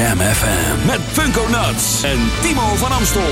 Jam FM. Met Funko Nuts en Timo van Amstel.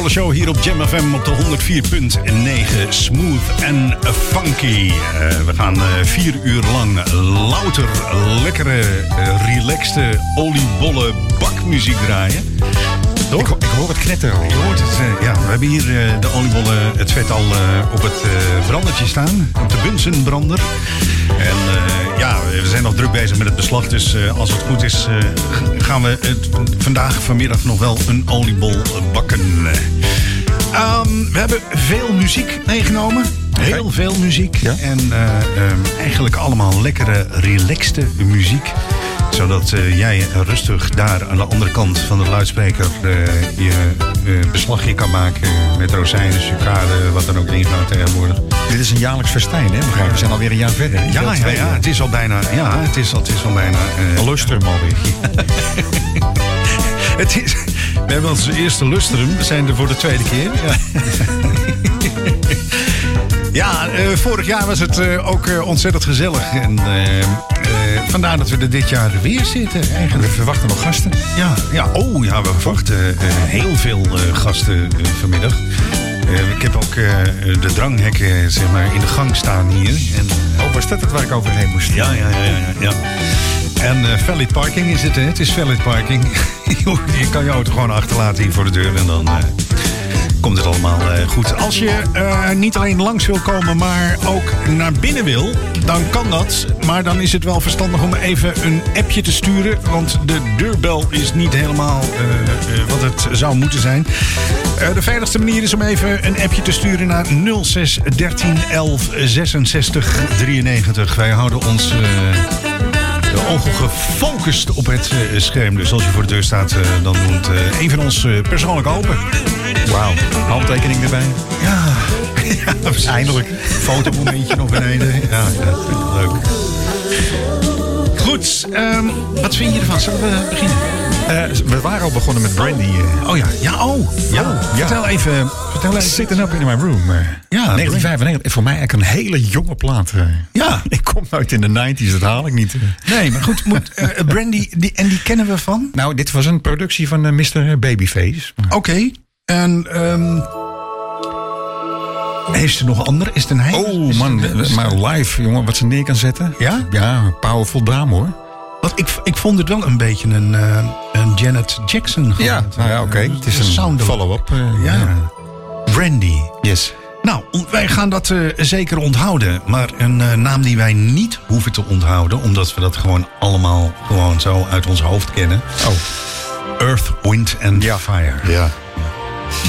Oliebollen Show hier op Jam FM op de 104.9. Smooth en funky. Uh, we gaan uh, vier uur lang louter, lekkere, uh, relaxte oliebollen bakmuziek draaien. Ik, ik, hoor het knetteren. Je hoort het, ja. We hebben hier de oliebollen, het vet al op het brandertje staan. Op de Bunsenbrander. En ja, we zijn nog druk bezig met het beslag. Dus als het goed is, gaan we het vandaag vanmiddag nog wel een oliebol bakken. Um, we hebben veel muziek meegenomen. Heel okay. veel muziek. Ja? En uh, um, eigenlijk allemaal lekkere, relaxte muziek zodat uh, jij rustig daar aan de andere kant van de luidspreker uh, je beslagje kan maken met rozijnen, sucade, wat dan ook erin gaat tegenwoordig. Dit is een jaarlijks festijn, hè? Begrijp. We zijn alweer een jaar verder. Ja, ja, ja, het is al bijna. Ja, het is, het is al bijna. Uh, lustrum alweer. het is, hebben onze eerste lustrum. We zijn er voor de tweede keer. Ja. Ja, uh, vorig jaar was het uh, ook uh, ontzettend gezellig. En vandaar dat we er dit jaar weer zitten. Eigenlijk. We verwachten nog gasten. Ja, ja. oh ja, we verwachten heel veel gasten vanmiddag. ik heb ook de dranghekken zeg maar, in de gang staan hier. En, oh, was dat het waar ik overheen moest? Ja, ja, ja. ja, ja. En uh, valid parking is het, hè? Het is valid parking. je kan je auto gewoon achterlaten hier voor de deur en dan uh, komt het allemaal uh, goed. Als je niet alleen langs wil komen, maar ook naar binnen wil, dan kan dat. Maar dan is het wel verstandig om even een appje te sturen. Want de deurbel is niet helemaal wat het zou moeten zijn. de veiligste manier is om even een appje te sturen naar 06 13 11 66 93. Wij houden ons ogen gefocust op het uh, scherm. Dus als je voor de deur staat, uh, dan doet uh, een van ons persoonlijk open. Wauw, handtekening erbij. Ja, ja eindelijk. Fotomomentje nog beneden. Ja, ja, leuk. Goed, um, wat vind je ervan? Zullen we beginnen? Uh, we waren al begonnen met Brandy. Uh. Oh ja, ja, oh. Ja. oh ja. Vertel even. Vertel even. Sitting Up in My Room. Uh, ja, 1995. Voor mij eigenlijk een hele jonge plaat. ja. Ik kom uit in de 90s, dat haal ik niet. Nee, maar goed. Moet, Brandy, die, en die kennen we van? Nou, dit was een productie van Mr. Babyface. Oké. Okay. En... Um, heeft ze nog andere? Is het een hij? Oh man, maar live, jongen, wat ze neer kan zetten. Ja? Ja, powerful dame hoor. Want ik, ik vond het wel een beetje een, uh, een Janet Jackson. Ja, nou ja, oké. Okay. Het is een follow-up. Uh, ja. ja. Brandy. Yes. Nou, wij gaan dat uh, zeker onthouden. Maar een naam die wij niet hoeven te onthouden... omdat we dat gewoon allemaal gewoon zo uit ons hoofd kennen. Oh. Earth, Wind and ja. Fire. Ja.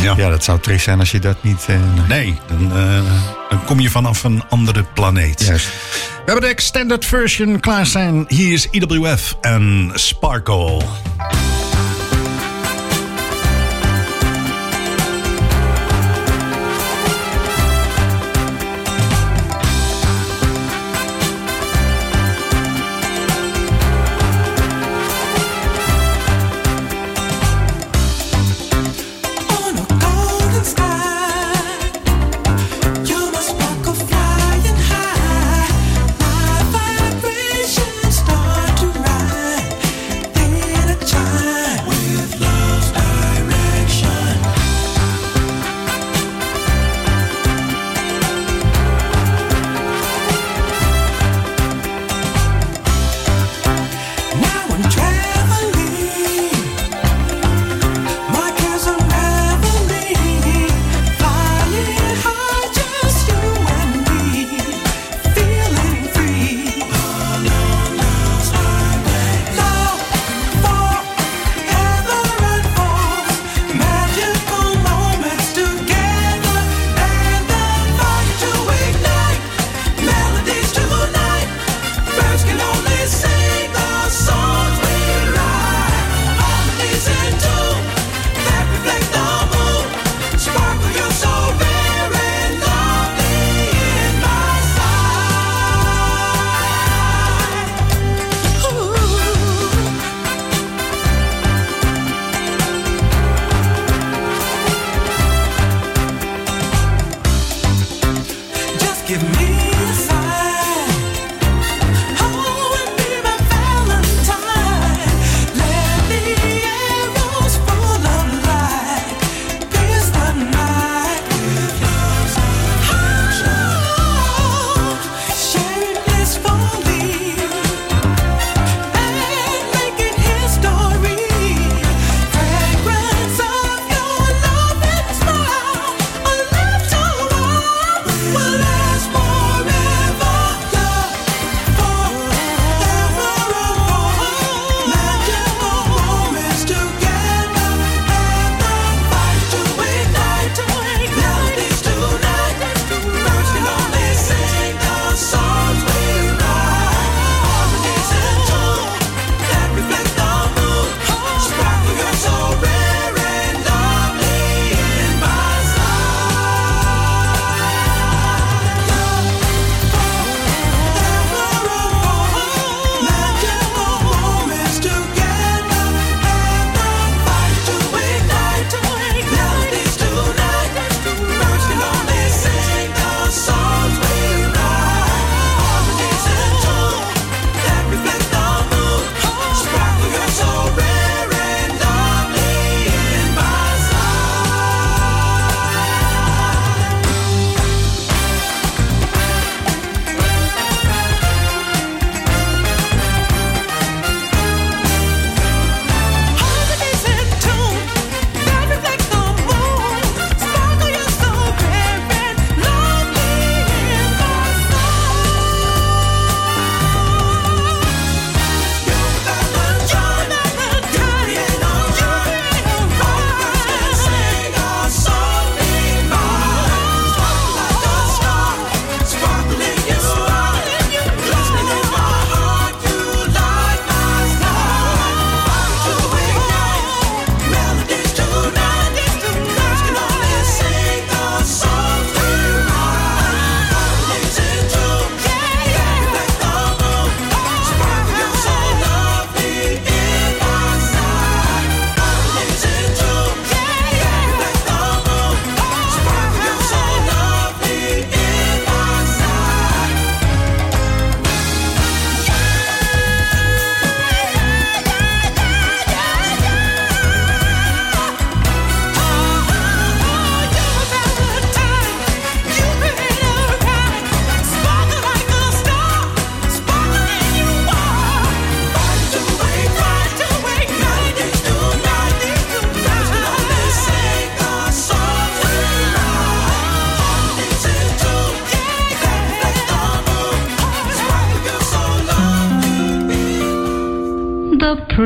Ja. ja, dat zou triest zijn als je dat niet... Uh, nee, dan, uh, dan, kom je vanaf een andere planeet. Juist. We hebben de extended version klaar staan. Hier is EWF en Sparkle.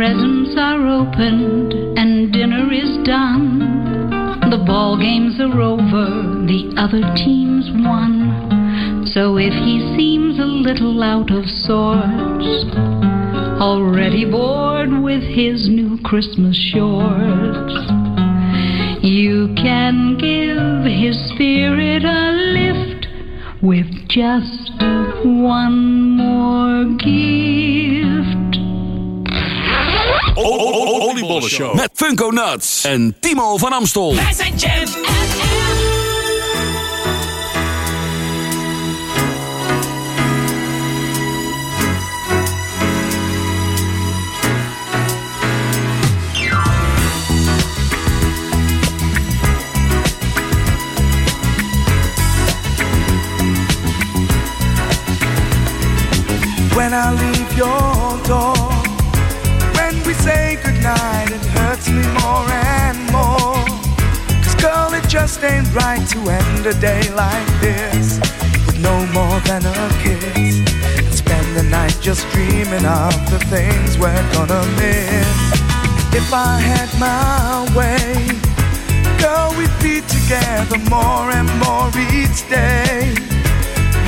Presents are opened and dinner is done. The ball games are over, the other team's won. So if he seems a little out of sorts, already bored with his new Christmas shorts, you can give his spirit a lift with just one more gift. Oliebollen Show. Met Funko Nuts en Timo van Amstel. Wij zijn Jam FM. When I leave your just ain't right to end a day like this with no more than a kiss. And spend the night just dreaming of the things we're gonna miss. If I had my way, girl, we'd be together more and more each day.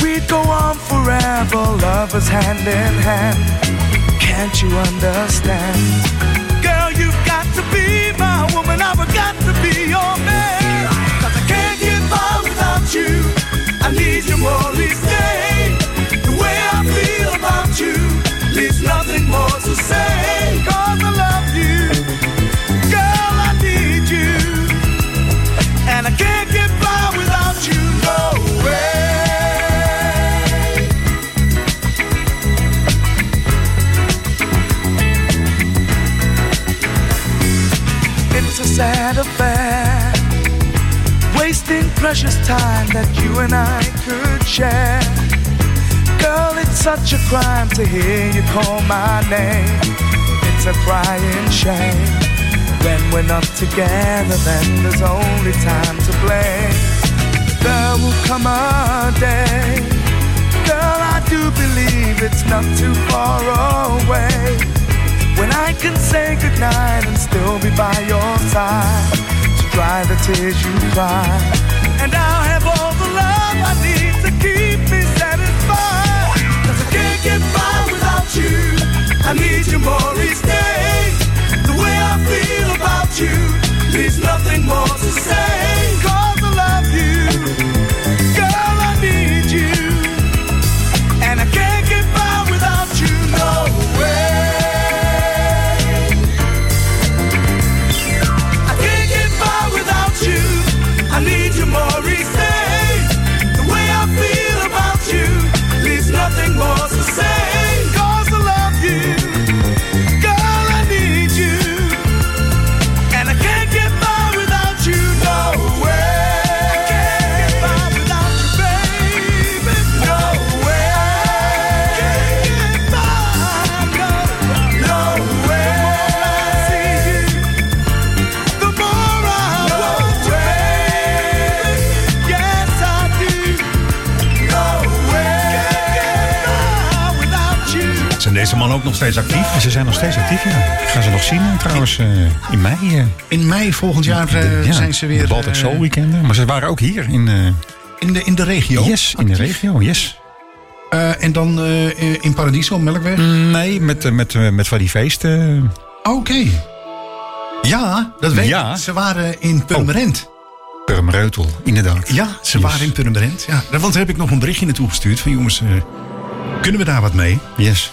We'd go on forever, lovers hand in hand. Can't you understand? Girl, you've got to be my woman, I've got to be your man. You. I need you more each day. The way I feel about you nothing more to say. Cause I love you. Girl, I need you. And I can't get by without you, no way. It's a sad affair. Precious time that you and I could share. Girl, it's such a crime to hear you call my name. It's a crying shame. When we're not together, then there's only time to blame. There will come a day. Girl, I do believe it's not too far away. When I can say goodnight and still be by your side To dry the tears you cry get by without you. I need you more each day. The way I feel about you Leaves nothing more to say steeds actief? Ze zijn nog steeds actief, ja. Ik ga ze nog zien eh, trouwens eh, in mei. eh. In mei volgend jaar Ja, zijn ze weer De Baltic Soul Weekenden. Maar ze waren ook hier in, in, de, in de regio. yes, in de regio. Yes. En dan in Paradiso, Melkweg? Nee, met, met, met van die feesten. Oké. Ja, dat weet Ja. ik. Ze waren in Purmerend. Purmereutel, inderdaad. Ja, ze Yes. waren in Purmerend. Ja. Want daar heb ik nog een berichtje naartoe gestuurd. Van jongens, kunnen we daar wat mee? Yes.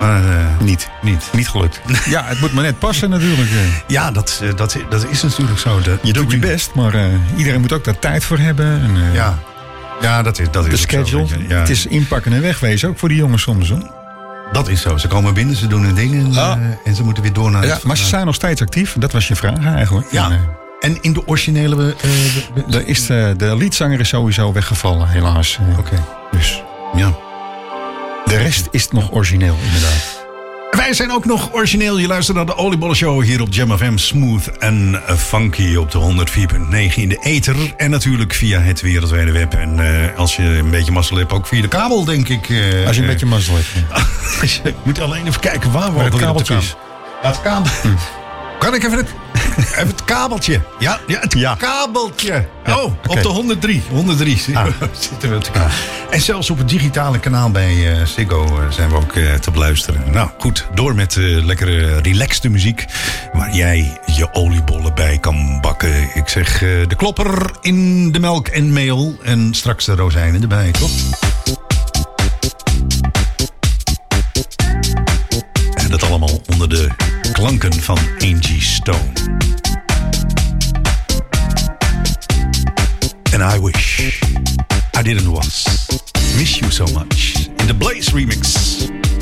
Maar eh, Niet. niet. Niet gelukt. ja, het moet maar net passen natuurlijk. eh. Ja, dat, eh, dat, dat is natuurlijk zo. Je doet je best, maar iedereen moet ook daar tijd voor hebben. En, Ja, ja dat is, dat is De zo, schedule. je. ja. Het is inpakken en wegwezen, ook voor die jongens soms. Hoor. Dat is zo. Ze komen binnen, ze doen hun dingen en, Ah. en ze moeten weer door naar Ja, het- maar ze zijn nog steeds actief. Dat was je vraag eigenlijk. Ja. En, En in de originele... de- is de, de liedzanger is sowieso weggevallen, helaas. Oké, Dus ja. De rest is nog origineel, inderdaad. Wij zijn ook nog origineel. Je luistert naar de Oliebollen Show hier op Jam FM. Smooth en funky op de 104.9 in de ether. En natuurlijk via het wereldwijde web. En eh, als je een beetje mazzel hebt, ook via de kabel, denk ik. eh, Als je een eh, beetje mazzel hebt. ja. je moet alleen even kijken waar we op de kabeltje is. Dat kabel. Kan ik even het, even het kabeltje? Ja, ja het Ja. kabeltje. Ja, oh, op de 103. 103 Ah. zitten we te kijken. En zelfs op het digitale kanaal bij eh Ziggo eh, zijn we ook eh, te beluisteren. Nou goed, door met eh, lekkere relaxte muziek. Waar jij je oliebollen bij kan bakken. Ik zeg de klopper in de melk en meel. En straks de rozijnen erbij, toch? En dat allemaal onder de klanken van Angie Stone. And I wish I didn't was. Miss you so much. In the Blaze remix.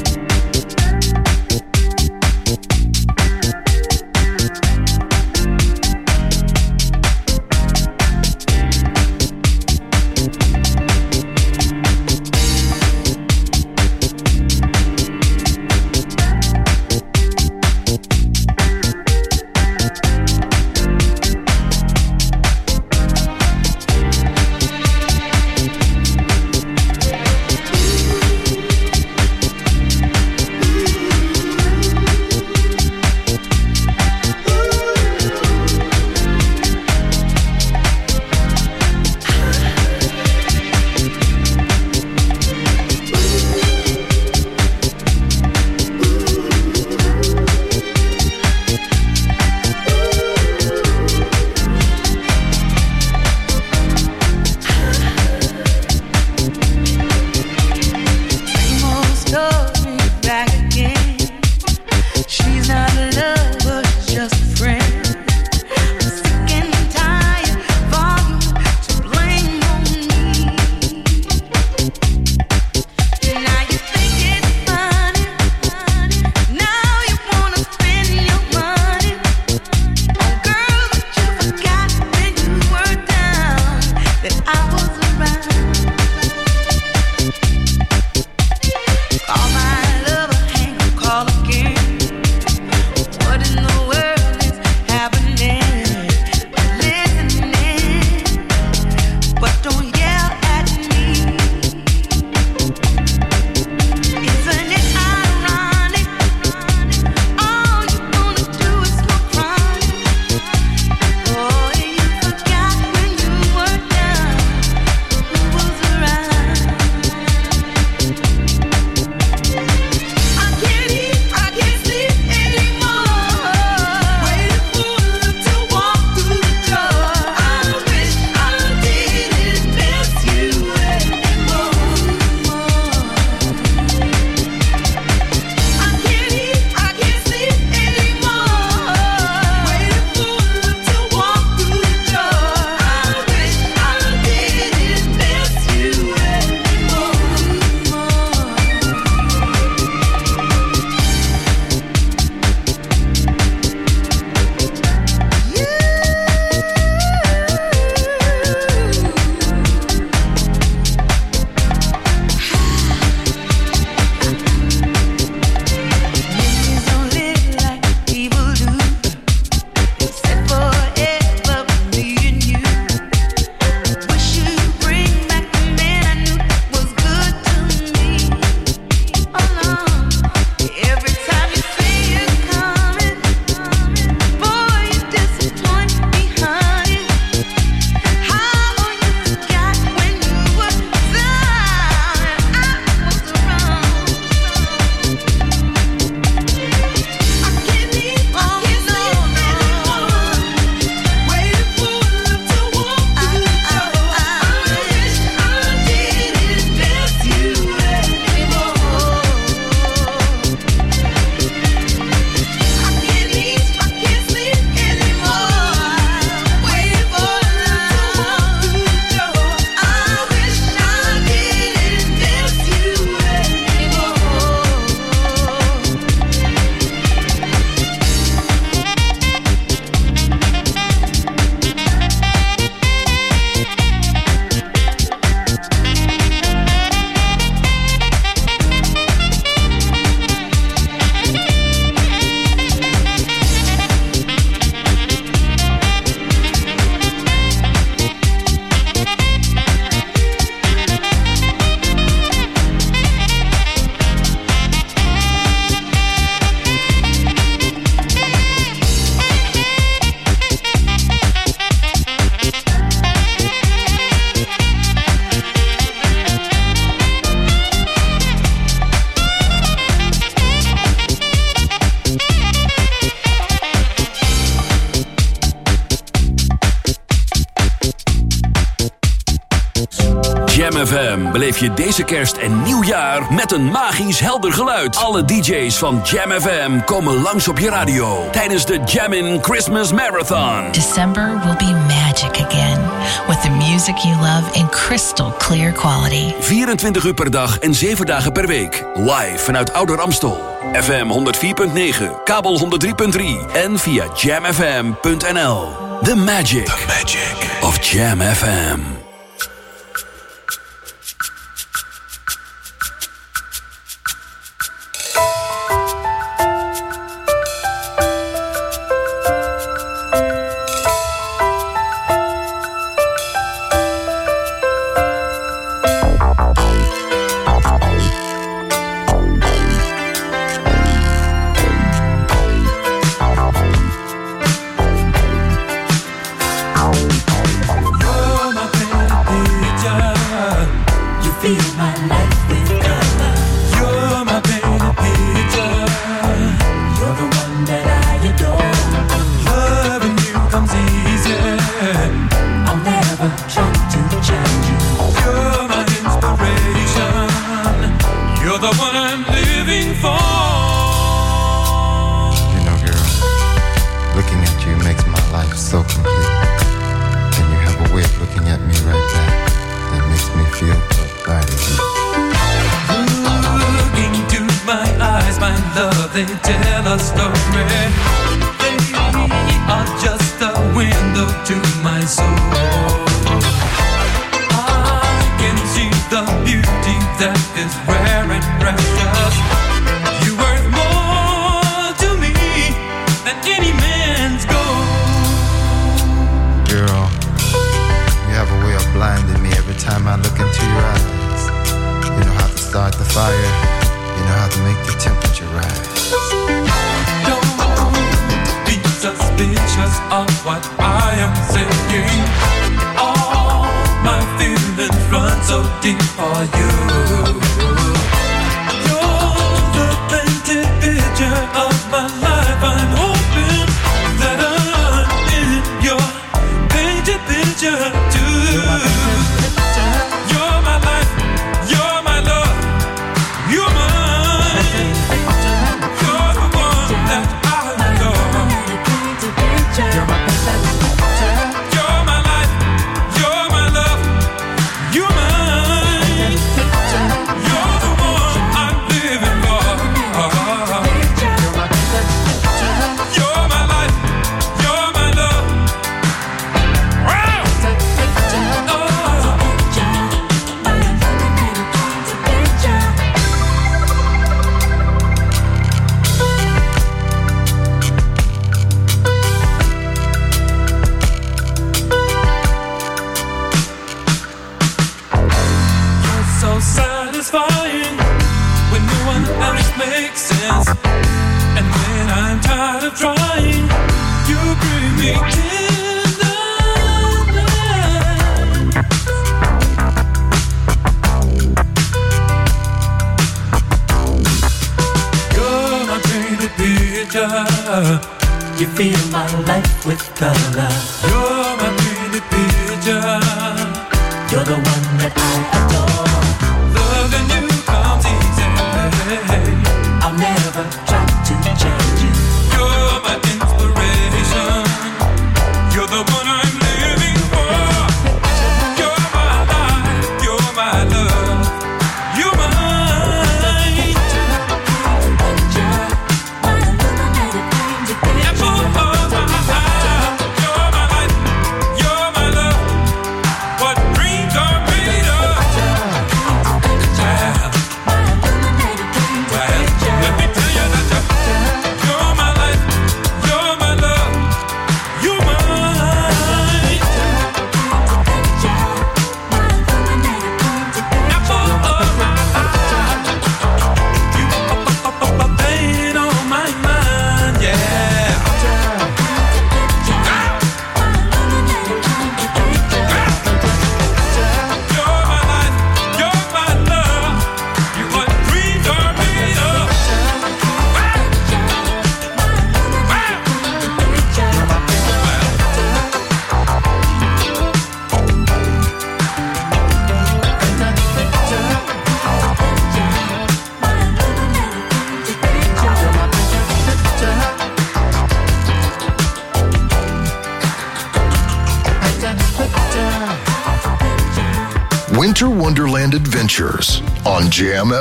Je deze kerst en nieuwjaar met een magisch helder geluid. Alle DJ's van Jam FM komen langs op je radio tijdens de Jammin' Christmas Marathon. December will be magic again with the music you love in crystal clear quality. 24 uur per dag en 7 dagen per week. Live vanuit Ouder Amstel. FM 104.9, kabel 103.3 en via jamfm.nl. The magic, The magic of Jam FM.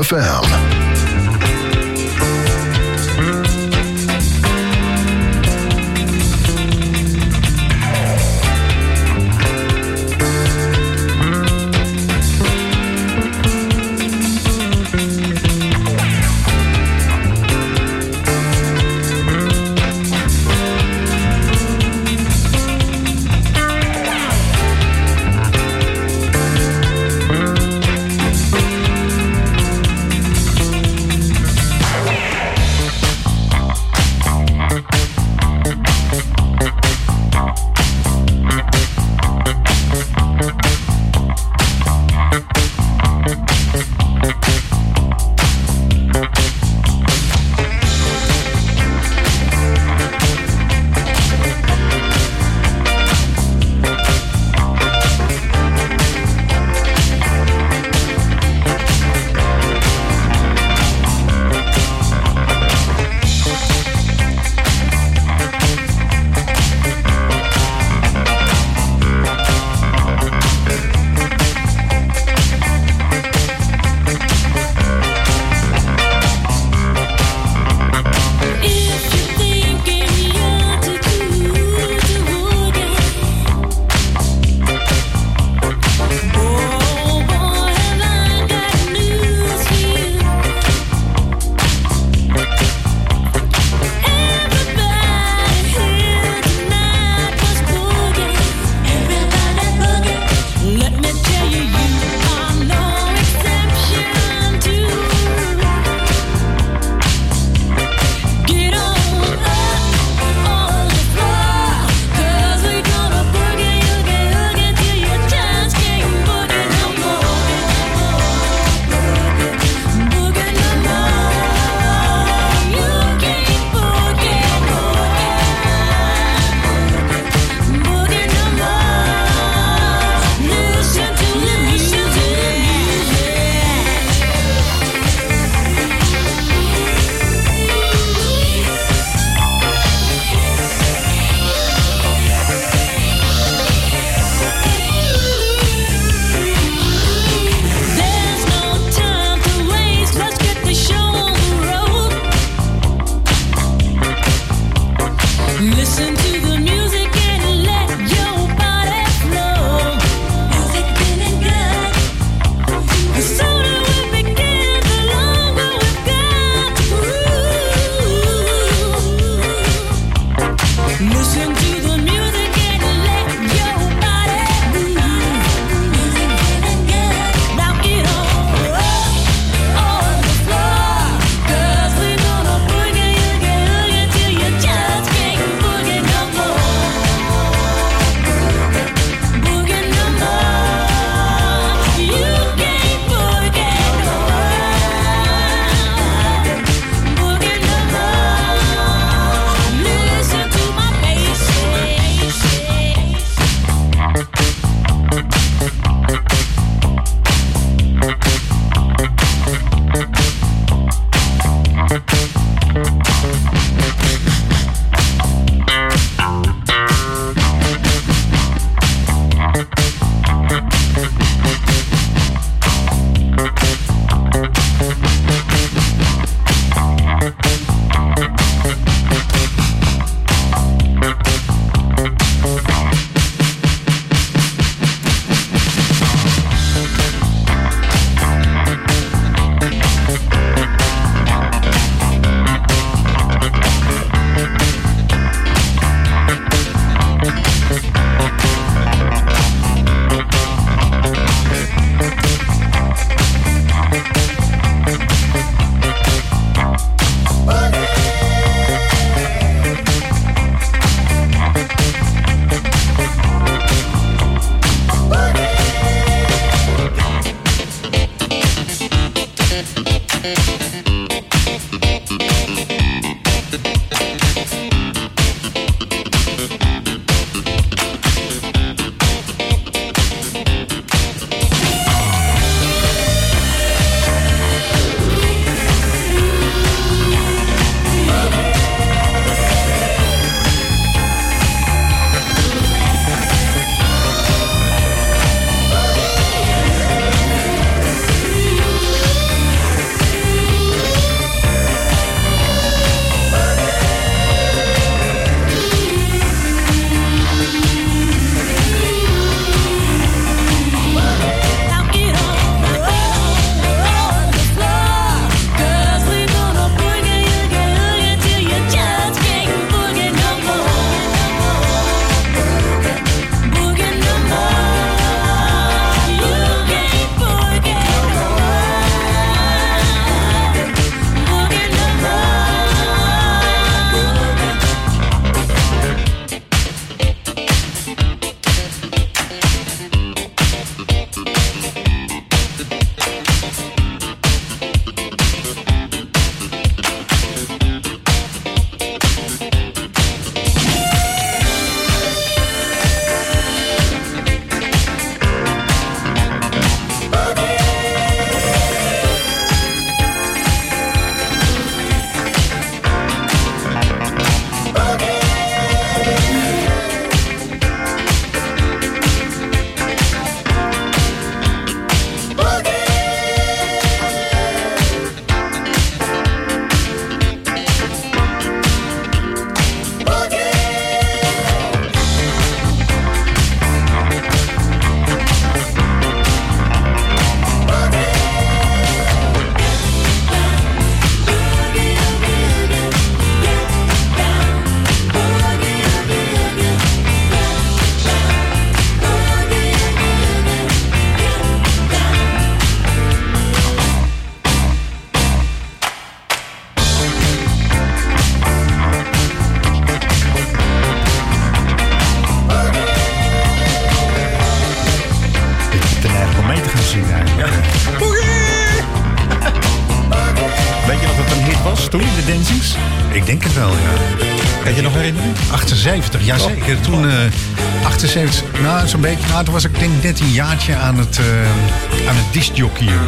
FM. Nou zo'n beetje, nou toen was ik denk net een jaartje aan het, eh aan het discjockeyen.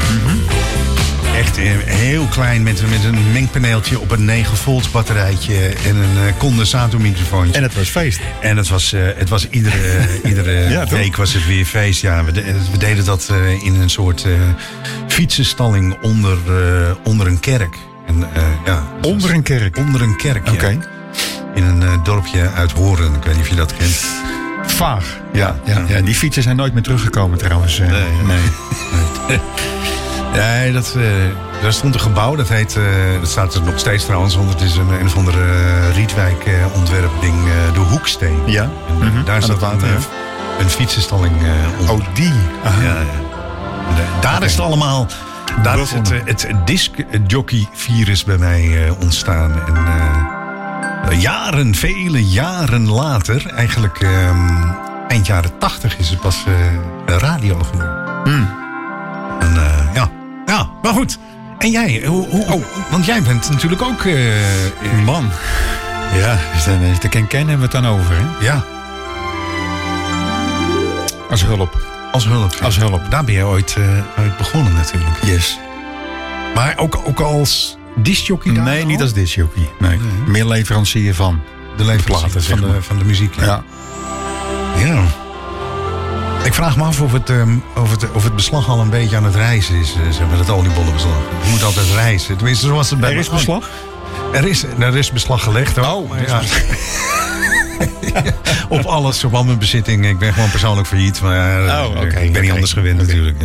Echt eh, heel klein met, met een mengpaneeltje op een 9 volt batterijtje en een eh, condensatormicrofoontje. En het was feest. En het was, het was iedere, iedere Ja, week was het weer feest. Ja, we, de- we deden dat in een soort fietsenstalling onder, onder een kerk. En, ja, Onder een kerk. Onder een kerk, ja. Oké. In een dorpje uit Horen. Ik weet niet of je dat kent. Vaag. Ja, ja, ja, die fietsen zijn nooit meer teruggekomen trouwens. eh. Nee, nee. Nee, dat, eh, daar stond een gebouw. Dat heet, eh, dat staat er nog steeds trouwens. Want het is een, een of andere eh, Rietwijk eh, ontwerpding. eh, de Hoeksteen. Ja. En, Mhm, Daar staat water, een, fietsenstalling onder. Oh, die. Ja, ja. Daar is het allemaal. Daar is het, het disc-jockey-virus bij mij ontstaan. En jaren, vele jaren later, eigenlijk ehm, eind jaren tachtig, is het pas eh, radio geworden. En, eh, ja. ja, maar goed. En jij, hoe, hoe, Oh. want jij bent natuurlijk ook. eh, Man. Ja, dus dan, is de ken-ken hebben we het dan over. Hè? ja, Als hulp. als hulp. Als hulp. Daar ben je ooit uh, uit begonnen natuurlijk. Yes. Maar ook, ook als discjockey daar Nee, al? niet als discjockey. Nee. Meer leverancier van. de leverancier platen, van, de, van de muziek. Ja. Ja. Ik vraag me af of het, ehm, of, het, of het beslag al een beetje aan het reizen is. eh, zeg maar, het oliebollenbeslag. Je moet altijd reizen. Tenminste, zoals het bij Er is beslag? Er is, er is beslag gelegd. Oh, is ja. op alles, op al mijn bezittingen. Ik ben gewoon persoonlijk failliet. Maar ja, Oh, ik- ben niet anders gewend Oké. natuurlijk.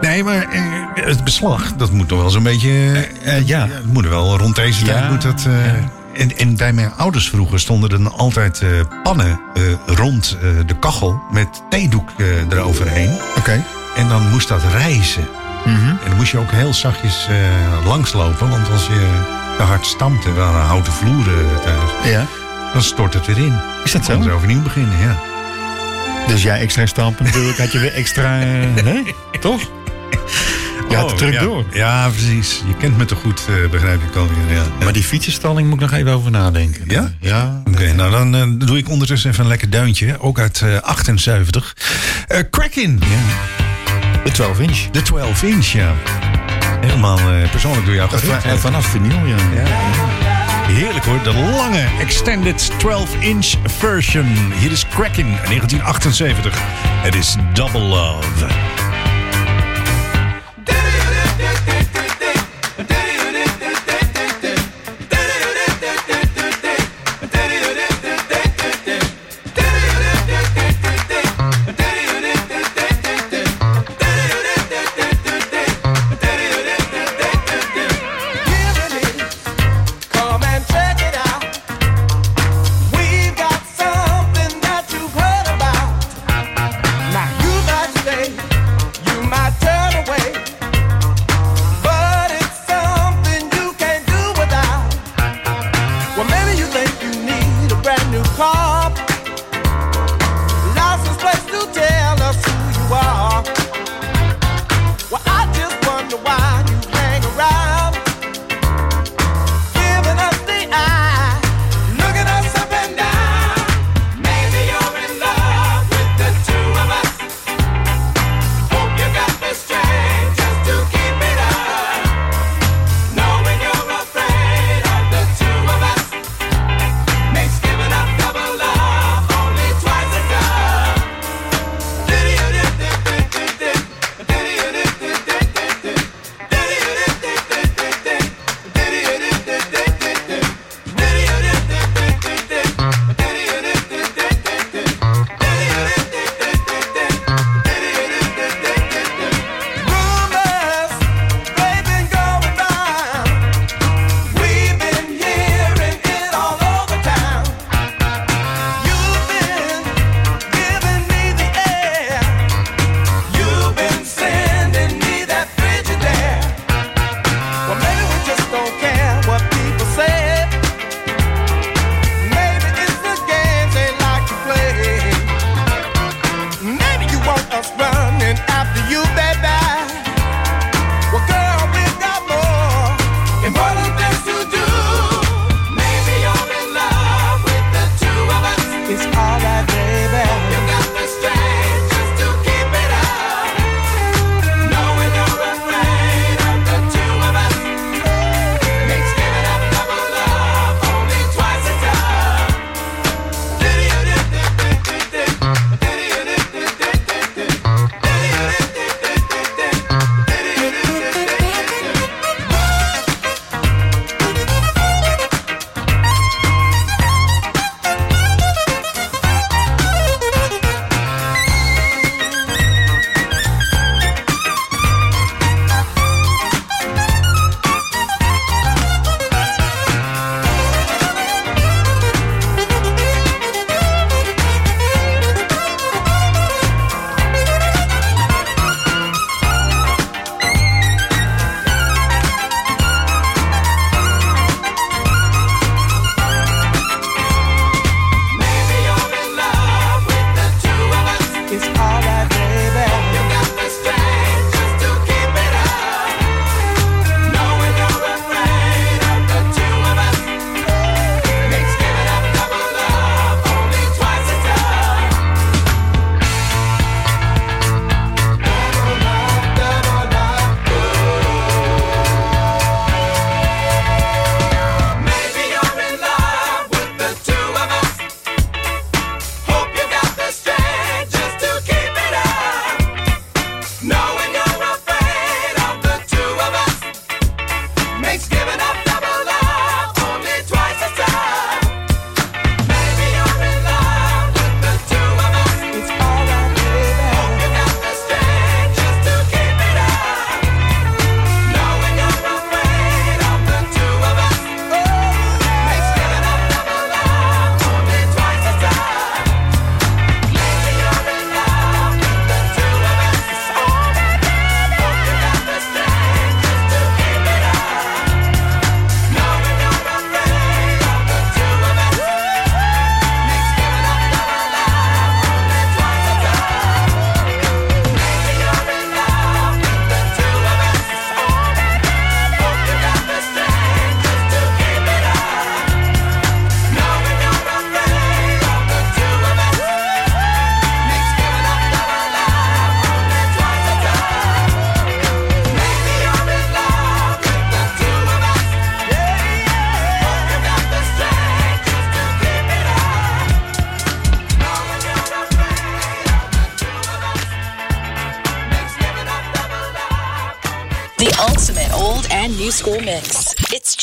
Nee, maar eh, het beslag, dat moet toch wel zo'n beetje... eh, ja. Het moet er wel rond deze Ja, tijd moet dat... eh, en, en bij mijn ouders vroeger stonden er dan altijd eh, pannen eh, rond eh, de kachel met theedoek eh, eroverheen. Oké. En dan moest dat rijzen. Mhm. En dan moest je ook heel zachtjes eh, langslopen. Want als je te hard stampte, we hadden houten vloeren thuis, Ja. dan stort het weer in. Is dat zo? Dan weer overnieuw beginnen, ja. Dus jij extra stampen natuurlijk, had je weer extra... eh, hè? Toch? De Oh, ja. door. Ja, precies. Je kent me te goed, eh, begrijp ik alweer. Ja. Ja. Maar die fietsenstalling moet ik nog even over nadenken. Ja? Ja. Oké, nou dan eh, doe ik ondertussen even een lekker duintje. Ook uit eh 78. Eh Crackin. De 12 inch. De 12 inch, ja. Helemaal persoonlijk door jou eh, Vanaf vinyl, ja. Heerlijk hoor, de lange extended 12-inch version. Hier is Crackin 1978. Het is Double Love.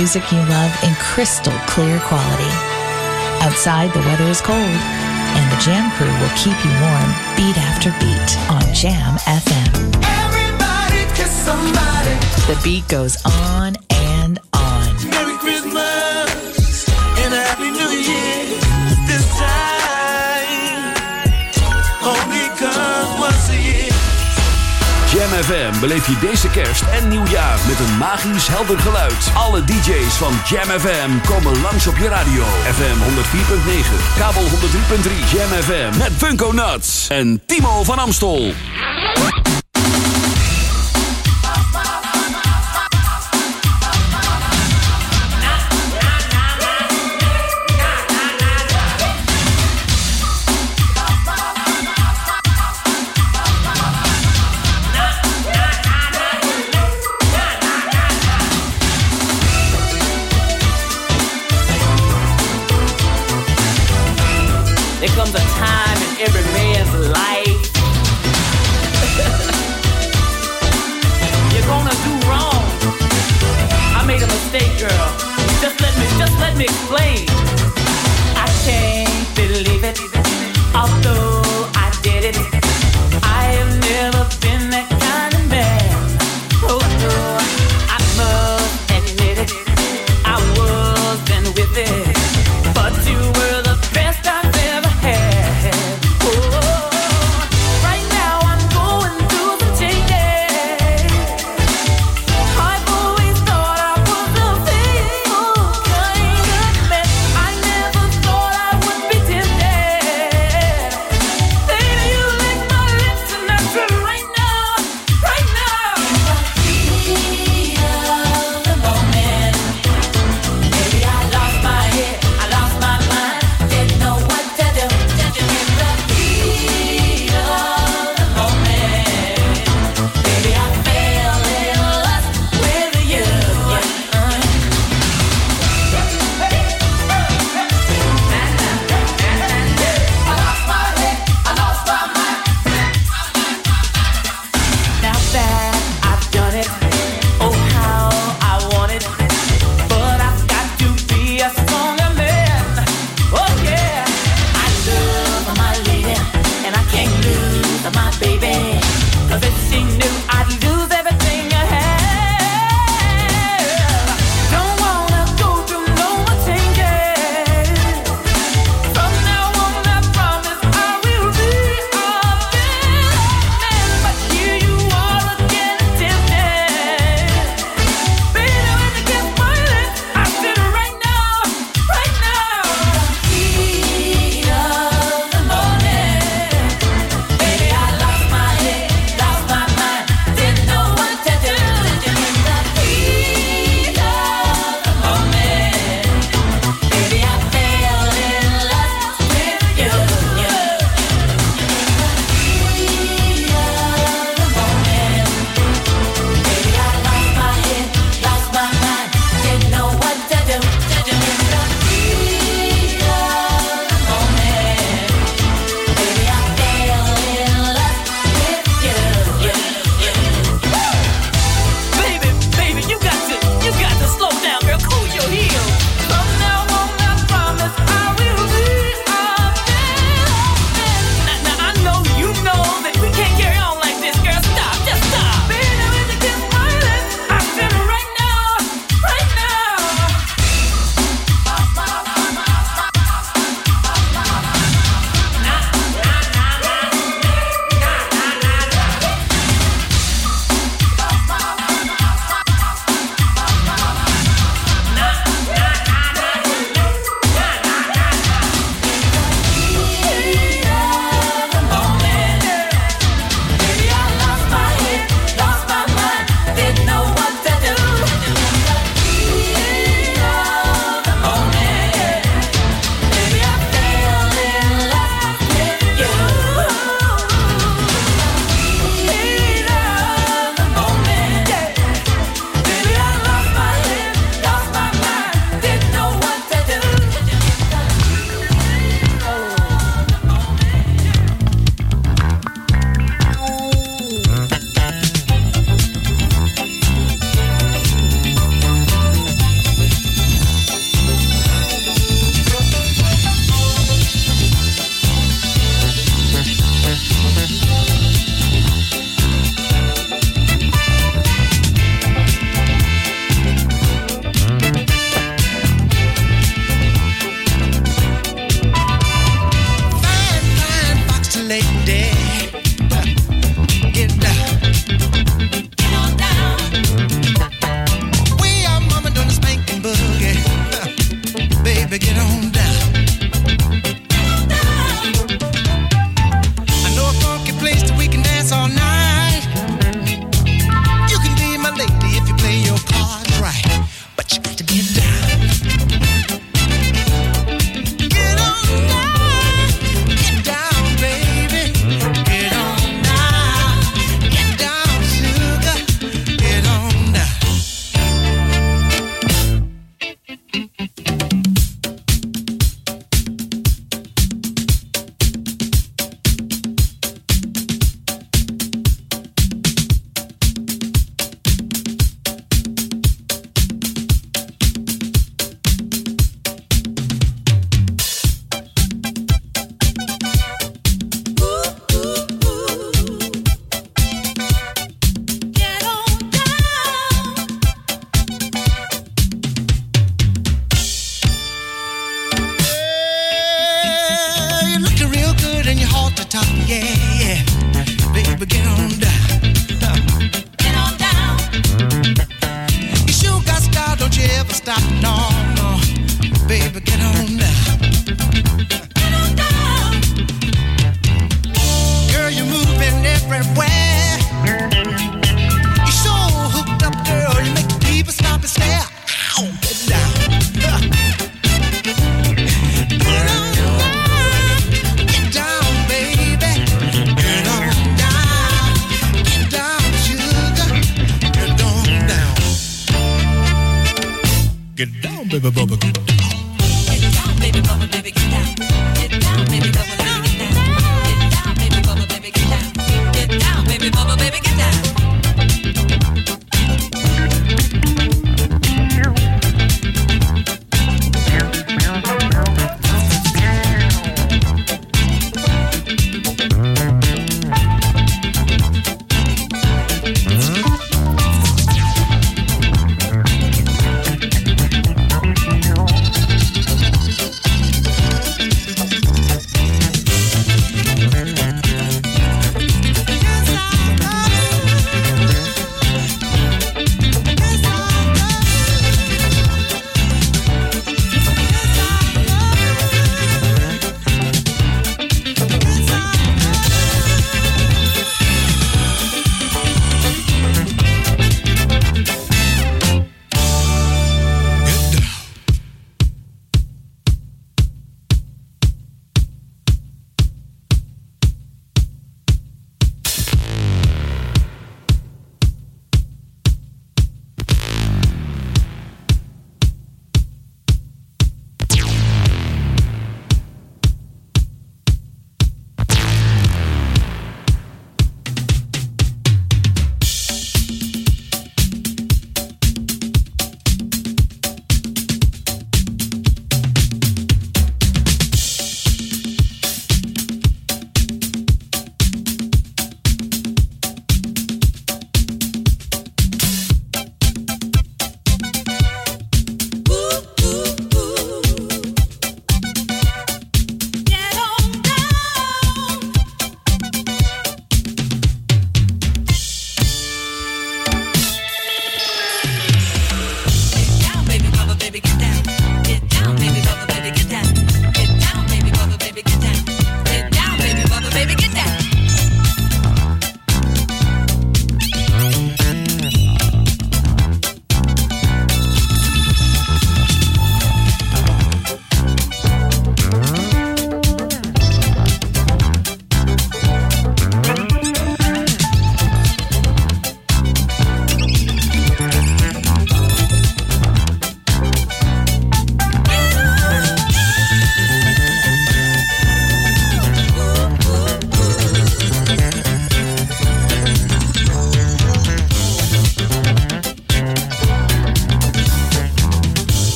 Music you love in crystal clear quality. Outside, the weather is cold, and the Jam crew will keep you warm beat after beat on Jam FM. Everybody kiss somebody. The beat goes on and on. FM beleef je deze kerst en nieuwjaar met een magisch helder geluid. Alle DJ's van Jam FM komen langs op je radio. FM 104.9, kabel 103.3, Jam FM met Funko Nuts en Timo van Amstel.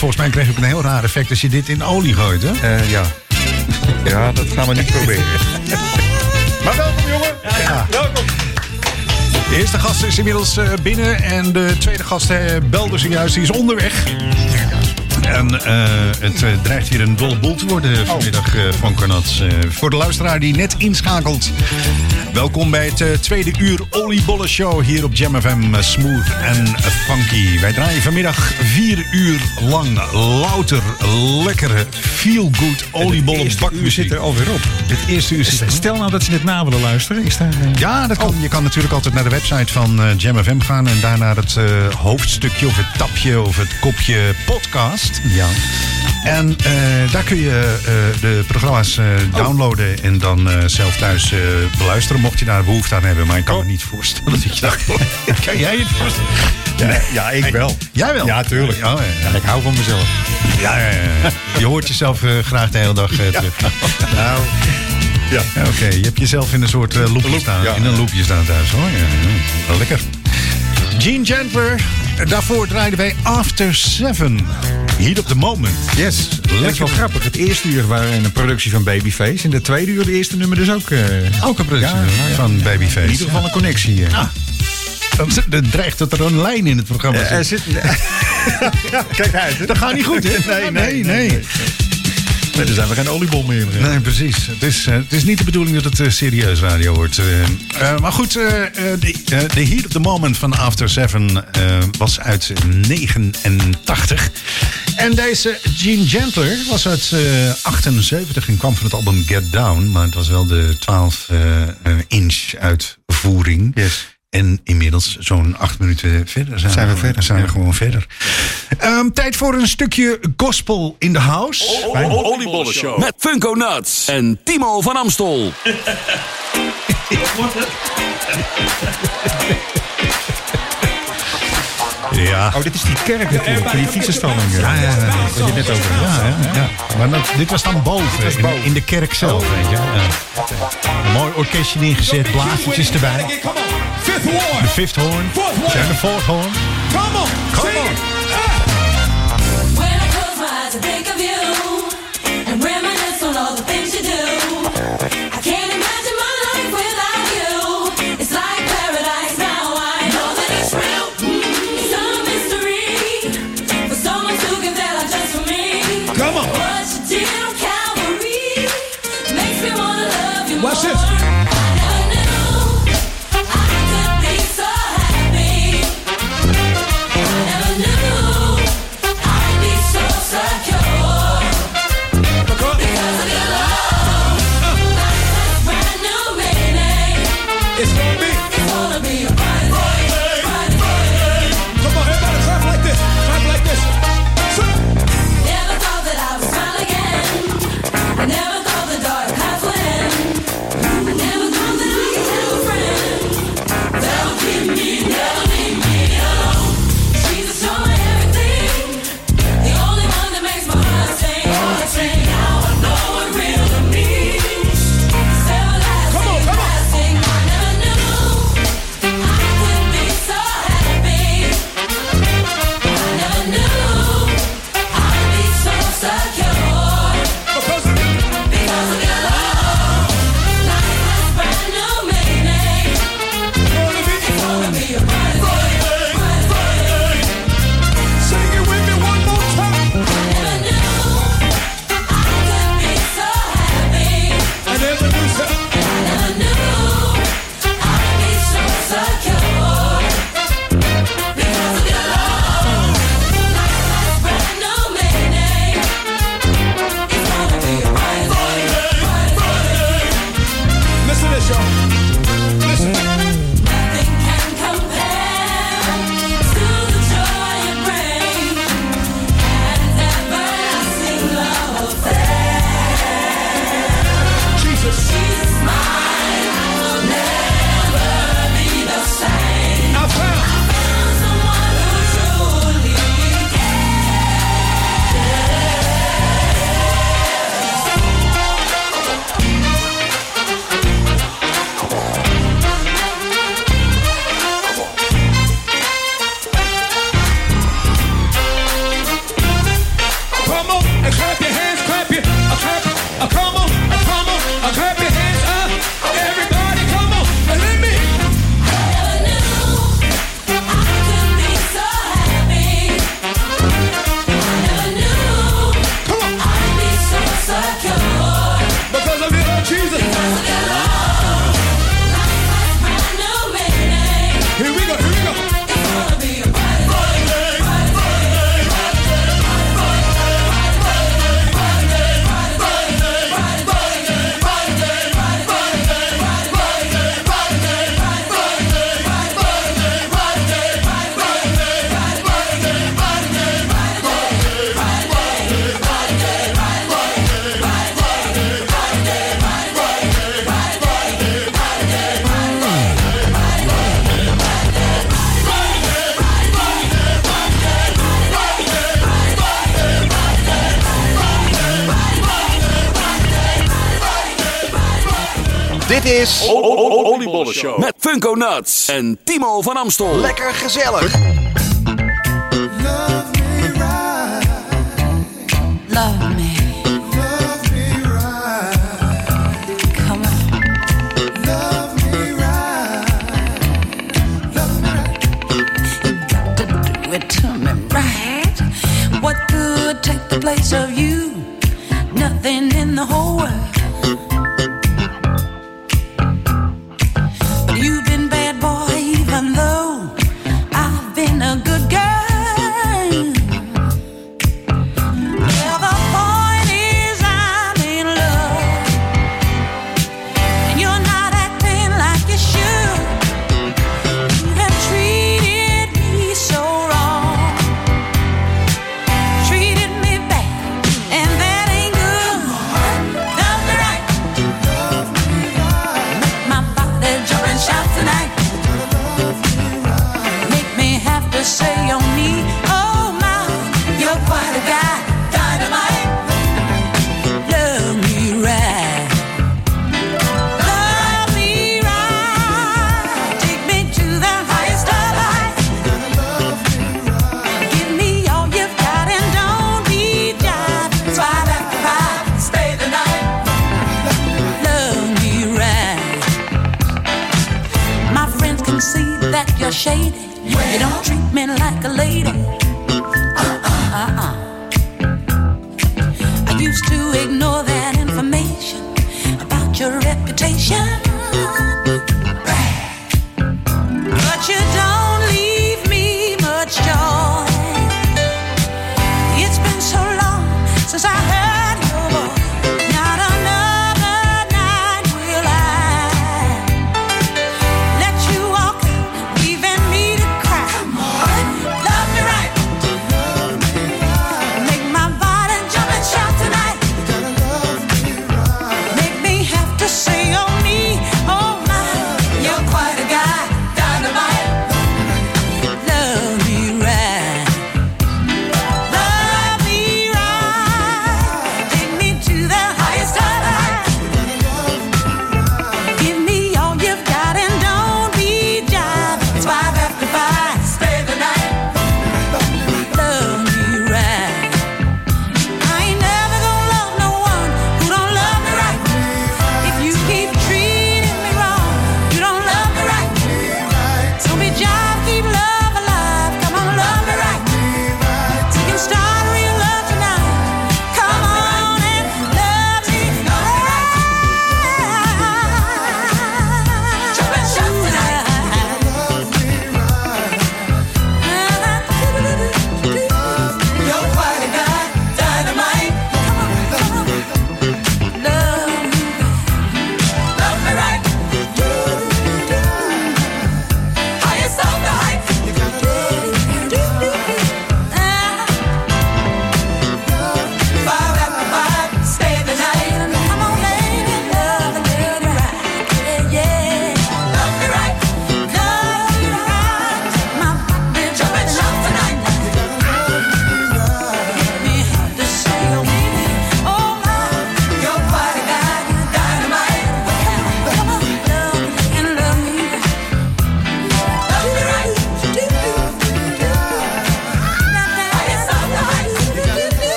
volgens mij krijg je ook een heel raar effect als je dit in olie gooit, hè? Eh, ja. ja, dat gaan we niet proberen. maar welkom, jongen. Ja. Welkom. De eerste gast is inmiddels eh, binnen en de tweede gast eh, belde zojuist. Die is onderweg. En het dreigt hier een dolle boel te worden oh. vanmiddag uh, van Carnat. voor de luisteraar die net inschakelt, Welkom bij het eh, tweede uur Oliebollen Show hier op Jam FM. eh, smooth en funky. Wij draaien vanmiddag vier uur lang louter, lekkere, feel-good oliebollen uur bakmuziek. zit er alweer op. Het eerste uur zit Stel nou dat ze dit na willen luisteren. Is daar, eh, Ja, dat kan. Je kan natuurlijk altijd naar de website van eh, Jam FM gaan en daar naar het hoofdstukje of het tapje of het kopje podcast. Ja. En eh, daar kun je eh, de programma's eh, downloaden en dan zelf thuis beluisteren, mocht je daar behoefte aan hebben. Maar ik kan me niet voorstellen dat je dat... kan jij het voorstellen? Ja, ja, ik wel. Jij wel? Ja, tuurlijk. Ja, ja, ja. Ja, ik hou van mezelf. Ja, ja, ja. Je hoort jezelf graag de hele dag terug. Nou, ja. Oké, je hebt jezelf in een soort loopje Loop, staan. In een loopje staan thuis hoor. Wel lekker. Gene Gentler. Daarvoor draaiden wij After Seven. Heat of the Moment. Yes. Lekker. wel grappig. Het eerste uur waren een productie van Babyface. En de tweede uur, de eerste nummer dus ook. eh, Ook een productie Ja, ja, ja. van Babyface. in ieder geval een connectie. Ah. Dan, dreigt dat er een lijn in het programma Eh, er zit. zit... Kijk uit. hè. Dat gaat niet goed, hè? Nee, nee, nee. nee. Nee, dan zijn we geen oliebol meer. eh. Nee, precies. Het is, eh, het is niet de bedoeling dat het eh, serieus radio wordt. maar goed, de de Heat of the Moment van After Seven was uit 89. En deze Gene Gentler was uit eh, 78 en kwam van het album Get Down. Maar het was wel de 12-inch uitvoering. Yes. En inmiddels zo'n acht minuten verder zijn, Zijn we verder, Zijn we gewoon verder. Ehm, tijd voor een stukje gospel in de house. Oliebollen Show. Met Funko Nuts en Timo van Amstel. Ja. Oh, dit is die kerk natuurlijk. Die fietsenstalling. Ja, ja, ja. Wat je net over had. Ja, ja, ja. Maar dat- dit was dan boven, was in, boven. in de kerk zelf, weet je. Ja. Een mooi orkestje neergezet, blaasjes erbij. De fifth horn en de fourth horn. Come on, Come on. Funko Nuts en Timo van Amstel. Lekker Gezellig.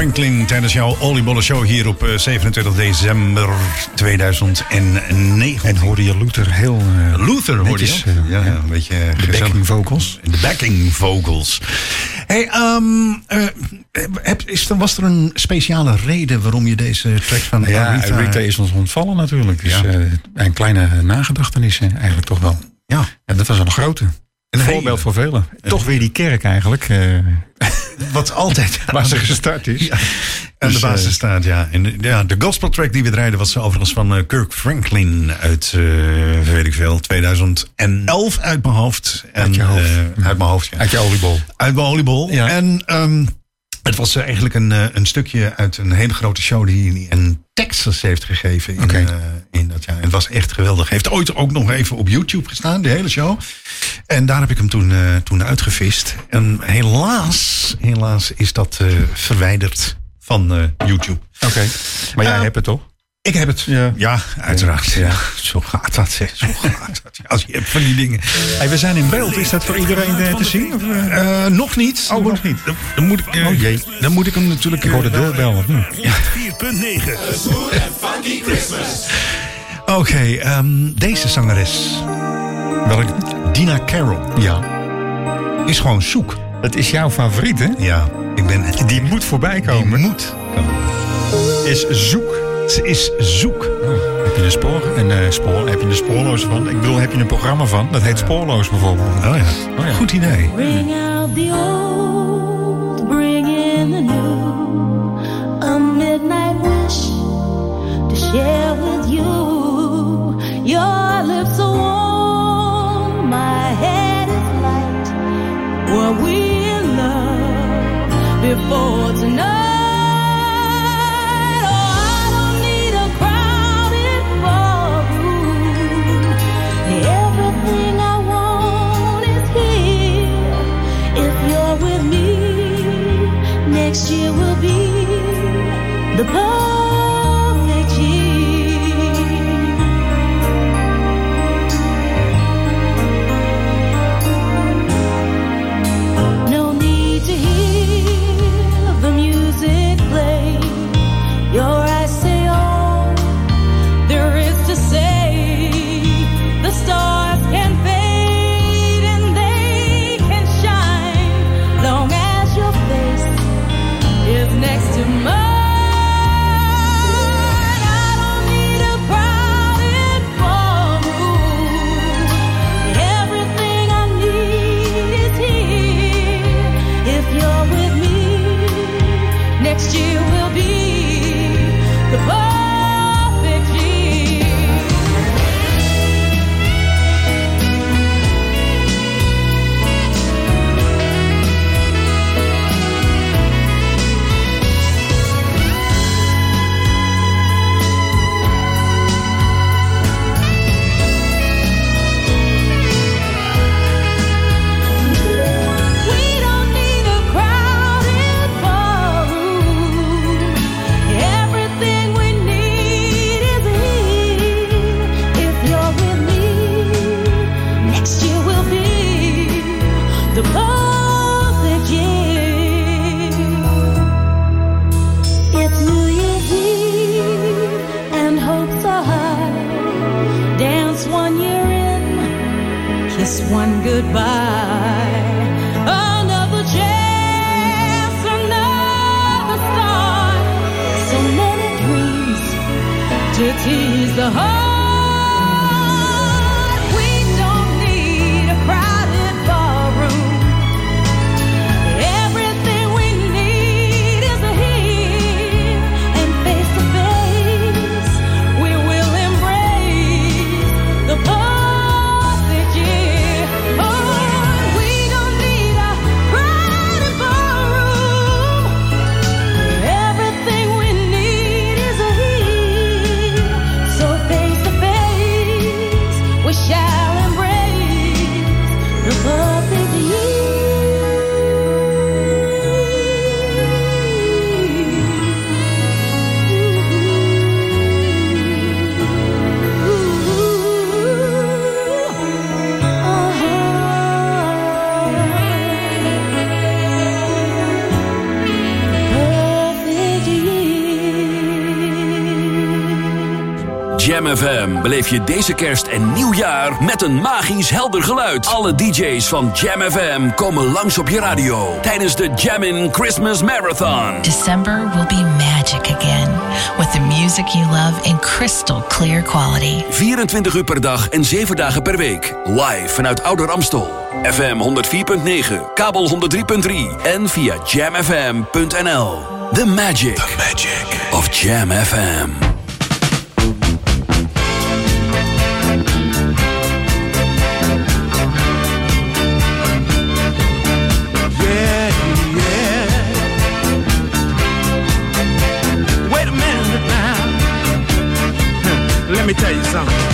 Franklin tijdens jouw Oliebollen Show hier op eh, 27 december 2009. En hoorde je Luther heel... eh, Luther hoorde netjes, je? eh, Ja, ja, een beetje De gezellig. backing vocals. De backing vocals. Hey, ehm, eh, heb, is was er een speciale reden waarom je deze track van Ja. Rita is ons ontvallen natuurlijk. Dus Ja. eh, een kleine nagedachtenis eh, eigenlijk toch wel. Ja, En dat was een grote. Een voorbeeld voor velen. Toch weer die kerk eigenlijk. eh, wat altijd waar ze gestart is. Ja, aan de Dus, basis eh, staat, ja. En de- ja, de gospel track die we draaiden was overigens van eh, Kirk Franklin uit, eh, weet ik veel, 2011 uit mijn hoofd. En, Uit je hoofd. eh, uit mijn hoofd, ja. Uit je oliebol. Uit mijn oliebol. Ja. En ehm, het was eh, eigenlijk een, eh, een stukje uit een hele grote show die hij in Texas heeft gegeven. In, eh, in dat jaar. En het was echt geweldig. Heeft ooit ook nog even op YouTube gestaan, de hele show. En daar heb ik hem toen, eh, toen uitgevist. En helaas, helaas is dat verwijderd van YouTube. Oké. Maar jij hebt het toch? Ik heb het. Ja, uiteraard. Ja. Zo gaat dat. Hè. Zo gaat dat. Als je hebt van die dingen. Hey, we zijn in beeld. Is dat voor iedereen eh, te zien? Of, eh? Eh, nog niet. Oh, nog niet. Dan, dan moet ik, Oh, jee. Dan moet ik hem natuurlijk... Ik hoor de deurbel. Niet? Ja. 4.9. Oké, ehm, deze zangeres. Welke? Dina Carroll. Ja. Is gewoon zoek. Dat is jouw favoriet, hè? Ja, ik ben... Die moet voorbij komen. Die moet komen. Is zoek. Ze is zoek. Heb je een spoor? Een eh, spoor? Heb je een spoorloos van? Ik bedoel, heb je een programma van? Dat heet Spoorloos bijvoorbeeld. Oh ja. Oh ja. Goed idee. Bring out the old, bring in the new. A midnight wish to share with you. Your lips are warm, my head is light. Were we in love before tonight? Jam FM beleef je deze kerst en nieuwjaar met een magisch helder geluid. Alle DJ's van Jam FM komen langs op je radio tijdens de Jammin' Christmas Marathon. December will be magic again with the music you love in crystal clear quality. 24 uur per dag en 7 dagen per week. Live vanuit Ouder Amstel. FM 104.9, kabel 103.3 en via jamfm.nl. The magic, The magic of Jam FM. Let me tell you something.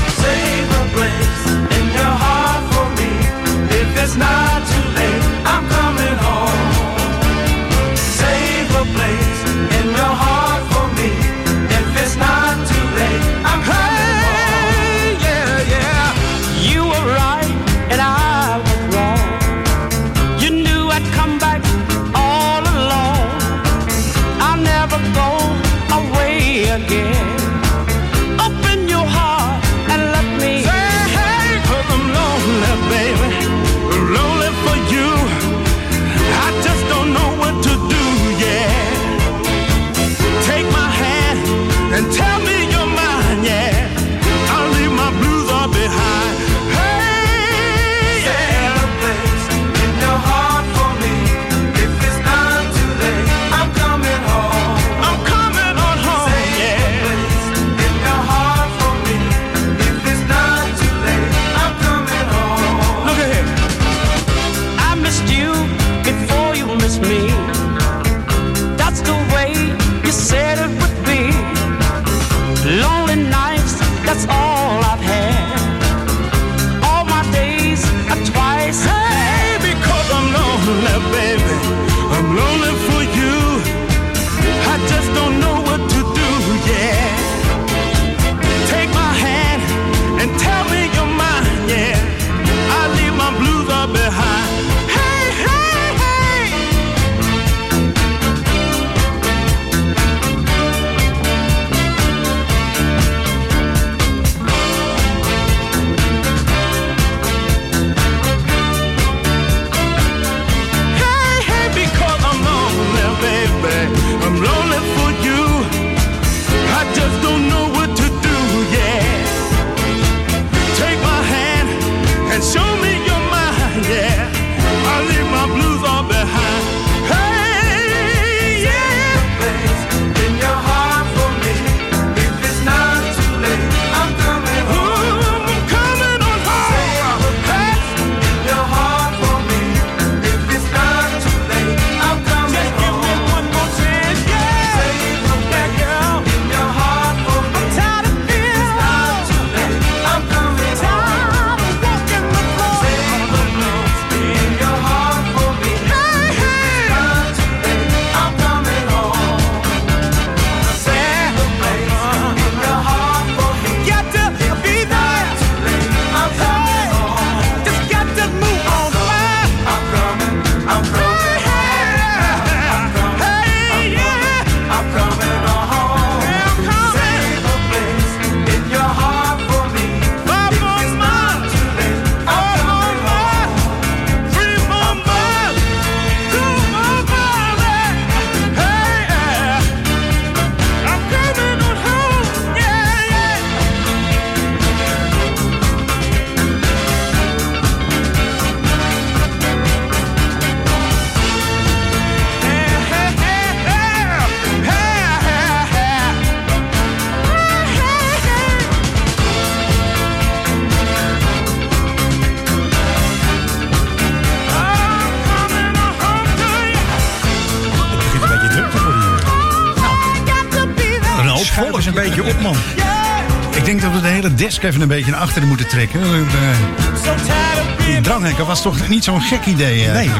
Even een beetje naar achteren moeten trekken. Eh, Dranghekken was toch niet zo'n gek idee? eh? Nee.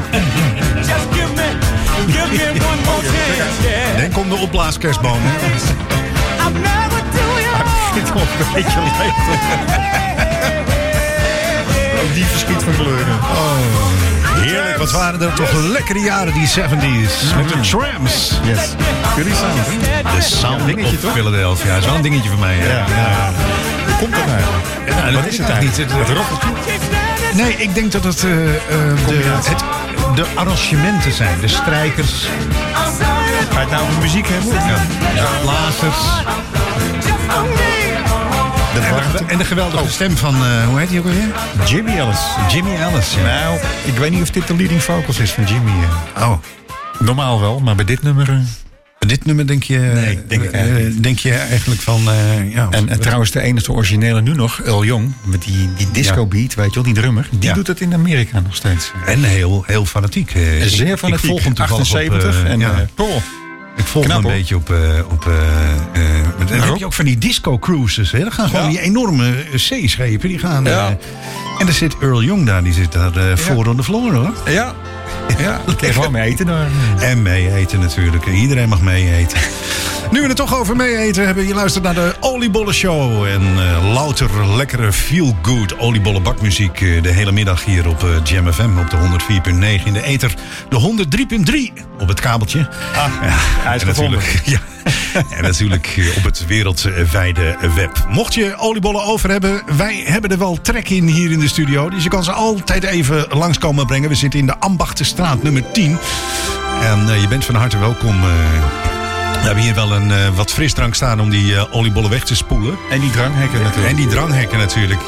Dan komt de opblaaskerstboom. Dit wordt een beetje leeg. Ook die verschiet van kleuren. Heerlijk, wat waren er toch lekkere jaren, die 70s. Met de trams. Yes. Jullie sound? De sound dingetje, of toch? Philadelphia. is wel een dingetje voor mij. Ja, komt dat nou? Ja, dat Wat is het eigenlijk niet. Het? Nee, ik denk dat het, eh, eh, de, het de arrangementen zijn. De strijkers, Ga je het nou over muziek hebben? de blazers. De En de, en de geweldige stem van, eh, hoe heet hij ook alweer? Jimmy Ellis. Jimmy Ellis. Ja. Nou, ik weet niet of dit de leading vocals is van Jimmy. eh. Oh, Normaal wel, maar bij dit nummer... eh, dit nummer denk je, Nee, denk ik eh, eigenlijk niet. denk je eigenlijk van, eh, ja. En, en trouwens, de enige originele nu nog, Earl Young, met die, die disco beat, weet je wel, die drummer, die Ja. doet het in Amerika nog steeds. En heel, heel fanatiek. eh. Zeer fanatiek. Ik volg hem toevallig 78 op, eh, en ja. eh, Ik volg Knap, hem een hoor. beetje op... eh, op eh, eh, met- dan heb je ook van die disco cruises. Hè? Dan gaan gewoon Ja. die enorme eh, zeeschepen. Die gaan, eh, en er zit Earl Young daar. Die zit daar eh, voor on the floor hoor. ja, ja, ik kan gewoon mee eten daar. En mee eten natuurlijk. Iedereen mag mee eten. nu we het toch over mee eten hebben. Je luistert naar de Oliebollen Show. En eh, louter lekkere feel-good oliebollen bakmuziek. eh, de hele middag hier op eh, Jam FM. Op de 104.9 in de ether. De 103.3 op het kabeltje. Ah, hij is en gevonden. natuurlijk, ja, en natuurlijk eh, op het wereldwijde web. Mocht je oliebollen over hebben, wij hebben er wel trek in hier in de studio. Dus je kan ze altijd even langskomen brengen. We zitten in de Ambachtenstraat nummer 10. En eh, je bent van harte welkom. We hebben hier wel een eh, wat frisdrank staan om die eh, oliebollen weg te spoelen. En die dranghekken natuurlijk. En die dranghekken natuurlijk.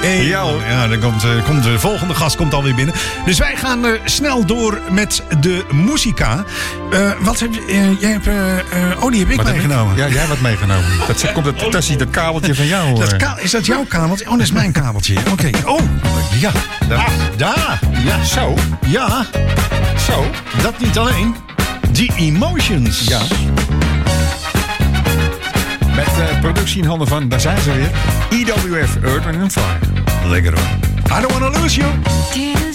hey, Ja, hoor. ja, dan komt, komt de volgende gast komt alweer binnen. Dus wij gaan snel door met de muzika. Wat heb je? jij hebt, oh, die heb ik Wat heb ik- meegenomen. Ja, jij wat meegenomen. Dat komt het dat kabeltje van jou. Dat ka- is dat jouw kabeltje? Oh, dat is mijn kabeltje. Oké. Oh, ja. Daar. daar. Ja. Zo, Ja, zo. dat niet alleen. The Emotions. Ja. Met eh, productie in handen van, daar zijn ze weer, IWF, Earth and Fire. Lekker hoor. I don't wanna lose you.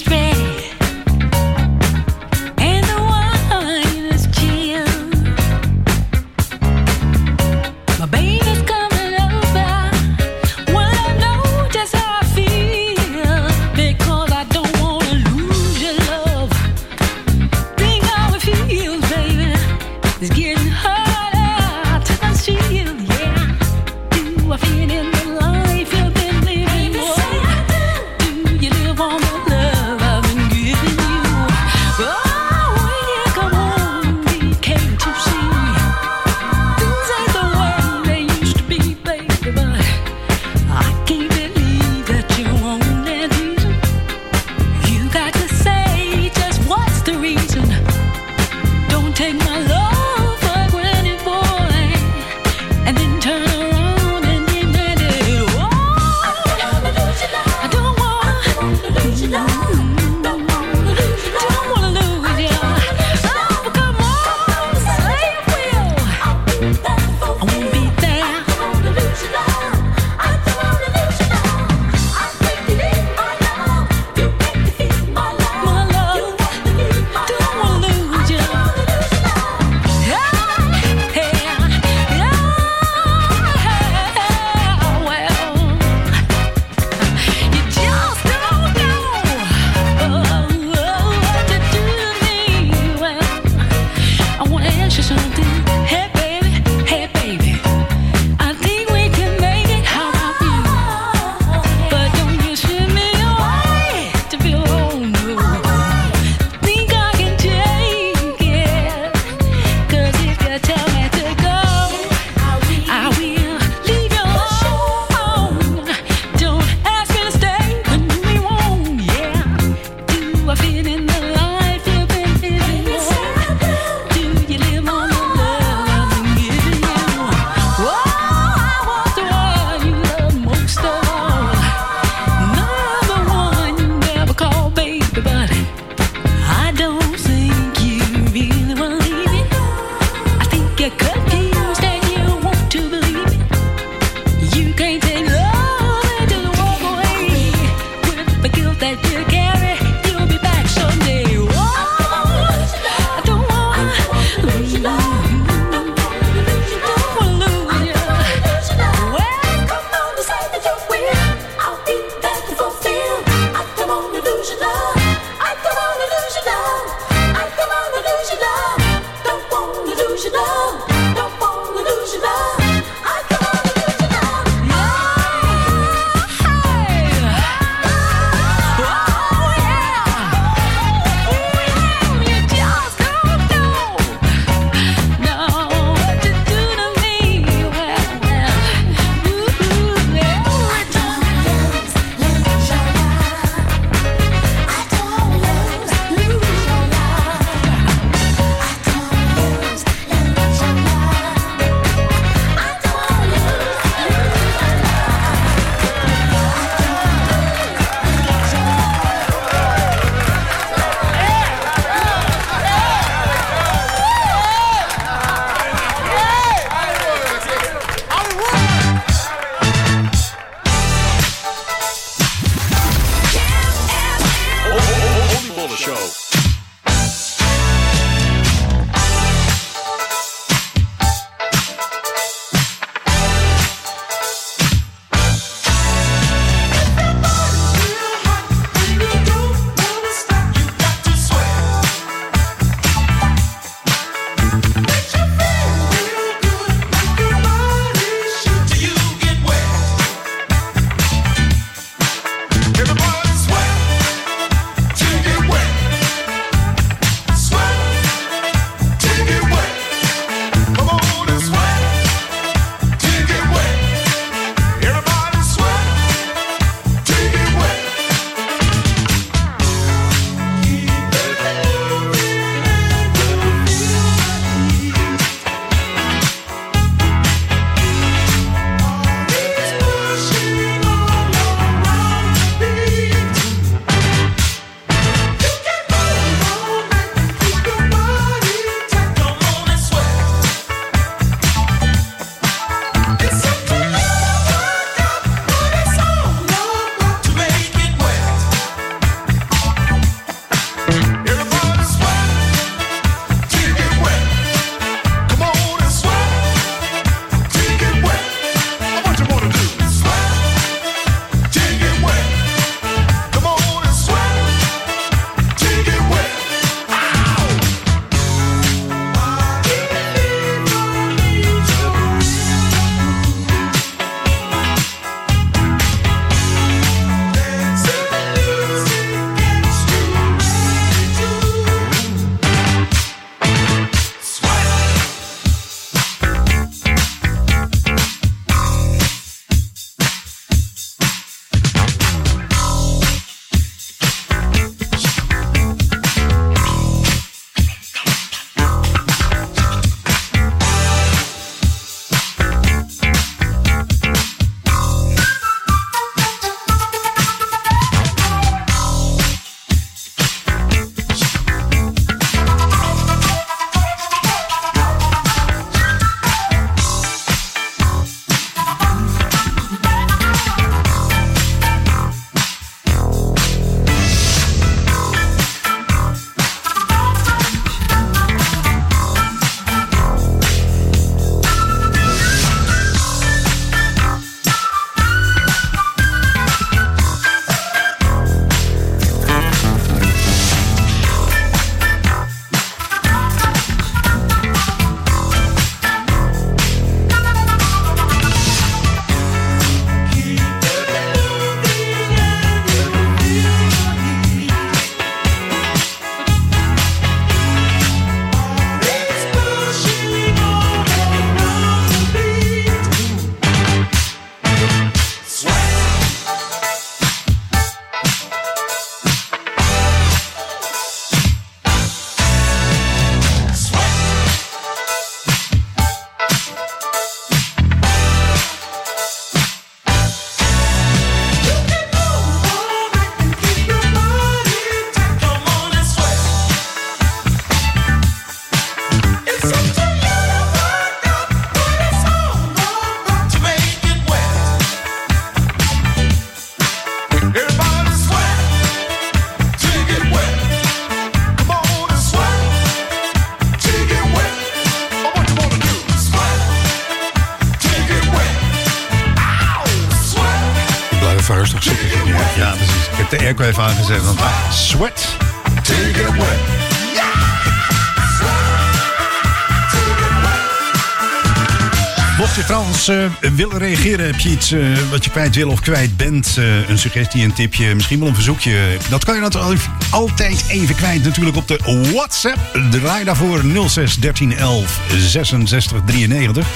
Willen reageren, heb je iets eh, wat je kwijt wil of kwijt bent, eh, een suggestie, een tipje, misschien wel een verzoekje. Dat kan je natuurlijk altijd even kwijt natuurlijk op de WhatsApp. Draai daarvoor 06 13 11 66 93.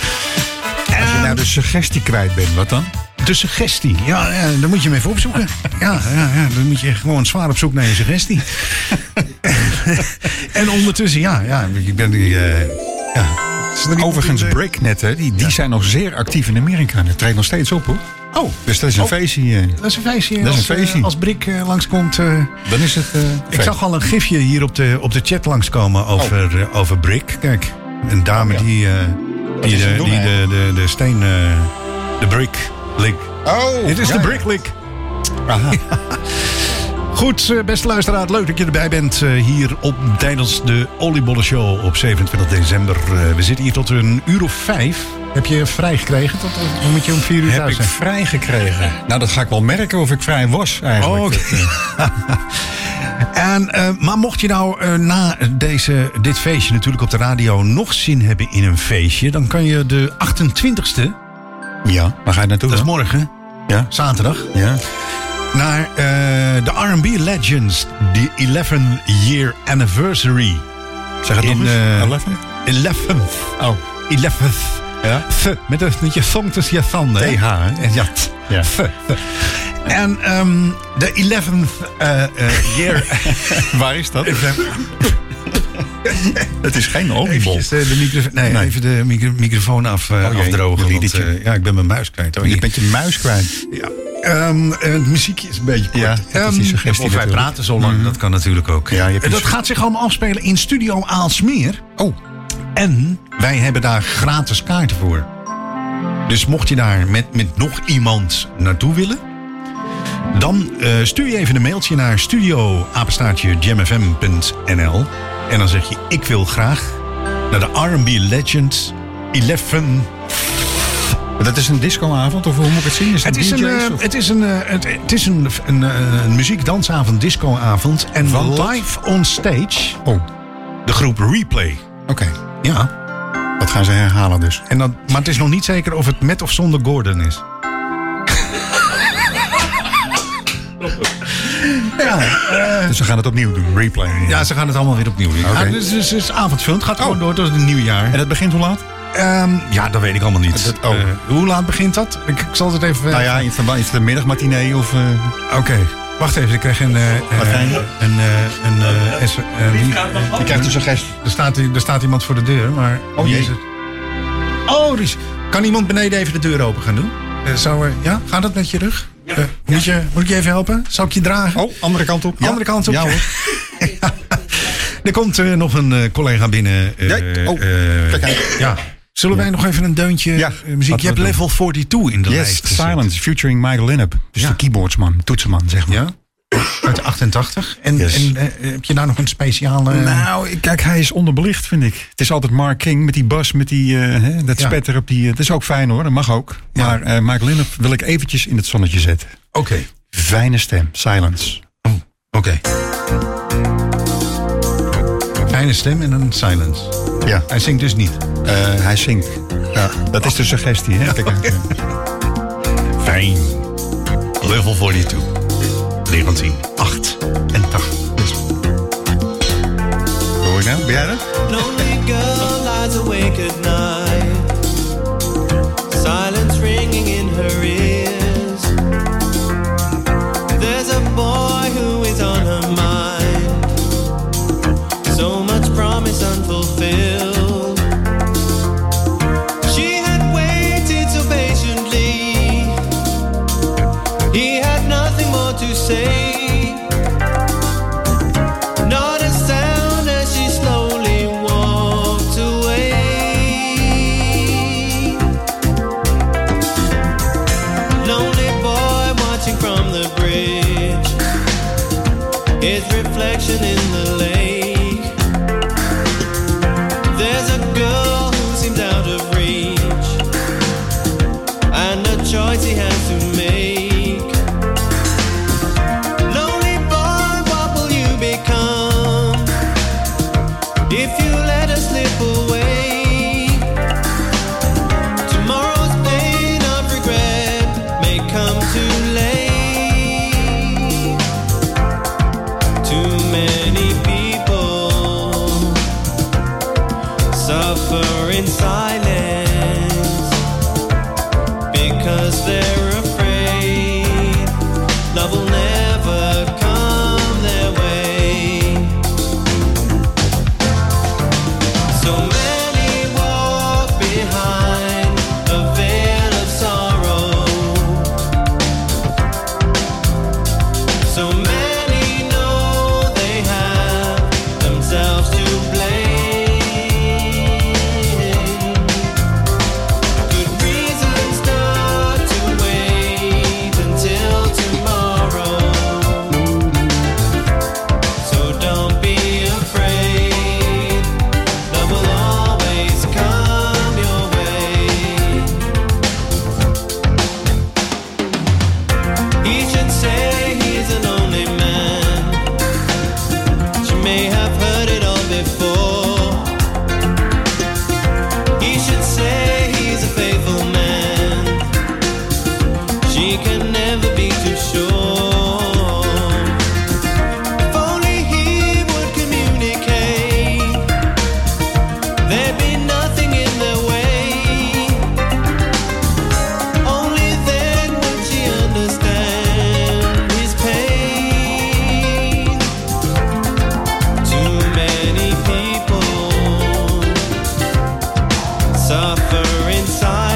Als je nou de suggestie kwijt bent, wat dan? De suggestie, ja, ja daar moet je hem even opzoeken. Ja, ja, ja, dan moet je gewoon zwaar op zoek naar je suggestie. en ondertussen, ja, ja ik ben die, eh, ja. Er Overigens, eh, Breaknet, hè, die, die zijn nog zeer actief in Amerika. Dat treedt nog steeds op, hoor. Oh, Dus dat is een Oh. feestje. eh. dat is een feestje. Dat is als, een feestje. eh, als Brik eh, langskomt. Dan is het... ik zag al een gifje hier op de, op de chat langskomen over, eh, over Brik. Kijk, een dame Oh, ja. die, die, de, doen, die de, de, de steen, de Brick lik. Oh, Dit is ja, de. Brick lik. Aha. Goed, eh, beste luisteraar, leuk dat je erbij bent eh, hier op, tijdens de Oliebollen Show op 27 december. Eh, we zitten hier tot een uur of vijf. Heb je vrij gekregen? Tot, moet je om vier uur Heb thuis ik zijn? vrij gekregen? Nou, dat ga ik wel merken of ik vrij was eigenlijk. Oh, oké. En, maar mocht je nou na deze, dit feestje natuurlijk op de radio nog zin hebben in een feestje, dan kan je de 28ste, ja, waar ga je naartoe dat is morgen, Ja, zaterdag, ja. Naar eh, de R&B Legends, de 11th year anniversary. Zeg het In, nog eens. eh, 11? 11th. Oh, 11th. ja. Th, met, een, met je zong tussen je tanden. TH, hè? En Ja, t- Ja. En ehm, de 11th eh, eh, year... Waar is dat? Het is geen oliebol. Eventjes eh, de nee, Nee. even de micro- microfoon af, eh, Oh afdrogen. Want, eh, ja, ik ben mijn muis kwijt. Oh, Je bent je muis kwijt. ja. Ehm, eh, het muziekje is een beetje kort. Ja, dat is die Ehm, of wij natuurlijk. praten zo lang, dat kan natuurlijk ook. Ja, je dat gaat zich allemaal afspelen in Studio Aalsmeer. Oh, En wij hebben daar gratis kaarten voor. Dus mocht je daar met, met nog iemand naartoe willen... dan stuur je even een mailtje naar studio-jamfm.nl. En dan zeg je, ik wil graag naar de R&B Legends 11... dat is een discoavond of hoe moet ik het zien? Is het, Het is een, DJ's? eh, of- het is een, eh, het, het is een, een, eh, een muziekdansavond, discoavond. En Van live on stage Oh, de groep Replay. oké. Ja, Dat gaan ze herhalen dus. en dan, maar het is nog niet zeker of het met of zonder Gordon is. Ja, Dus ze gaan het opnieuw doen, replay. ja, ze gaan het allemaal weer opnieuw doen. Oké. Ja, dus, dus, dus avondfilm. Het gaat gewoon Oh. door tot het nieuwjaar. En dat begint hoe laat? Ehm, ja, dat weet ik allemaal niet. Dat- oh. Eh, hoe laat begint dat? Ik, ik zal het even... Nou ja, is het, is het een middagmatinee of... eh, Oké, wacht even. Ik krijg een... eh, eh, Wat krijg je? een, eh, een, eh, eh, wie- je krijgt een suggestie. er, staat, er staat iemand voor de deur, maar... Oh, is het? Oh, Ries. Kan iemand beneden even de deur open gaan doen? Eh, zou, er- ja, gaat dat met je rug? Eh, moet, je, moet ik je even helpen? Zal ik je dragen? Oh, andere kant op. Ja. Andere kant op. Ja hoor. Er komt eh, nog een eh, collega binnen. eh, Ja, oh, kijk ja. Zullen wij nog even een deuntje Ja, muziek? Je hebt level 42 in de Yes, lijst. Silence, featuring Michael Linnep. Dus Ja. de keyboardsman, toetsenman, zeg maar. Ja? Uit 88. En, Yes. en eh, heb je daar nog een speciale... Nou, kijk, hij is onderbelicht, vind ik. Het is altijd Mark King met die bas, met die, eh, hè, dat Ja. spetter op die... eh, Het is ook fijn hoor, dat mag ook. Ja. Maar Michael Linnep wil ik eventjes in het zonnetje zetten. Oké. Fijne stem, Silence. Oké. Fijne stem en een silence. Ja, Hij zingt dus niet. hij zingt. Ja, dat is de suggestie, hè? Kijk. Fijn. Level 42. 1988. Dus Hoor je nou? Ben jij dat? suffering silence.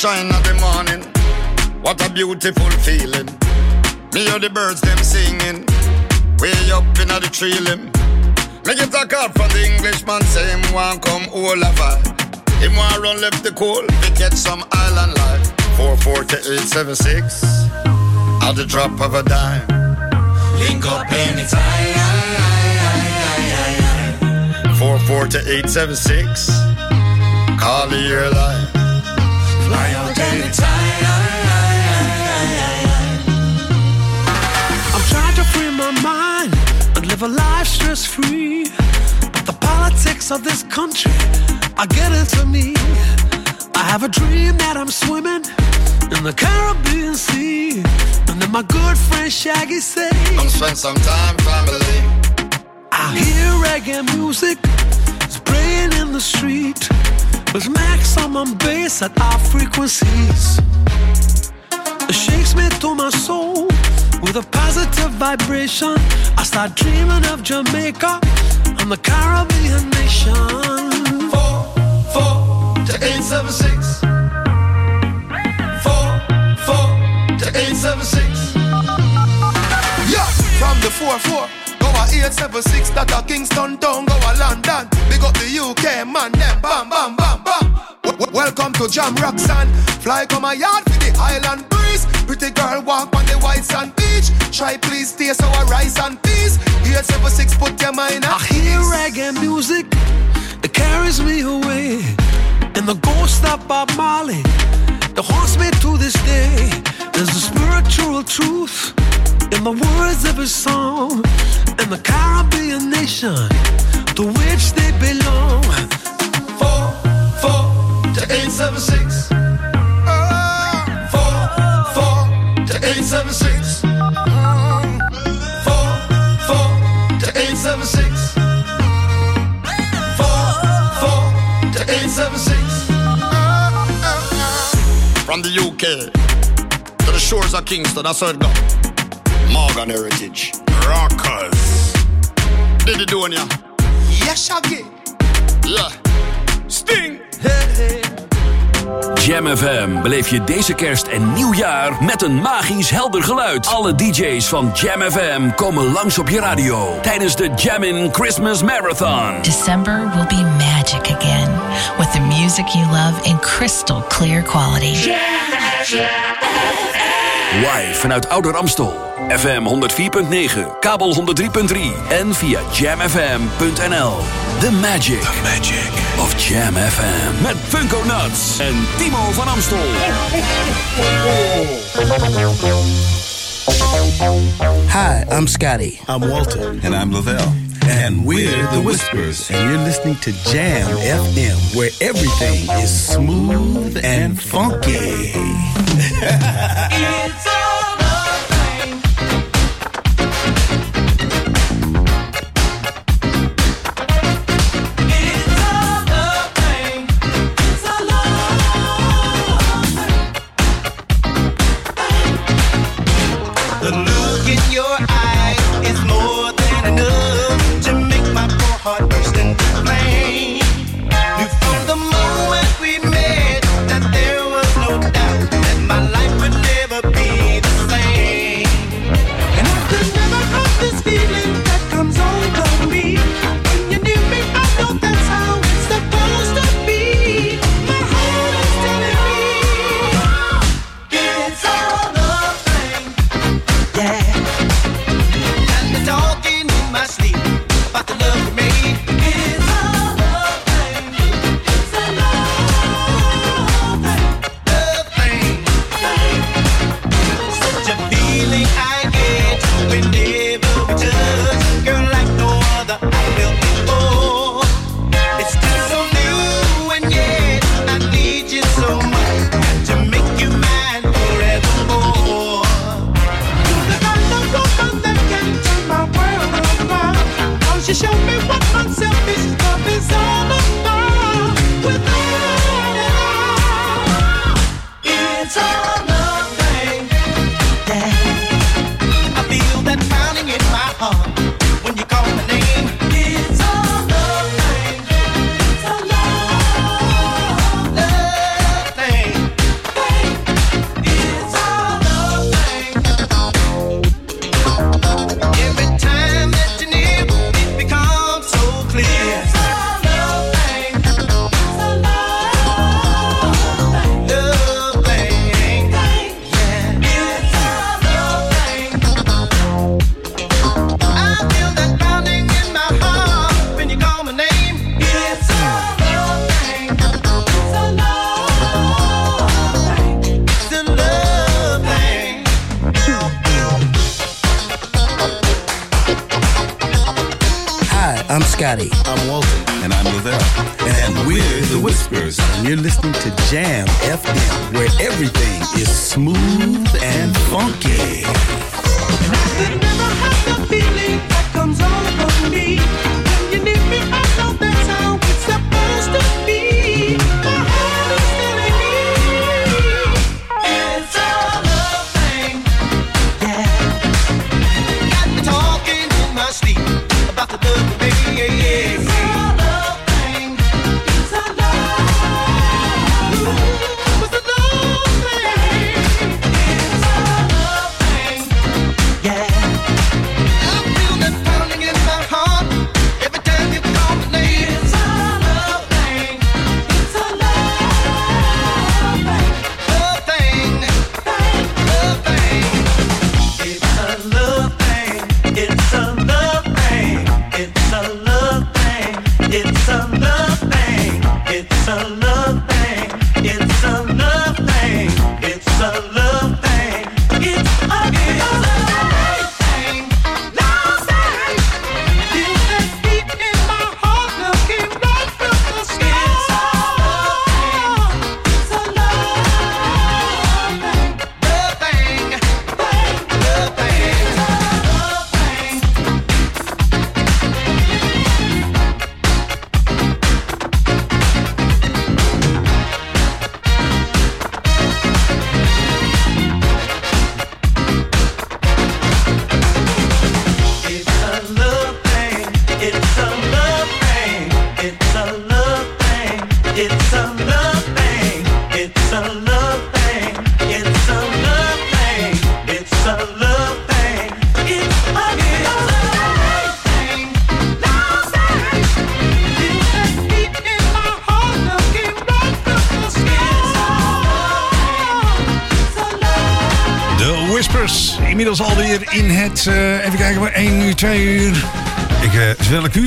Sunshine every morning. What a beautiful feeling. Me hear the birds them singing. Way up in the tree limb. Me get a call from the Englishman say him want come all over. Him want run left the coal. We get some island life. 44876. At the drop of a dime. Link up anytime. 44876. Call the airline. Fly out anytime. I'm trying to free my mind and live a life stress free. But the politics of this country are getting to me. I have a dream that I'm swimming in the Caribbean Sea. And then my good friend Shaggy say, Come spend some time, family. I hear reggae music is playing in the street with maximum bass at our frequencies. It shakes me to my soul with a positive vibration. I start dreaming of Jamaica and the Caribbean nation. Four, four to eight seven six. Four, four to eight seven six. Yeah, from the 4-4 Go a 876 that a Kingston town Go a London. Big up the UK man Them bam bam bam bam. Welcome to Jam Roxanne. Fly come a yard for the island breeze. Pretty girl walk on the white sand beach. Try please taste our rice and peas 876 put your mind at I hear reggae music It carries me away. And the ghost of Bob Marley That haunts me to this day. There's a spiritual truth in the words of his song and the Caribbean nation to which they belong. Four, four to eight seven six. From the UK to the shores of Kingston, that's how it go. Morgan Heritage. Rockers. Did it doing ya? Yes, Shaggy. Yeah. Sting. Jam FM beleef je deze kerst en nieuwjaar met een magisch helder geluid. Alle DJ's van Jam FM komen langs op je radio tijdens de Jammin' Christmas Marathon. December will be magic again with the music you love in crystal clear quality. Live vanuit Ouder Amstel. FM 104.9, kabel 103.3 en via jamfm.nl. The magic, The magic of Jam FM. Met Funko Nuts en Timo van Amstel. Hi, I'm Scotty. I'm Walter. And I'm Lavelle. And we're the Whispers. And you're listening to Jam FM, where everything is smooth and funky.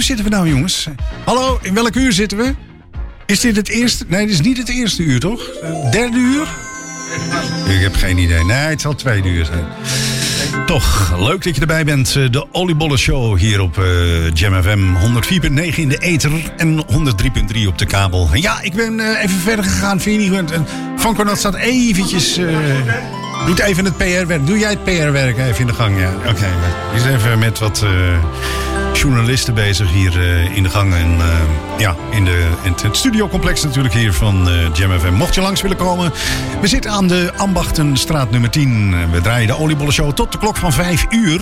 zitten we nou, jongens? Hallo, in welk uur zitten we? Is dit het eerste? Nee, dit is niet het eerste uur, toch? Eh, Derde uur? Ik heb geen idee. Nee, het zal tweede uur zijn. Toch, leuk dat je erbij bent. Eh, De Oliebollen Show hier op eh, Jam FM. 104.9 in de ether en 103.3 op de kabel. Ja, ik ben even verder gegaan. Vind je? En Van Cornat staat eventjes... eh, doet even het PR-werk. Doe jij het PR-werk even in de gang? Ja, oké. Die is even met wat journalisten bezig hier eh, in de gang. En eh, ja, in, de, in het- studiocomplex natuurlijk hier van eh Jam FM. Mocht je langs willen komen, we zitten aan de Ambachtenstraat nummer 10. We draaien de oliebollenshow tot de klok van 5 uur.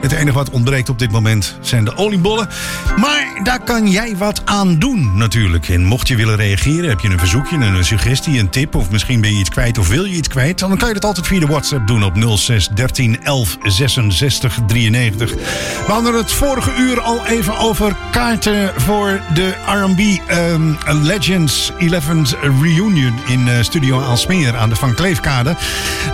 Het enige wat ontbreekt op dit moment zijn de oliebollen. Maar daar kan jij wat aan doen natuurlijk. En mocht je willen reageren, heb je een verzoekje, een suggestie, een tip... of misschien ben je iets kwijt of wil je iets kwijt... dan kan je dat altijd via de WhatsApp doen op 06 13 11 66 93. We hadden het vorige uur al even over kaarten voor de R&B ehm, Legends 11th Reunion... in eh, Studio Aalsmeer aan de Van Kleefkade.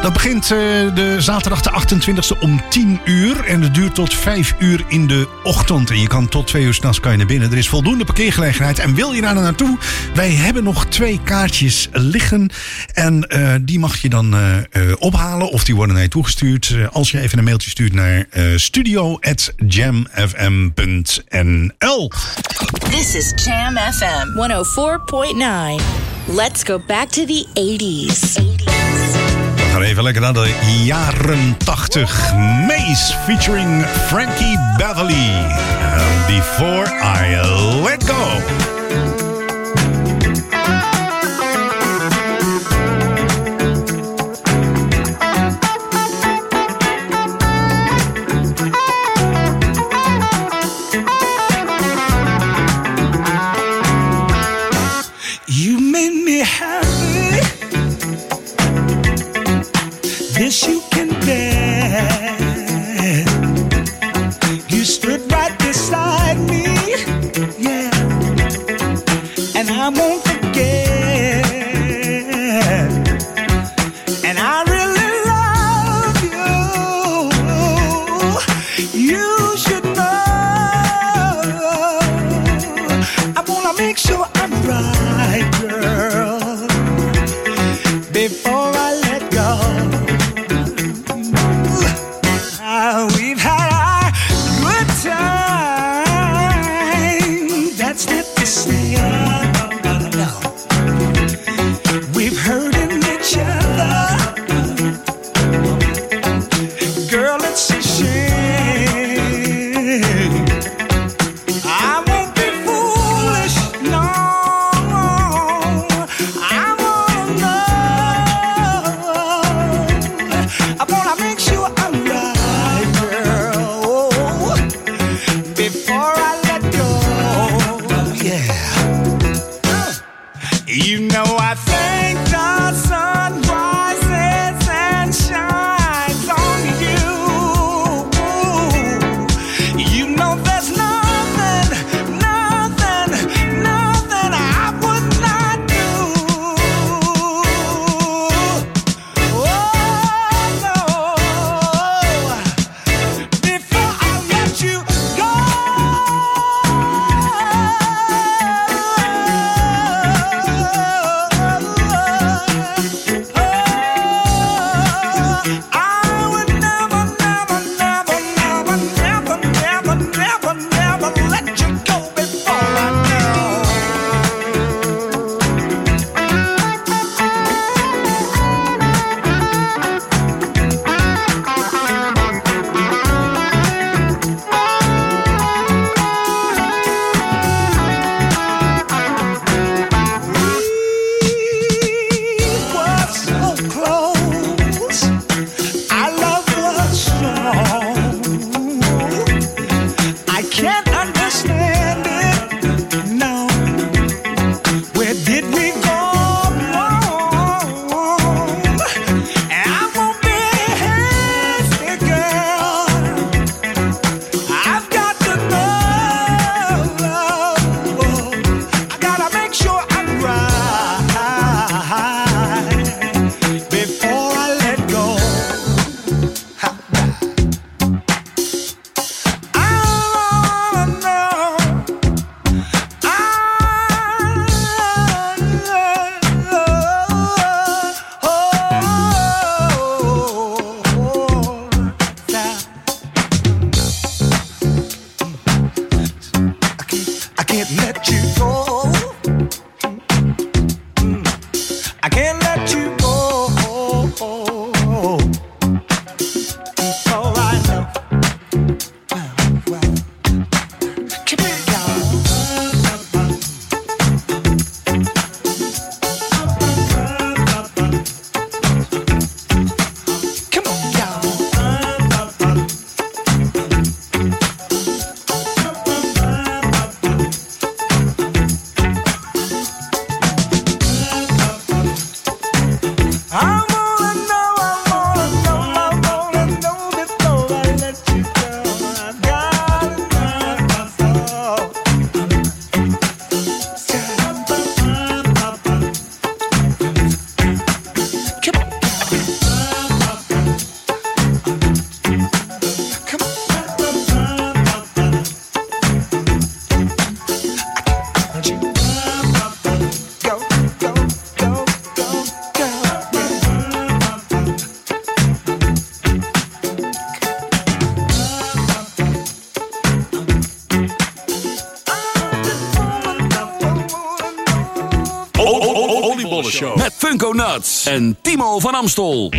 Dat begint eh, de zaterdag de 28e om 10 uur... en het duurt tot 5 uur in de ochtend. En je kan tot 2 uur s'nachts kan je naar binnen. Er is voldoende parkeergelegenheid. En wil je daar naartoe? Wij hebben nog twee kaartjes liggen. En eh, die mag je dan eh, eh, ophalen of die worden naar je toegestuurd. als je even een mailtje stuurt naar studio.jamfm.nl. This is Jam FM 104.9. Let's go back to the 80s. Gaan even lekker naar de jaren 80. Mace featuring Frankie Beverly. Before I let go. En Timo van Amstel.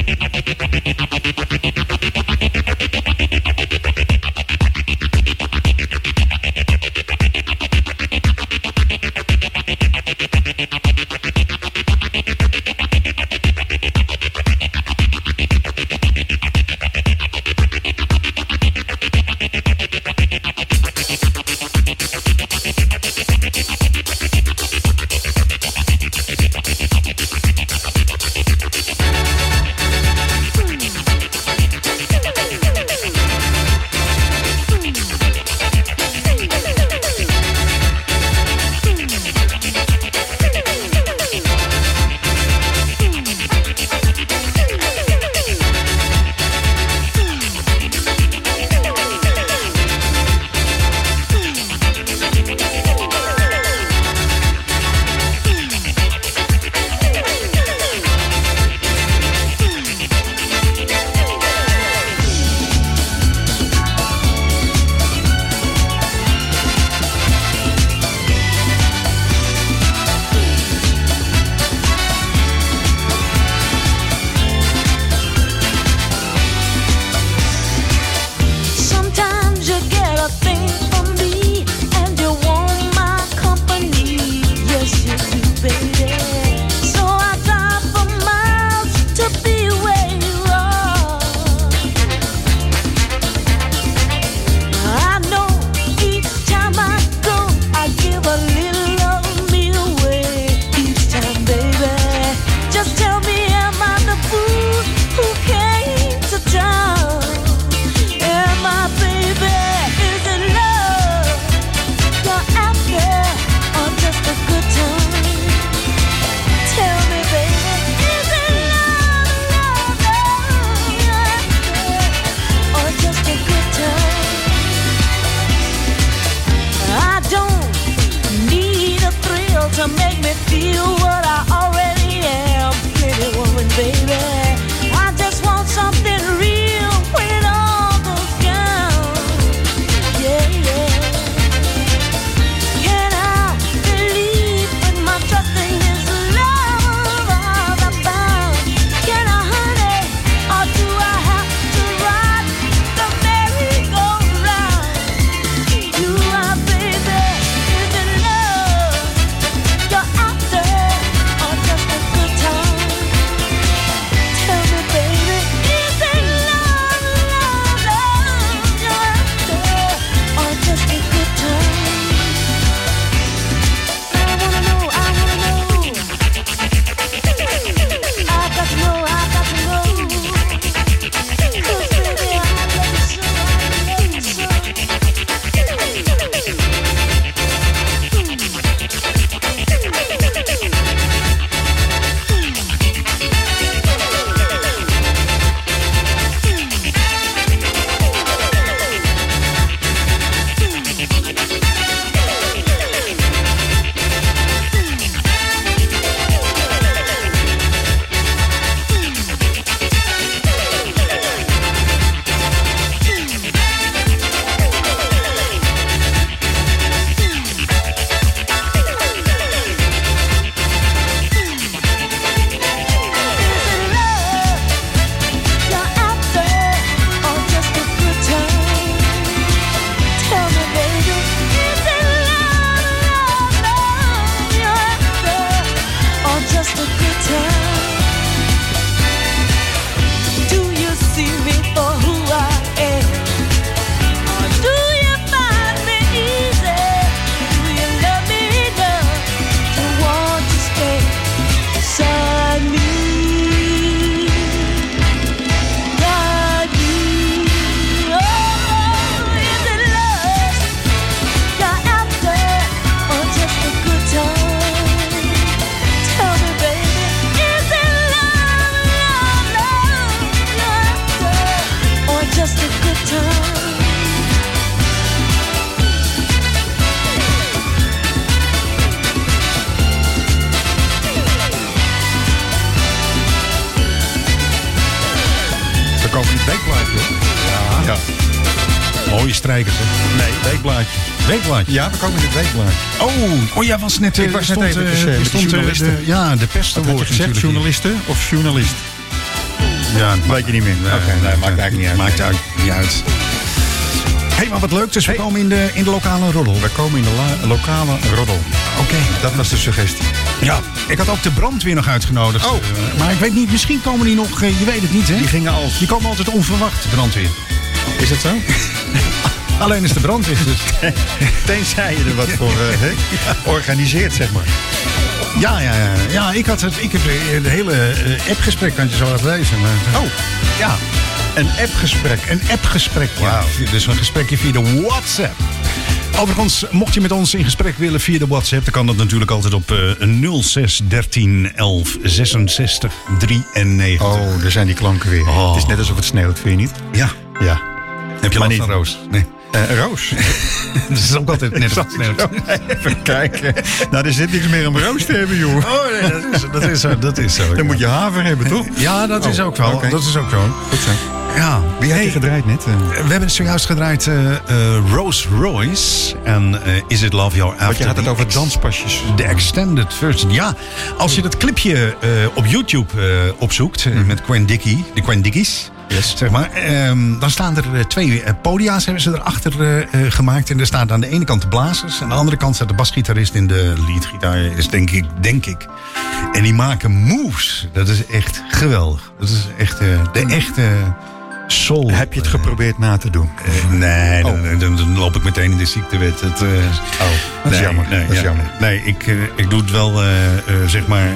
Ja, we komen in het weekblaadje. Oh, oh ja, was net... eh, Ik was net stond, even eh, met die stond, eh, journalisten. de- Ja, de pest je gezegd, journalisten of journalist? Ja, Weet je niet meer. Oké, nee, maakt eigenlijk niet uit. Maakt eigenlijk niet uit. Hé, hey, maar wat leuk. Dus we komen in de, in de lokale roddel. We komen in de la- lokale roddel. Oké. Dat was de suggestie. Ja, ik had ook de brandweer nog uitgenodigd. Oh. Eh, maar ik weet niet, misschien komen die nog... eh, je weet het niet, hè? Die gingen al. Die komen altijd onverwacht, de brandweer. Is dat zo? Alleen is de brandweer dus. Tenzij je er wat voor eh, hè, organiseert, zeg maar. Ja, ja, ja. ja ik, had het, ik heb de, de hele eh, appgesprek, kan je zo laten lezen. Maar, Oh, ja, een appgesprek. een appgesprek. Ja. Dus een gesprekje via de WhatsApp. Overigens, mocht je met ons in gesprek willen via de WhatsApp, dan kan dat natuurlijk altijd op eh 06 13 11 66 93. Oh, daar zijn die klanken weer. Oh. Het is net alsof het sneeuwt, vind je niet? Ja. Ja. Heb je Maar last niet. van Roos? Nee. Eh, Roos. Dat is ook altijd net. Even kijken. Nou, er zit niks meer om roos te hebben, joh. Oh, nee, dat is, dat is zo. Dat is zo Dan ja. moet je haver hebben, toch? Ja, dat is Oh, ook wel. Dat is ook zo. Goed zo. Ja. Wie had je Hey, gedraaid net? Eh, We hebben zojuist gedraaid eh Rolls Royce en Is It Love Your After. Want je had het over danspasjes. De extended version. Ja, als je dat clipje op YouTube opzoekt eh, met Gwen Dickie, de Gwen Dickies. Yes. Zeg maar, ehm, dan staan er eh, twee eh, podia's hebben ze erachter eh, gemaakt. En er staat aan de ene kant de blazers. Aan de andere kant staat de basgitarist en de leadgitaar is denk ik, denk ik. En die maken moves. Dat is echt geweldig. Dat is echt de echte soul. Heb je het geprobeerd na te doen? Eh, nee, Oh. dan, dan, dan loop ik meteen in de ziektewet. Het, eh, dat is nee, jammer. Nee, Dat is ja. jammer. Nee, ik, eh, ik doe het wel, zeg maar,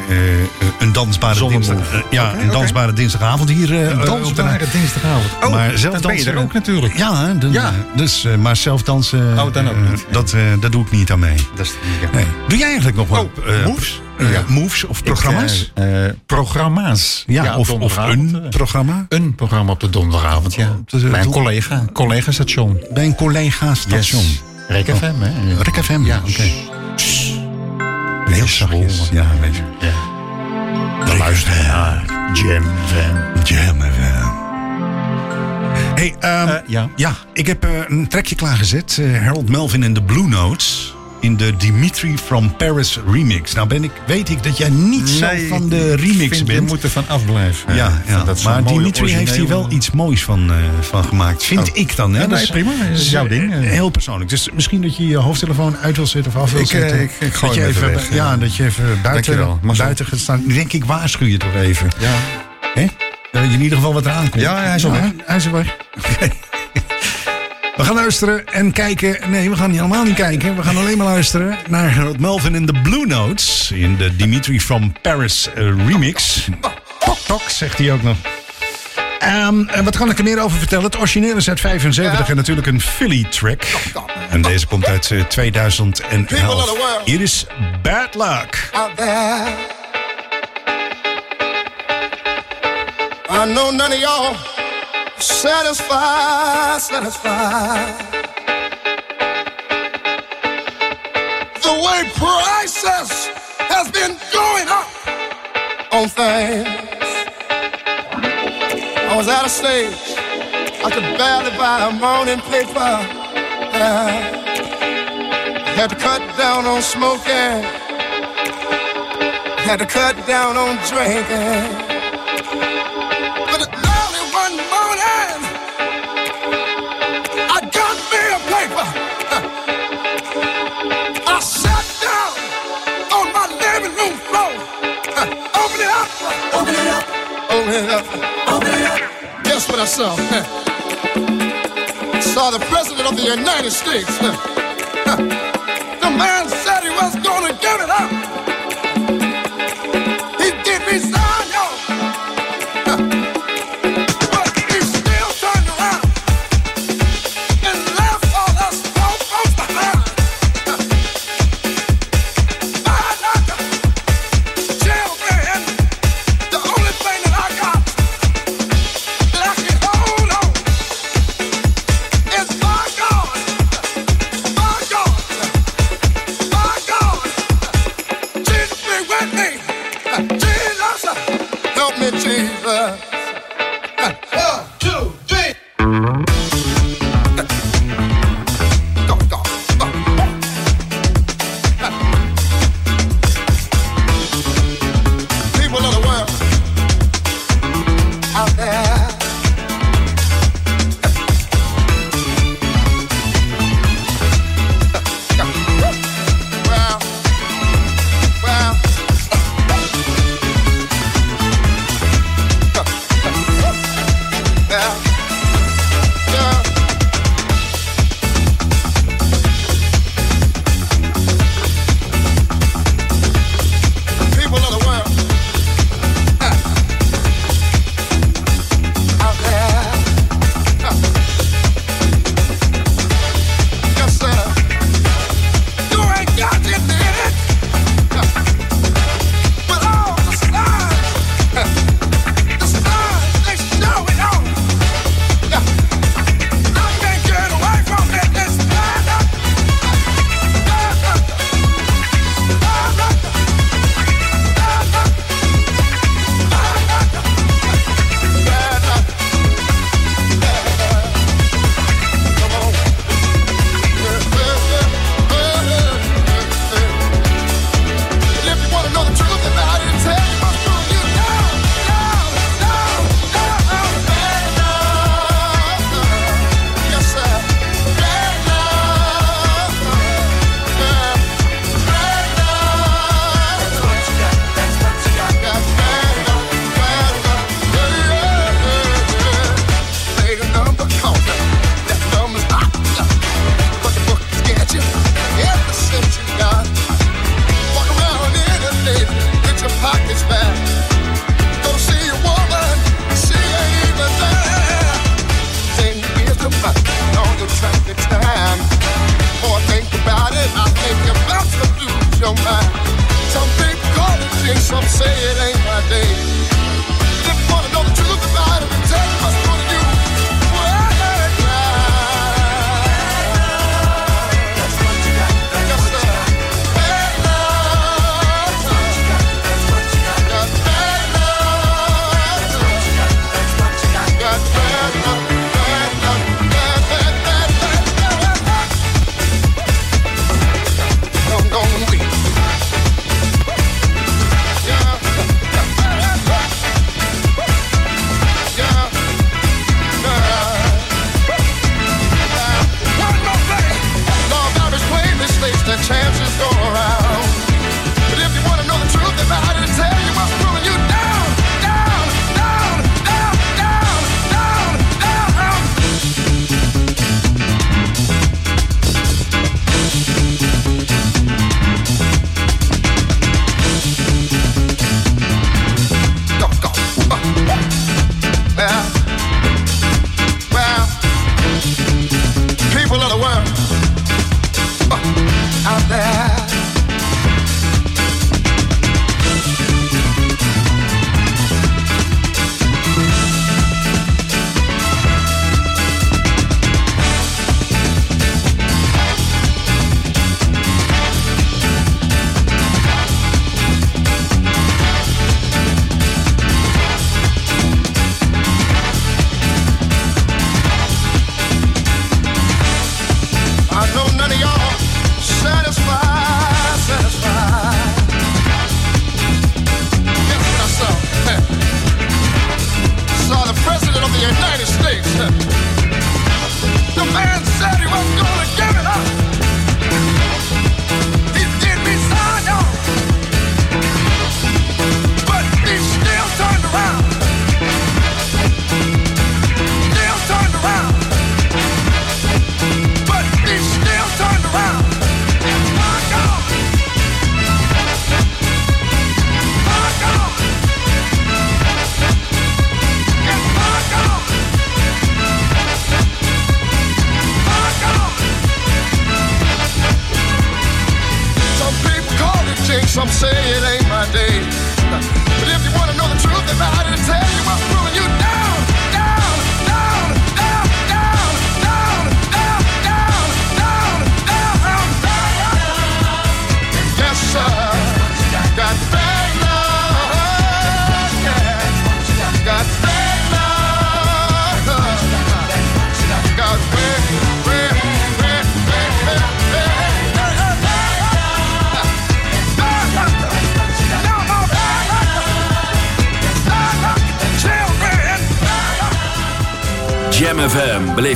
een dansbare Zonder dinsdag. move. eh, ja, een dansbare dinsdagavond hier. Een op dansbare dinsdagavond. Oh, maar zelf dan ben je dansen- er ook natuurlijk. Ja, hè, dan, Ja. Dus, maar zelf dansen. Oh, dan ook niet. Dat, dat doe ik niet aan mee. Dat is, ja. Nee. Doe jij eigenlijk nog wat? Oh, moves? Eh, Ja. Moves of programma's? Ik, eh, eh, programma's. ja, of, of een eh, programma? Een programma op de donderdagavond, ja. Bij een doe- collega. Collega-station. Bij een collega-station. Yes. Rek FM, hè? Rek FM, ja, oké. Heel zachtjes. Ja, weet je. We luisteren naar Jam FM. Jam FM. Hey, ehm, Eh, ja. ja, ik heb eh, een trekje klaargezet. eh, Harold Melvin en de Blue Notes. In de Dimitri from Paris remix. Nou ben ik, weet ik dat jij niet zo van de remix vind, Je bent. moet er van afblijven. ja, ja. dat maar Dimitri heeft hier wel iets moois van, eh, van gemaakt. Vind Oh. ik dan. Hè? Ja, Dat is- prima. Dat is jouw ding. eh, Heel persoonlijk. Dus misschien dat je je hoofdtelefoon uit wil zetten of af wil eh, zetten. ik- ik gooi dat je even even, weg, Ja, ja. dat je even buiten, buiten gaat staan. Denk ik, waarschuw je toch even. Ja. Hè? Dat je in ieder geval wat eraan komt. Ja, hij is al weg. Hij is al weg. Oké. We gaan luisteren en kijken. Nee, we gaan niet helemaal niet kijken. We gaan alleen maar luisteren naar Harold Melvin in de Blue Notes. In de Dimitri from Paris eh, remix. Tok, tok, zegt hij ook nog. Ehm, en wat kan ik er meer over vertellen? Het origineel is uit 75 en natuurlijk een Philly track. En deze komt uit eh, 2011. Hier is Bad Luck. out there. I know none of y'all satisfied, satisfied. The way prices has been going up on things. I was at a stage I could barely buy a morning paper. Uh, had to cut down on smoking. Had to cut down on drinking. Guess what I saw? Saw the President of the United States.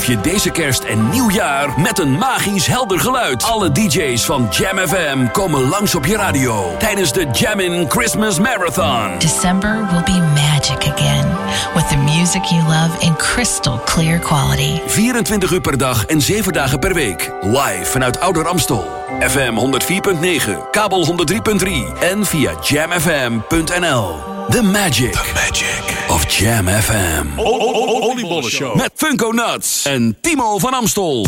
Beleef je deze kerst en nieuwjaar met een magisch helder geluid. Alle DJ's van Jam FM komen langs op je radio tijdens de Jammin' Christmas Marathon. December will be magic. magic again with the music you love in crystal clear quality. 24 uur per dag en 7 dagen per week. Live vanuit Ouder Amstel. FM 104.9, kabel 103.3 en via jamfm.nl. The magic. The magic. Of Jam FM. Oliebollen Show. Met Funko Nuts en Timo van Amstel.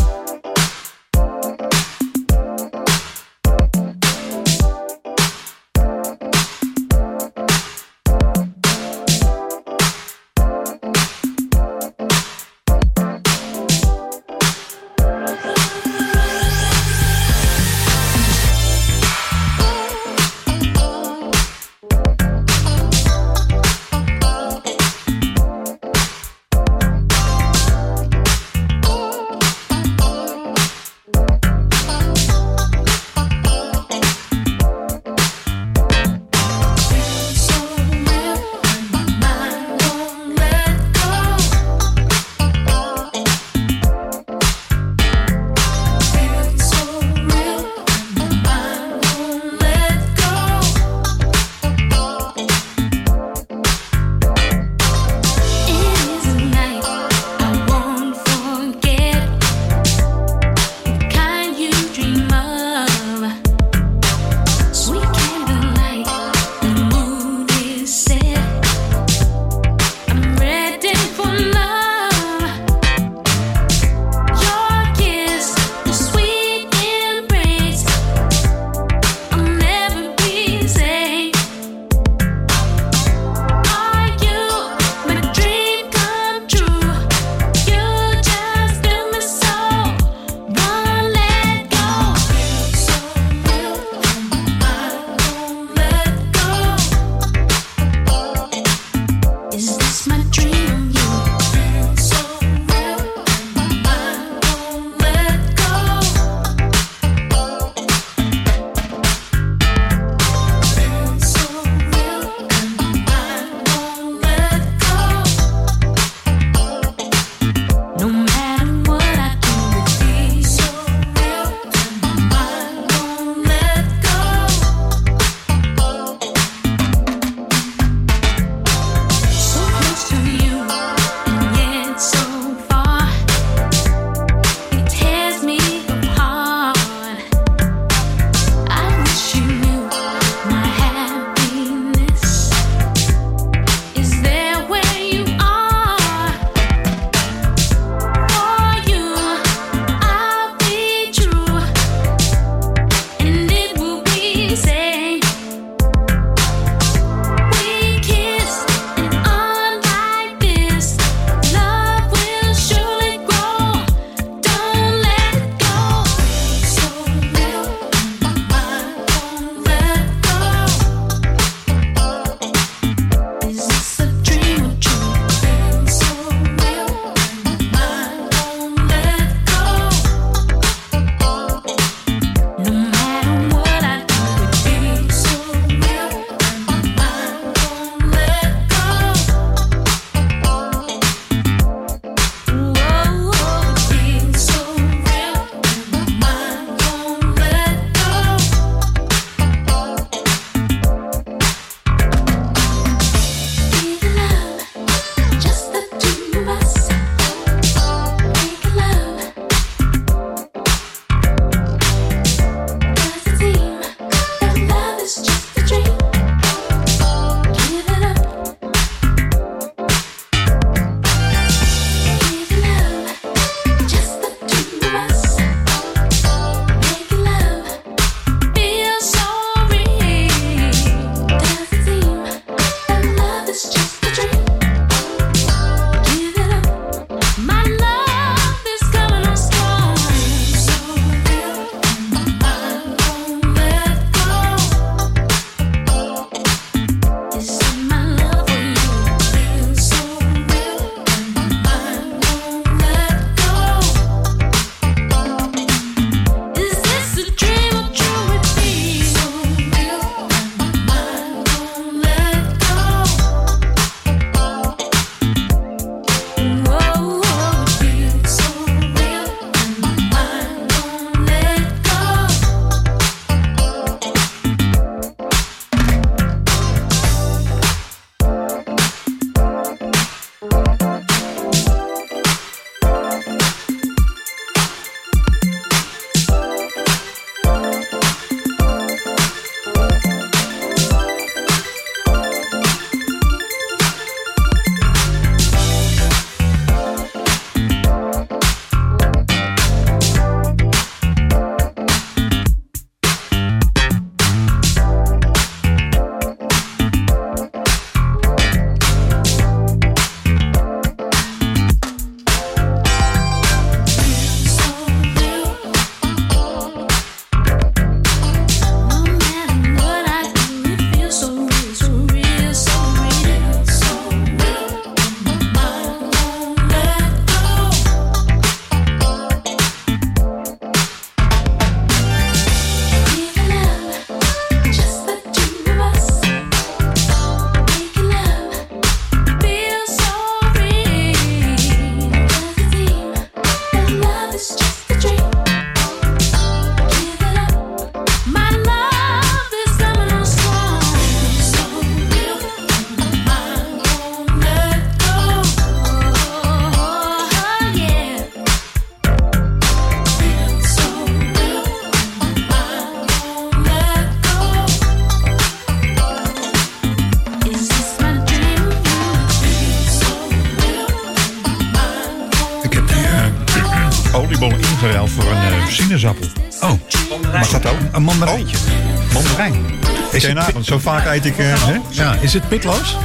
Nagaan, zo vaak eet ik... eh, hè? Ja, is het pitloos?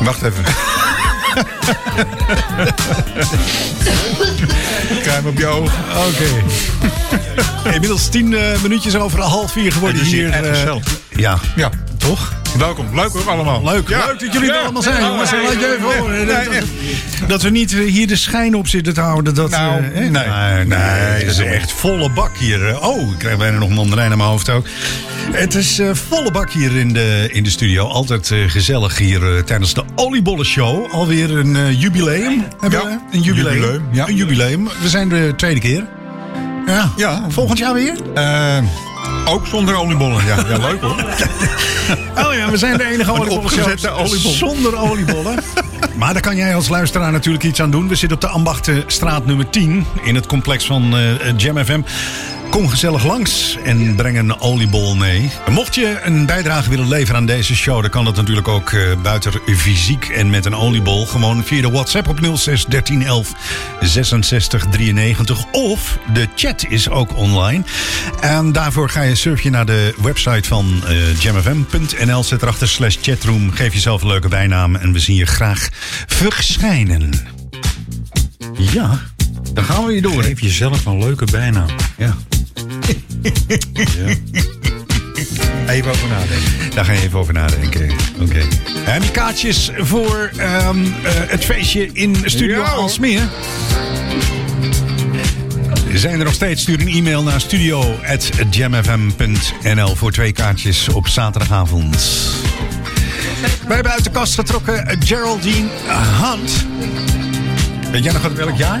Wacht even. Kruim op je oog. Oké. Inmiddels tien eh, minuutjes over half vier geworden hier hier. eh, ja, Ja, toch? Welkom. Leuk hoor allemaal. Leuk, Ja. leuk dat jullie er allemaal zijn, jongens. En laat je even horen. nee, dat, we niet eh, hier de schijn op zitten te houden. Dat, Nou, eh, nee. nee, Nee, het is dat is echt volle bak hier. eh. Oh, ik krijg bijna nog mandarijn aan mijn hoofd ook. Het is volle bak hier in de, in de studio. Altijd gezellig hier tijdens de Oliebollen Show. Alweer een jubileum. Hebben Ja, we? Een jubileum. jubileum, ja. Een jubileum. We zijn de tweede keer. Ja. Ja. Volgend jaar weer? Ook zonder oliebollen. Ja, ja leuk hoor. Oh ja, we zijn de enige oliebollen zonder oliebollen. maar daar kan jij als luisteraar natuurlijk iets aan doen. We zitten op de Ambachtenstraat nummer 10 in het complex van eh Jam FM. Kom gezellig langs en breng een oliebol mee. Mocht je een bijdrage willen leveren aan deze show, dan kan dat natuurlijk ook eh, buiten fysiek en met een oliebol. Gewoon via de WhatsApp op 06 13 11 66 93. Of de chat is ook online. En daarvoor ga je surf je naar de website van eh jamfm.nl. Zet erachter slash chatroom. Geef jezelf een leuke bijnaam en we zien je graag verschijnen. Ja, dan gaan we weer door. Geef jezelf een leuke bijnaam. Ja. Even over nadenken. Daar ga je even over nadenken. Oké. En die kaartjes voor ehm, eh, het feestje in Studio Ja. Alsmeer. Zijn er nog steeds? Stuur een e-mail naar studio.jamfm.nl voor twee kaartjes op zaterdagavond. Wij hebben uit de kast getrokken eh, Geraldine Hunt. Weet jij nog uit welk jaar?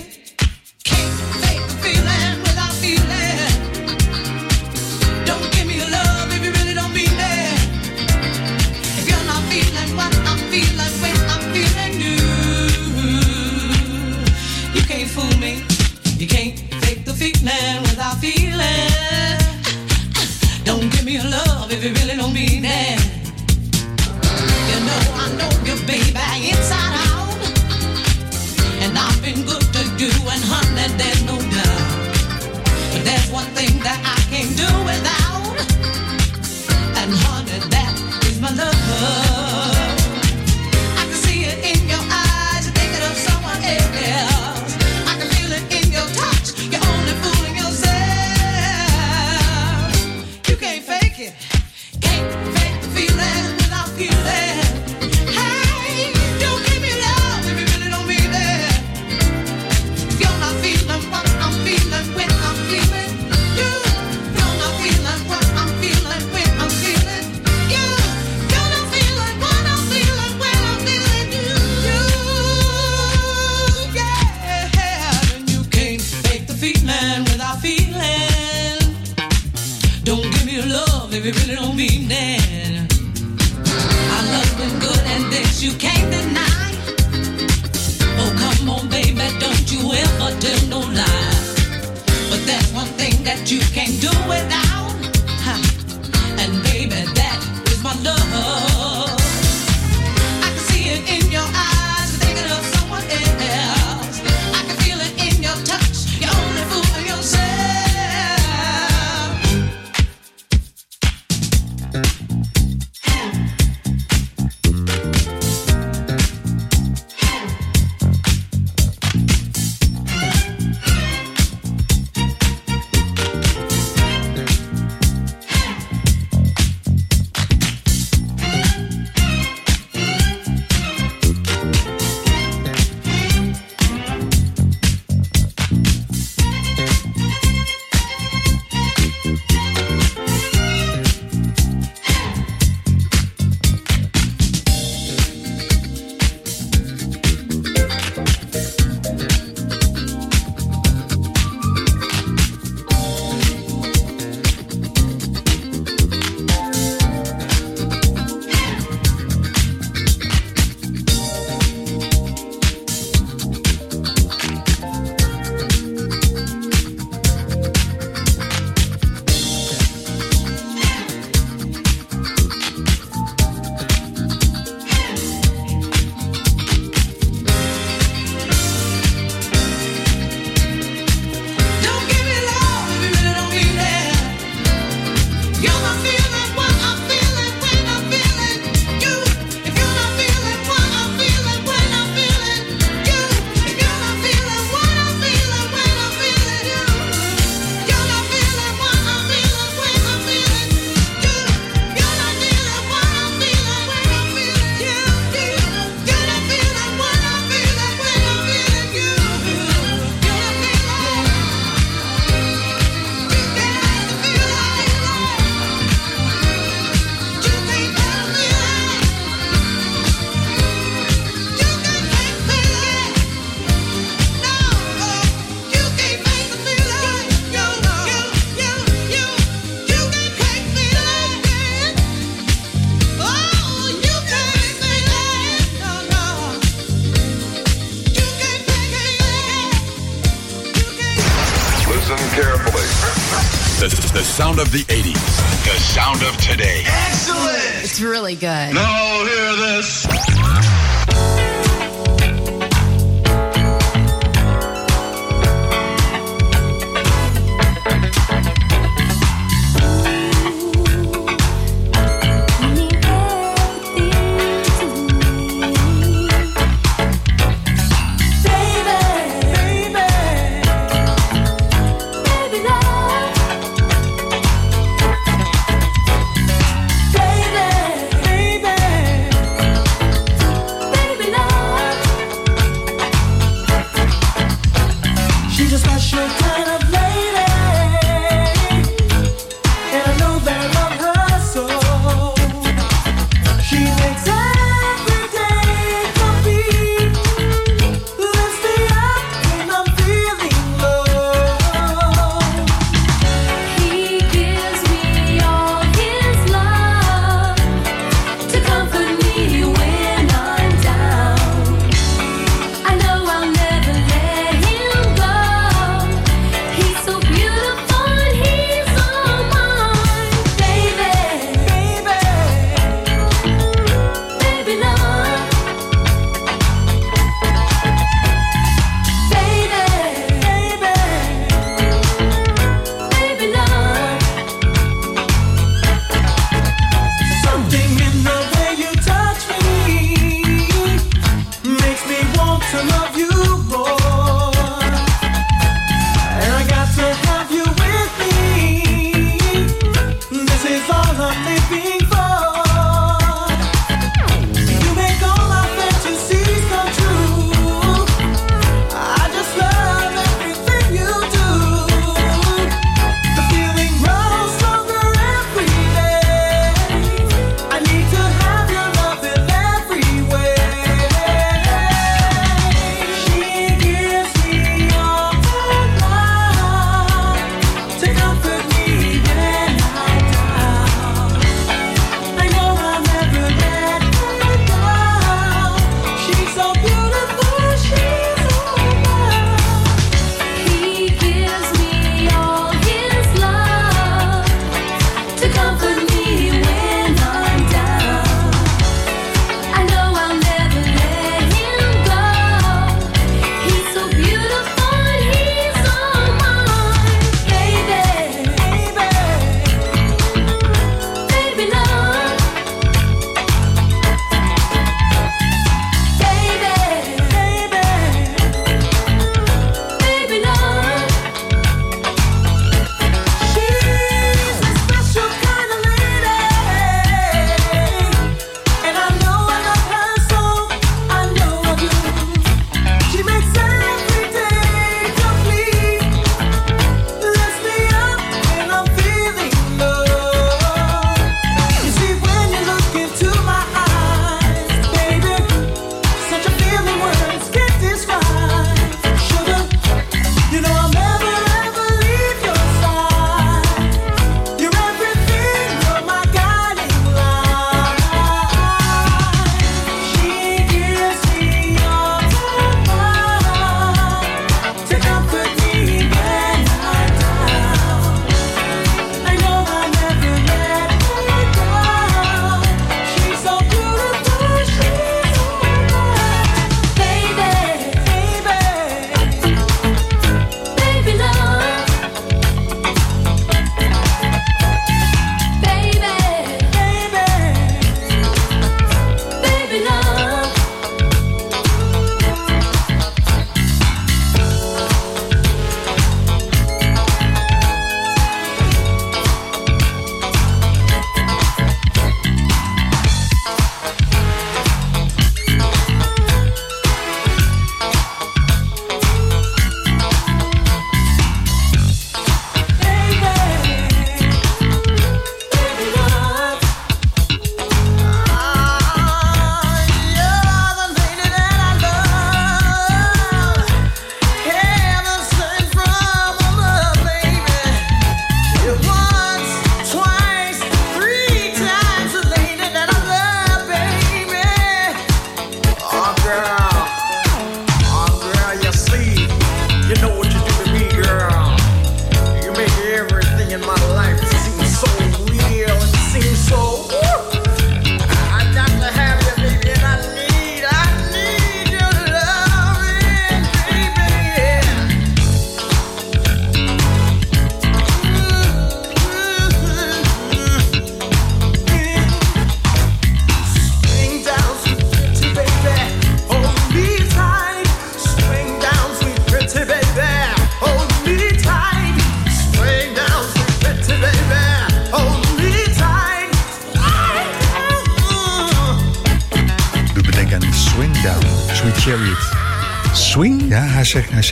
feeling without feeling. Don't give me love if you really don't mean it. You know I know you, baby, inside out. And I've been good to you, and honey, there's no doubt. But there's one thing that I can't do without. And honey, that is my love. It. Our love's good and this you can't deny. Oh, come on, baby, don't you ever tell no lie. But there's one thing that you can't do without. Ha. And baby, that is my love. Really good. Now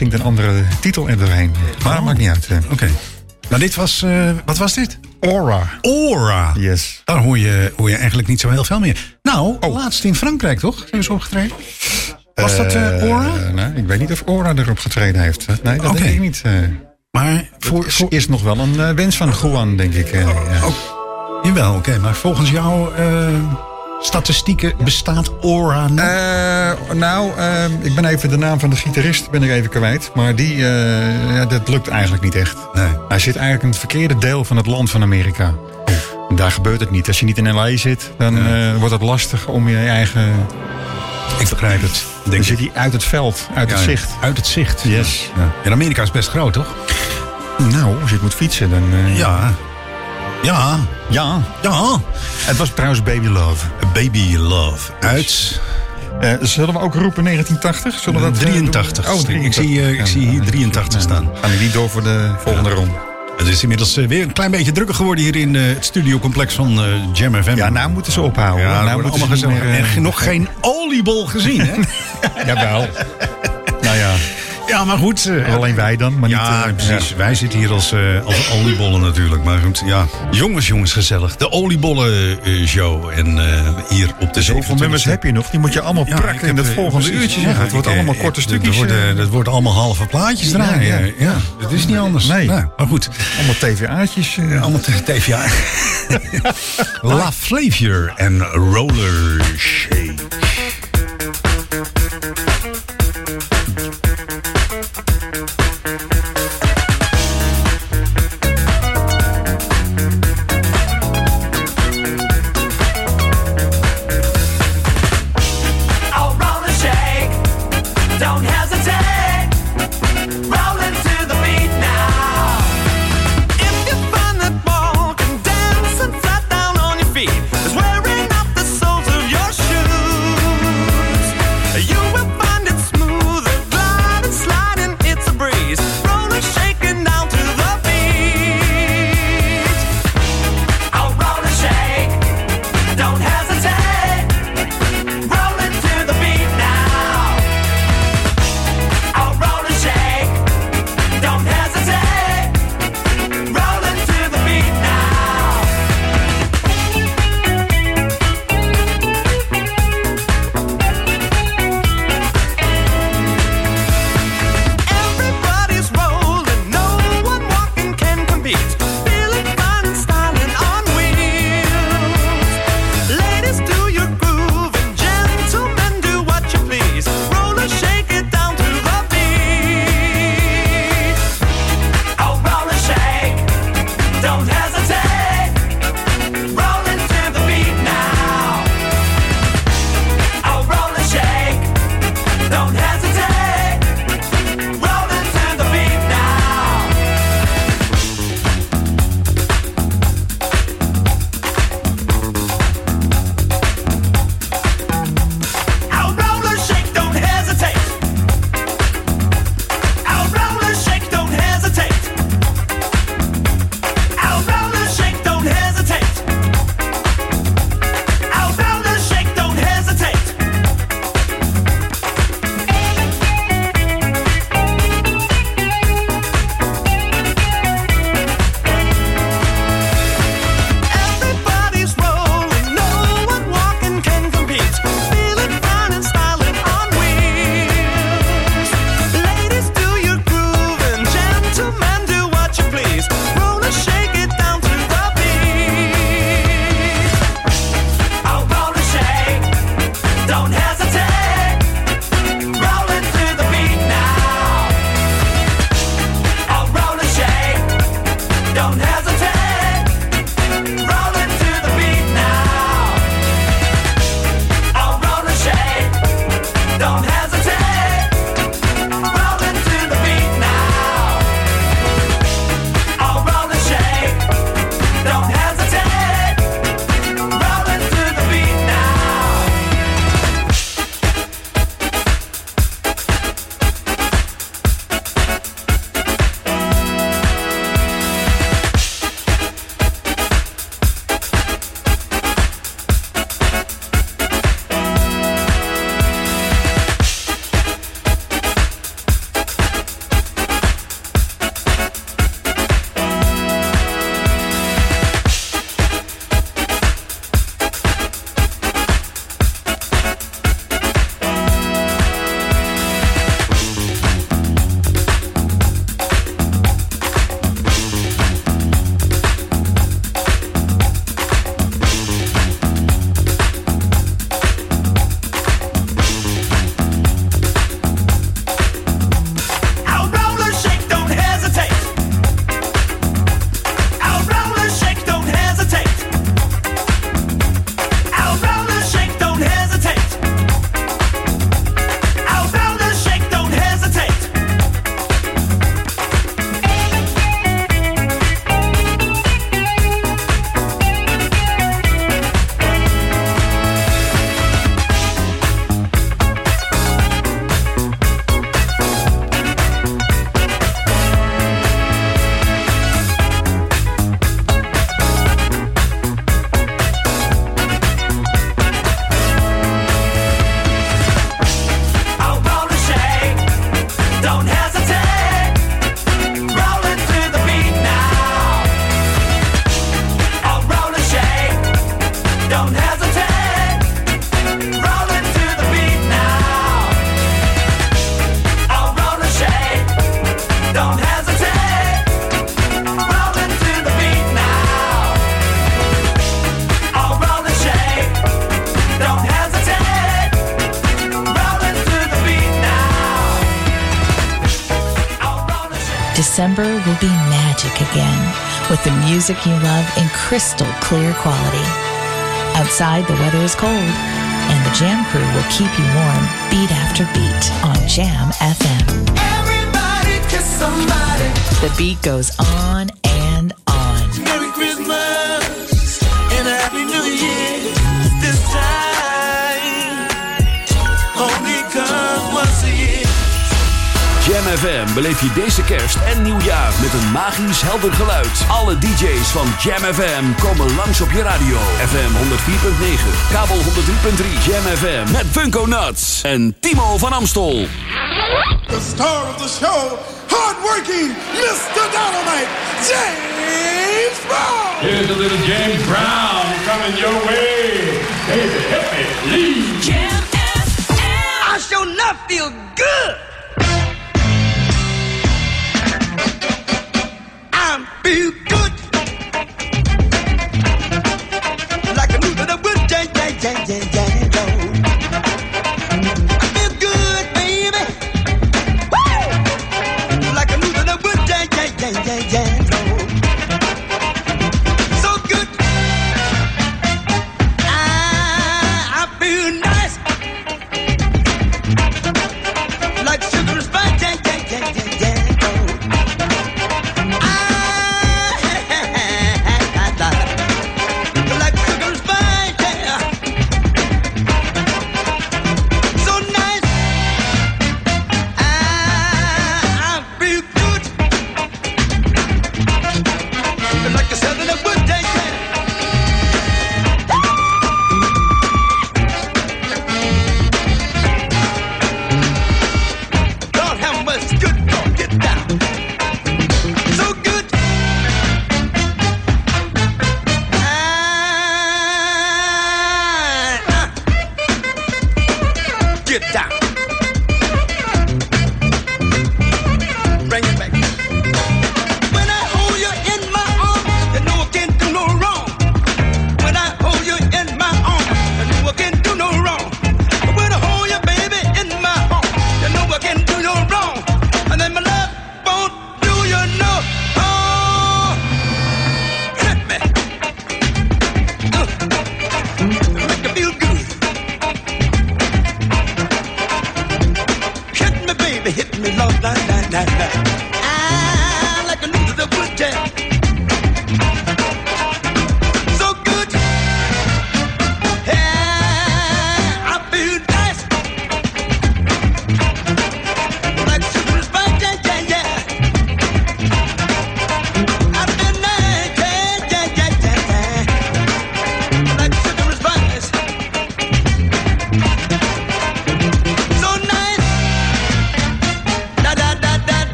zingt een andere titel er doorheen. Maar dat maakt niet uit. eh. Oké. Maar dit was, eh, wat was dit? Aura. Aura. Yes. Daar hoor je, hoor je eigenlijk niet zo heel veel meer. Nou, Oh. laatst in Frankrijk toch? Zijn ze opgetreden? Was dat eh, Aura? Nee, ik weet niet of Aura erop getreden heeft. Nee, dat denk ik niet. Maar voor, is, is nog wel een wens van Juan, denk ik. ja. Jawel, oké. maar volgens jou statistieken bestaat Aura nog? Eh, nou, eh, ik ben even de naam van de gitarist ben ik even kwijt. Maar die, eh, ja, dat lukt eigenlijk niet echt. Nee. Hij zit eigenlijk in het verkeerde deel van het land van Amerika. Daar gebeurt het niet. Als je niet in L.A. zit, dan eh, wordt het lastig om je eigen... ik begrijp het. Dan zit hij uit het veld, uit het zicht. Uit het zicht. Yes. Ja. En Amerika is best groot, toch? Nou, als je het moet fietsen, dan... eh, Ja. Ja. Ja. Ja. Het was trouwens Baby Love. Baby Love. Uit Eh, zullen we ook roepen 1980? Zullen we dat, eh, 83. doen? Oh, Ik 83. zie, eh, ik zie hier 83 staan. Gaan we niet door voor de volgende ronde? Het is inmiddels eh, weer een klein beetje drukker geworden hier in het studiocomplex van Jam FM. Ja, nou moeten ze ophouden. Ja, nou nou moeten allemaal ze niet gezellig. En nog geen oliebol gezien, hè? Jawel. Ja, maar goed. eh, alleen wij dan. Maar ja, niet, eh, precies. Wij zitten hier als, eh, als oliebollen natuurlijk. Maar goed, ja. Jongens, jongens, gezellig. De oliebollen show. En hier op de Zoveel nummers heb je nog. Die moet je allemaal Ja, prakken in het volgende precies. uurtje. Ja, het wordt allemaal korte stukjes. worden- eh, Dat wordt allemaal halve plaatjes draaien. ja. Ja, dat is niet anders. Nee. Nou, maar goed. allemaal TVA'tjes. eh. Allemaal TVA. La Flavier en Roller Shake. music you love in crystal clear quality. Outside, the weather is cold, and the Jam Crew will keep you warm beat after beat on Jam FM. The beat goes on Jam FM beleef je deze kerst en nieuwjaar met een magisch helder geluid. Alle DJ's van Jam FM komen langs op je radio. FM 104.9, kabel 103.3. Jam FM met Funko Nuts en Timo van Amstel. The star of the show, hardworking Mr. Dynamite, James Brown. Here's a little James Brown coming your way. Baby, help me, please. Jam FM. I shall not feel good.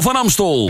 Van Amstel.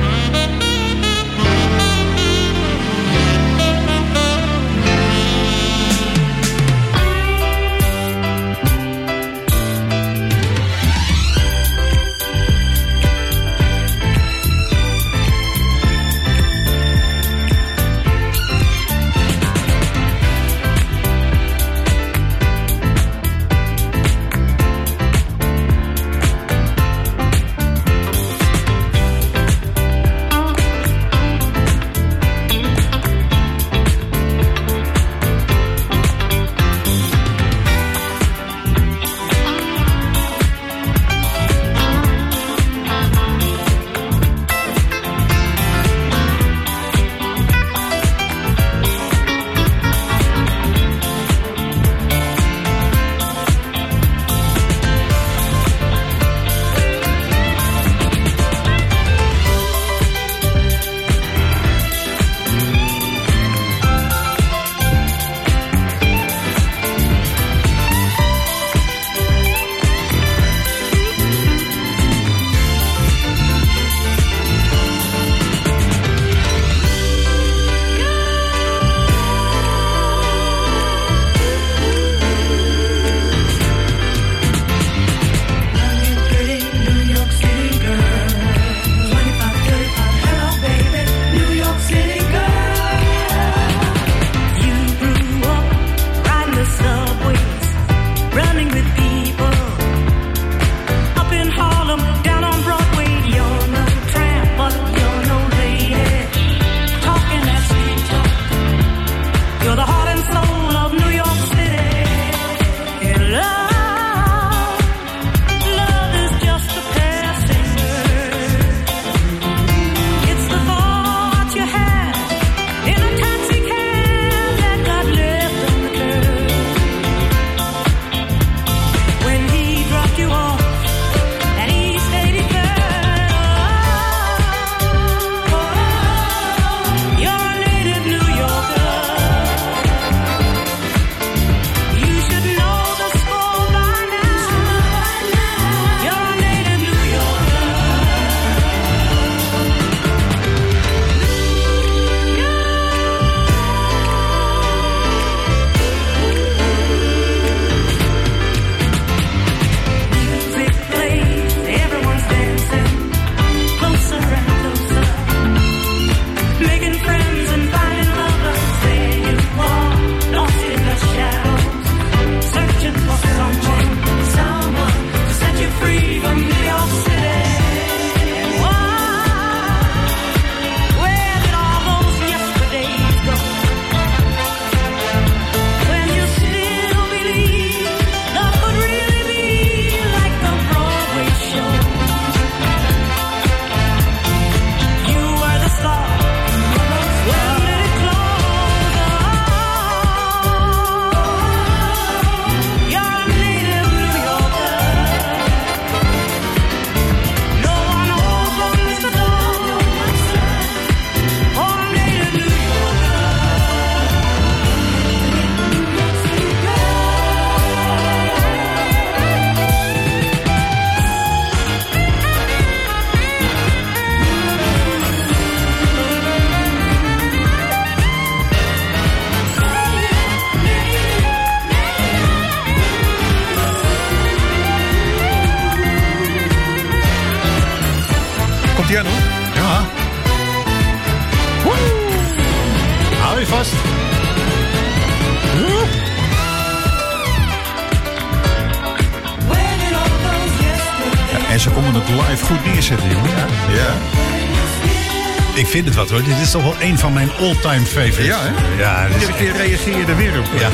Ik vind het wat hoor. Dit is toch wel een van mijn all-time favorites. Ja, hè? Ja, Iedere keer reageer je er weer op. Ja.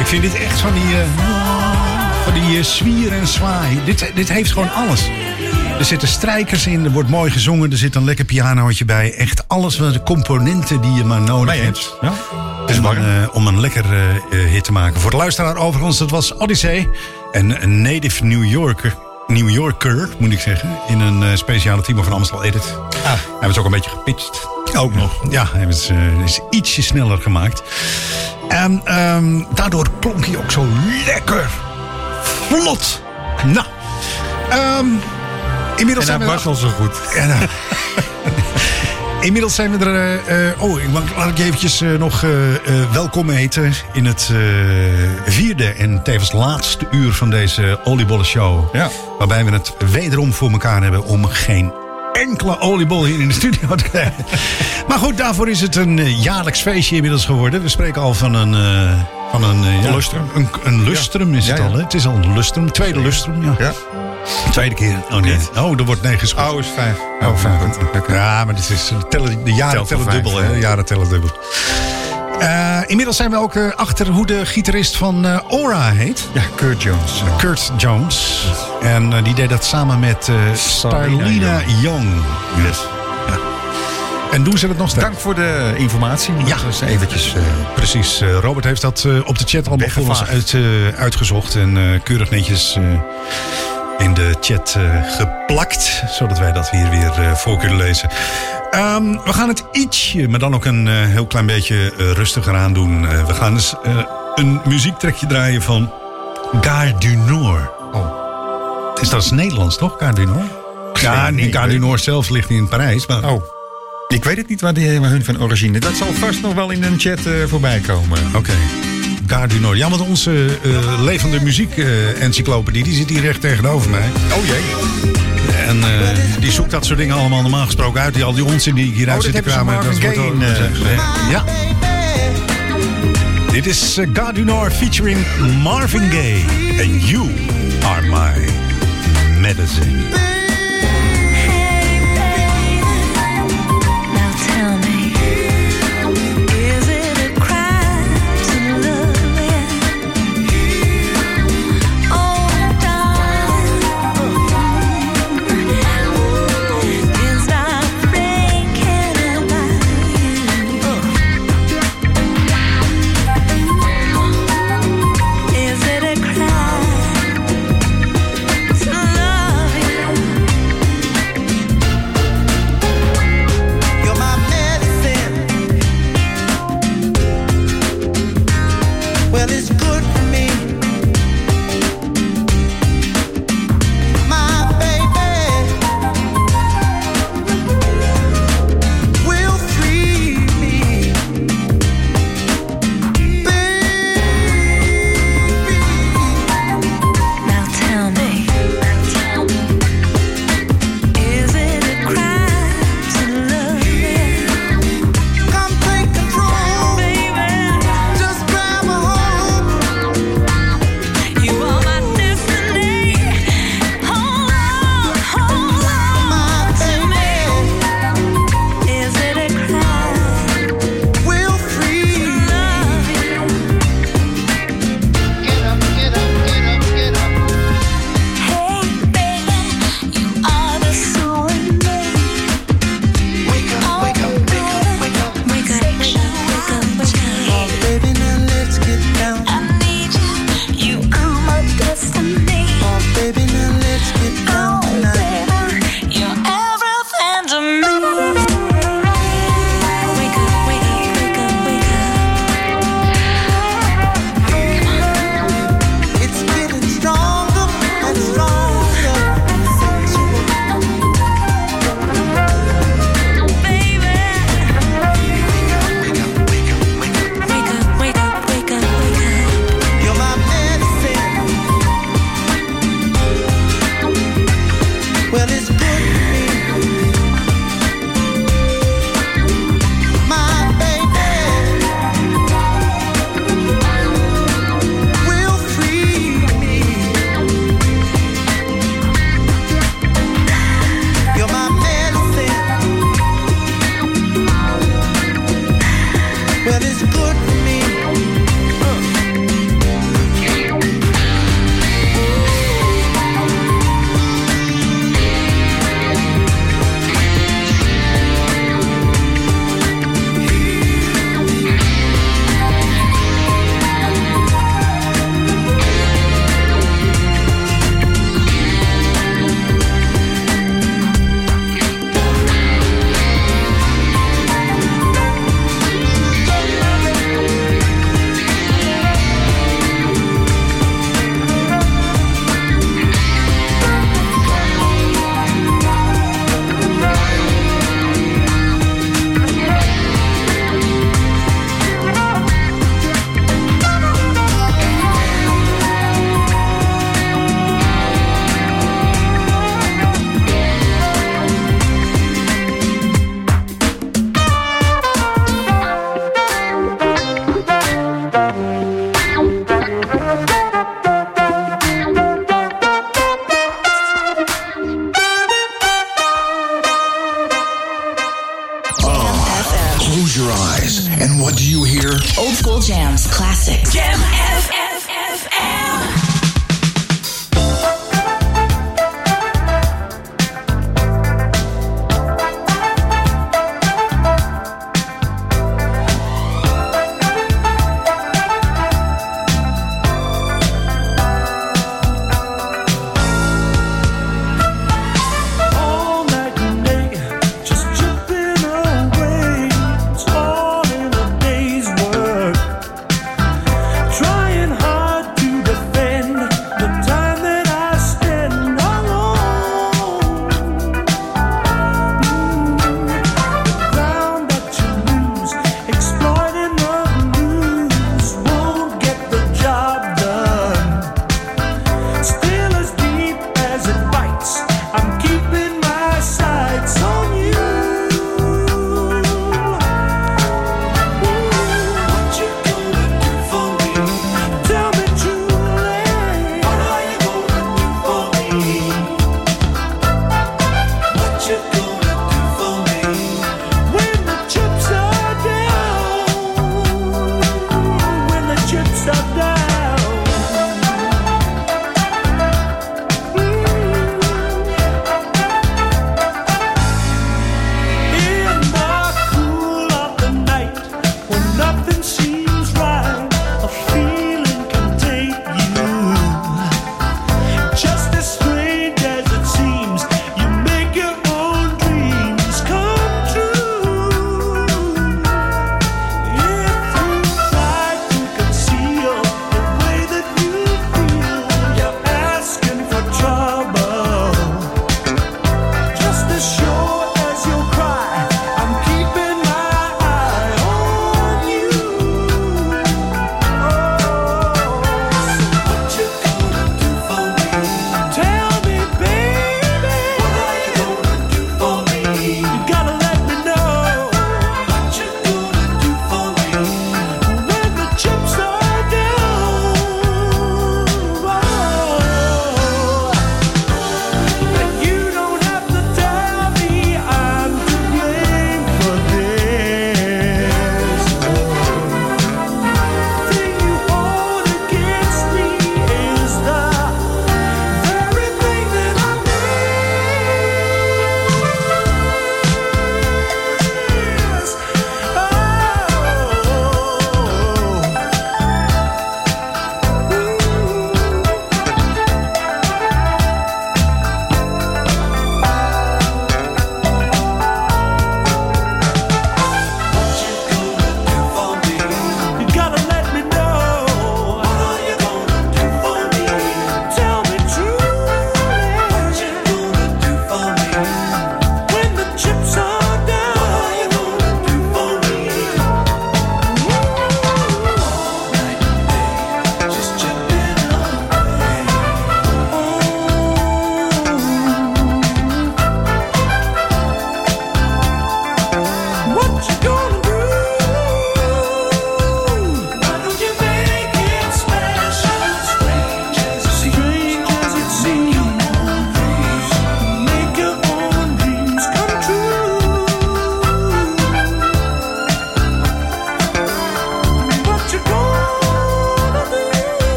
Ik vind dit echt van die, eh, van die eh, zwier en zwaai. Dit, dit heeft gewoon alles. Er zitten strijkers in, er wordt mooi gezongen, er zit een lekker pianootje bij. Echt alles wat de componenten die je maar nodig hebt. Ja. om, eh, om een lekker hit te maken. Voor de luisteraar overigens, dat was Odyssey. En een native New Yorker, New Yorker moet ik zeggen. In een eh, speciale team van Amstel Edit. Ah. Hebben ze ook een beetje gepitcht. Ook nog. Ja, hebben ze eh, is ietsje sneller gemaakt. En ehm, daardoor klonk hij ook zo lekker. Vlot. Nou. ehm, inmiddels En zijn hij was al zo goed. Ja, nou. Inmiddels zijn we er. eh, eh, oh, ik mag, laat ik je eventjes eh, nog welkom heten in het vierde en tevens laatste uur van deze oliebollen show. Ja. Waarbij we het wederom voor elkaar hebben om geen enkele oliebol hier in de studio te krijgen. maar goed, daarvoor is het een jaarlijks feestje inmiddels geworden. We spreken al van een. Eh, van een, eh, ja, lustrum. Een, een lustrum is het ja. al, hè? Het is al een lustrum. Tweede lustrum, ja. Ja. Tweede keer. Oh nee. Oh, er wordt geschoten. Oh, is vijf. Oh, vijf. Ja, maar dit is, de tellen, de jaren tellen dubbel, hè? ja. De jaren tellen dubbel. Eh, inmiddels zijn we ook eh, achter hoe de gitarist van eh, Aura heet. Ja, Kurt Jones. Kurt Jones. En eh, die deed dat samen met eh Starlina Young. Yes. Ja. En doen ze dat nog steeds? Dank voor de informatie. Ja, Dat is eventjes... eh, Precies. eh, Robert heeft dat eh, op de chat allemaal voor ons uit, uitgezocht. En keurig netjes in de chat geplakt. Zodat wij dat hier weer voor kunnen lezen. Ehm, we gaan het ietsje, maar dan ook een heel klein beetje rustiger aan doen. Eh, we gaan eens een muziektrekje draaien van Gare du Nord. Oh. Is dat is Nederlands, toch? Gare du Nord? Ja, Gare du. Nord zelf ligt niet in Parijs. Maar... Oh. Ik weet het niet waar, die, waar hun van origine. Dat zal vast nog wel in een chat eh, voorbij komen. Oké. Du Nord. Ja, want onze eh, levende muziek-encyclopedie... die zit hier recht tegenover mij. Oh jee. En eh, die zoekt dat soort dingen allemaal normaal gesproken uit. Die, al die onzin die ik hieruit Oh, zit te kramen. Marvin wordt ook eh, ja. Dit is uh, featuring Marvin Gaye. And you are my medicine.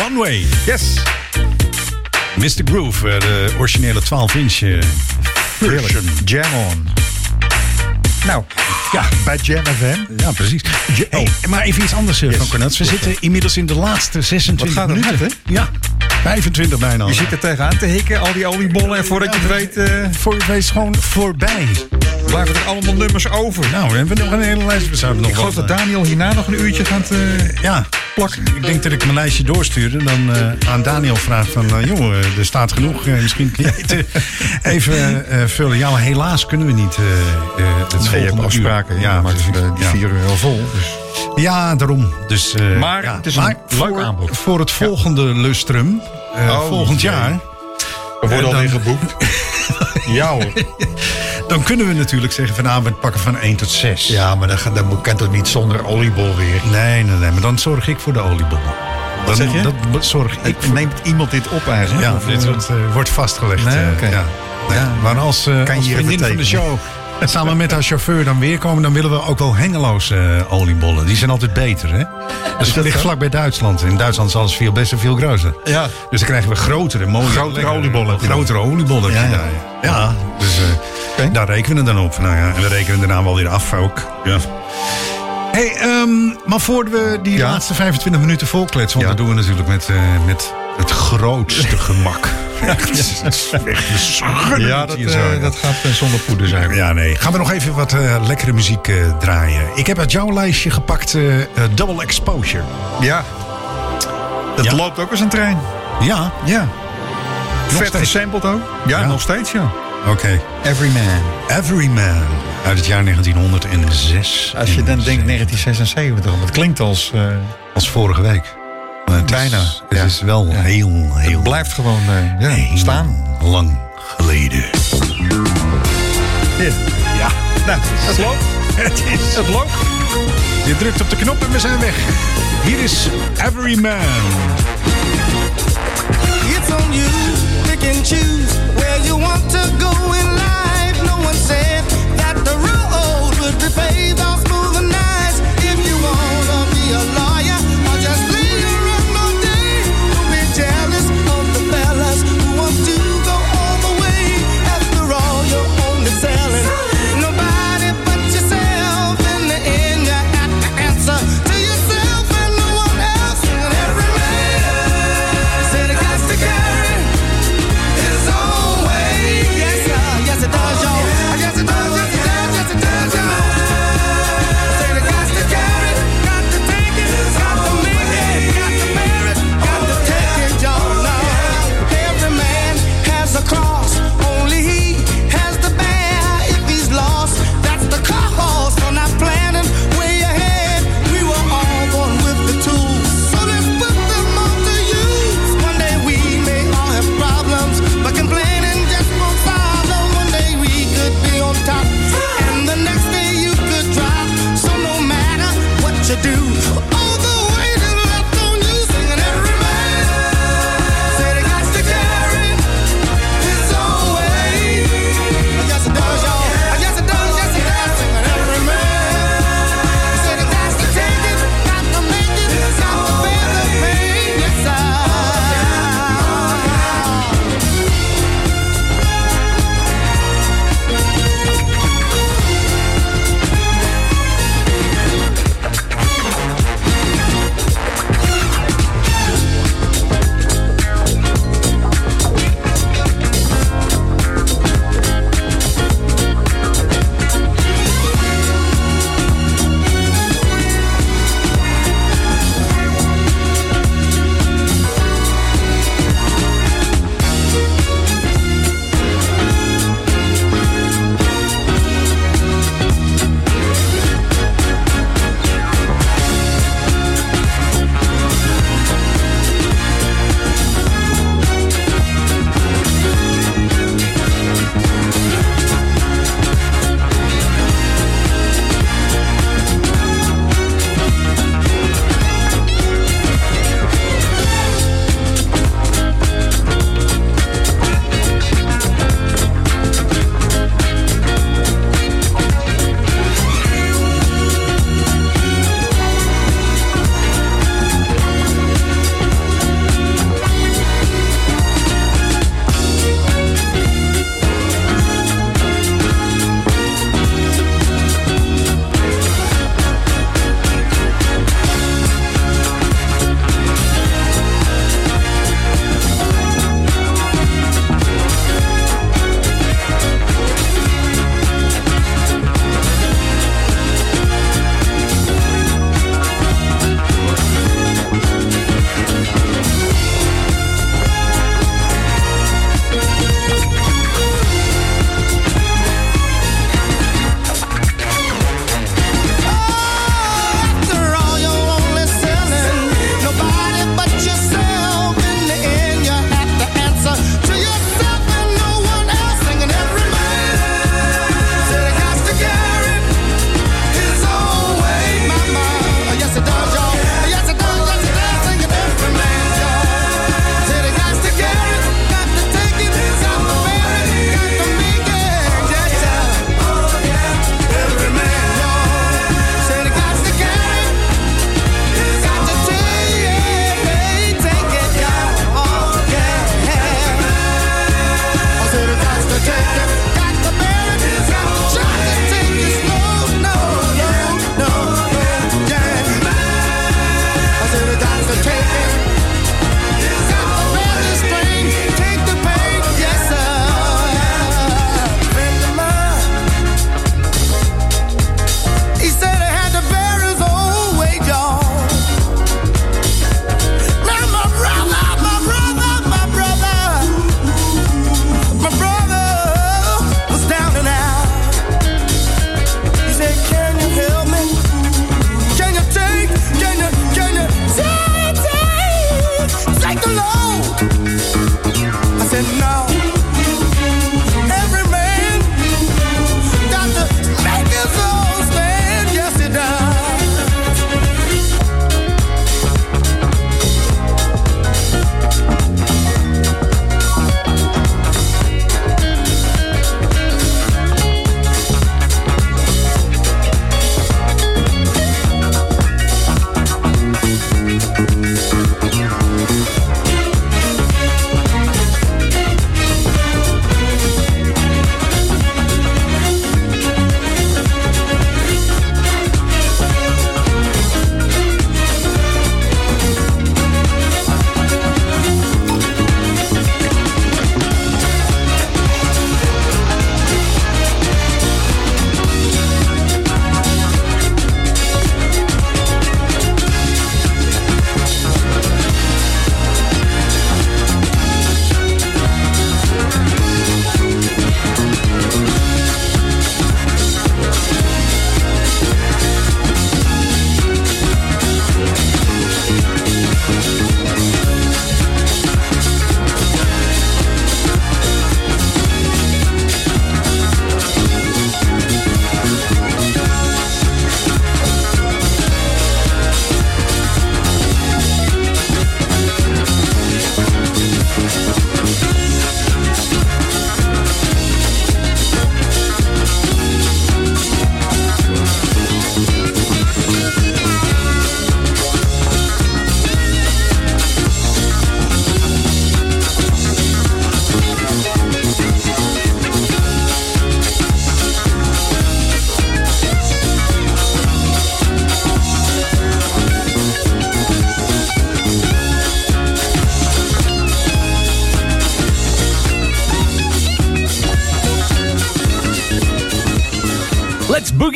One Way. Yes. Mr. Groove, eh, de originele 12-inch eh, version. Jam on. Nou, ja, bij Jam FM. Ja, precies. Ja, hey, maar even iets anders, eh, van Cornels. We zitten inmiddels in de laatste 26 Wat gaat minuten. hard, Ja, 25 bijna. al. Je zit er tegenaan te hikken, al die oliebollen. En voordat je het weet, Voor je het weet gewoon voorbij. blijven er allemaal nummers over. Nou, we hebben nog een hele lijst. We nog Ik geloof dat Daniel hierna nog een uurtje gaat... Ja, Ik denk dat ik mijn lijstje doorstuurde. Dan eh, aan Daniel vraag van... eh, joh, eh, er staat genoeg. eh, misschien kun jij het even eh, vullen. Ja, maar helaas kunnen we niet. eh, eh, het Nee, je hebt afspraken. Ja, maar die vier uur al vol. Dus. Ja, daarom. Dus, eh, Maar ja. het is een leuk voor, aanbod. Voor het volgende lustrum, eh, Oh, volgend jaar... We worden alweer dan- geboekt. ja hoor. Dan kunnen we natuurlijk zeggen vanavond pakken van 1 tot 6. Ja, maar gaat- dat kan toch niet zonder oliebol weer? Nee, nee, nee. Maar dan zorg ik voor de oliebollen. Dan, zeg je? Dat zorg ik neemt iemand dit op eigenlijk? Ja, dit eh, wordt, eh, wordt vastgelegd. Nee, eh, ja. Nee, Ja. Maar als, Kan je als vriendin van de show? samen met haar chauffeur dan weer komen... dan willen we ook wel hengeloos eh, oliebollen. Die zijn altijd beter, hè? Dus dat ligt vlak bij Duitsland. In Duitsland is alles veel best en veel groter. Ja. Dus dan krijgen we grotere, mooie... Grotere oliebollen. Grotere oliebollen Ja, ja. Ja, dus eh, daar rekenen we dan op. Nou ja, en we rekenen daarna wel weer af ook. Ja. Hey, ehm, maar voor we die Ja. laatste 25 minuten volkletsen... want Ja. dat doen we natuurlijk met, eh, met het grootste gemak. Echt, echt Ja, dat, zo. dat gaat eh, zonder poeder zijn. Ja, nee. Gaan we nog even wat lekkere muziek draaien. Ik heb uit jouw lijstje gepakt Double Exposure. Ja. Dat Ja. loopt ook als een trein. Ja, Ja. Vet gesampled ook? Ja, Ja. nog steeds, ja. oké. Every Man. Every Man uit het jaar 1906. Als je dan denkt 1976, want het klinkt als... eh, Als vorige week. Maar het Bijna, Is, het ja. is wel Ja. heel, heel het blijft gewoon eh, ja, heel staan. lang geleden. Ja. Nou, het loopt. Het is... Het loopt. Je drukt op de knop en we zijn weg. Hier is Every Man. It's on you, pick and choose where you want to go in that the road would be paved all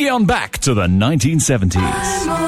on back to the 1970s.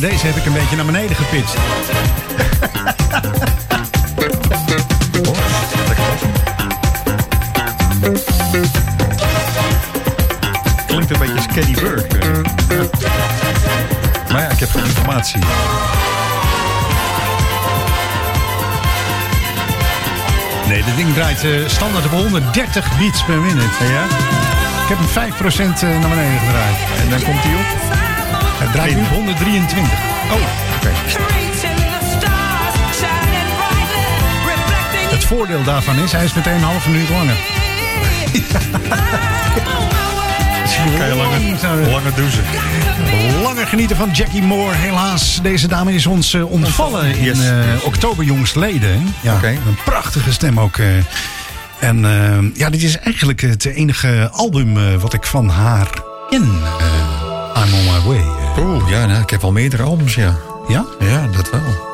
maar deze heb ik een beetje naar beneden gepitst. Klinkt een beetje Skinny Burke. Maar ja, ik heb geen informatie. Nee, dit ding draait eh, standaard op 130 beats per minute. Ja? Ik heb hem 5% eh, naar beneden gedraaid. En dan komt hij op. Hij draait nu op 123. Oh, oké. Het voordeel daarvan is, hij is meteen een half minuut langer. Kan je langer, langer douchen. Langer genieten van Jackie Moore. Helaas, deze dame is ons eh, ontvallen in Yes. eh, oktober jongstleden. Ja, Oké. Een prachtige stem ook. eh. en ja, dit is eigenlijk het enige album wat ik van haar ken. Ja, nou, ik heb wel meerdere albums, ja. Ja? Ja, dat wel.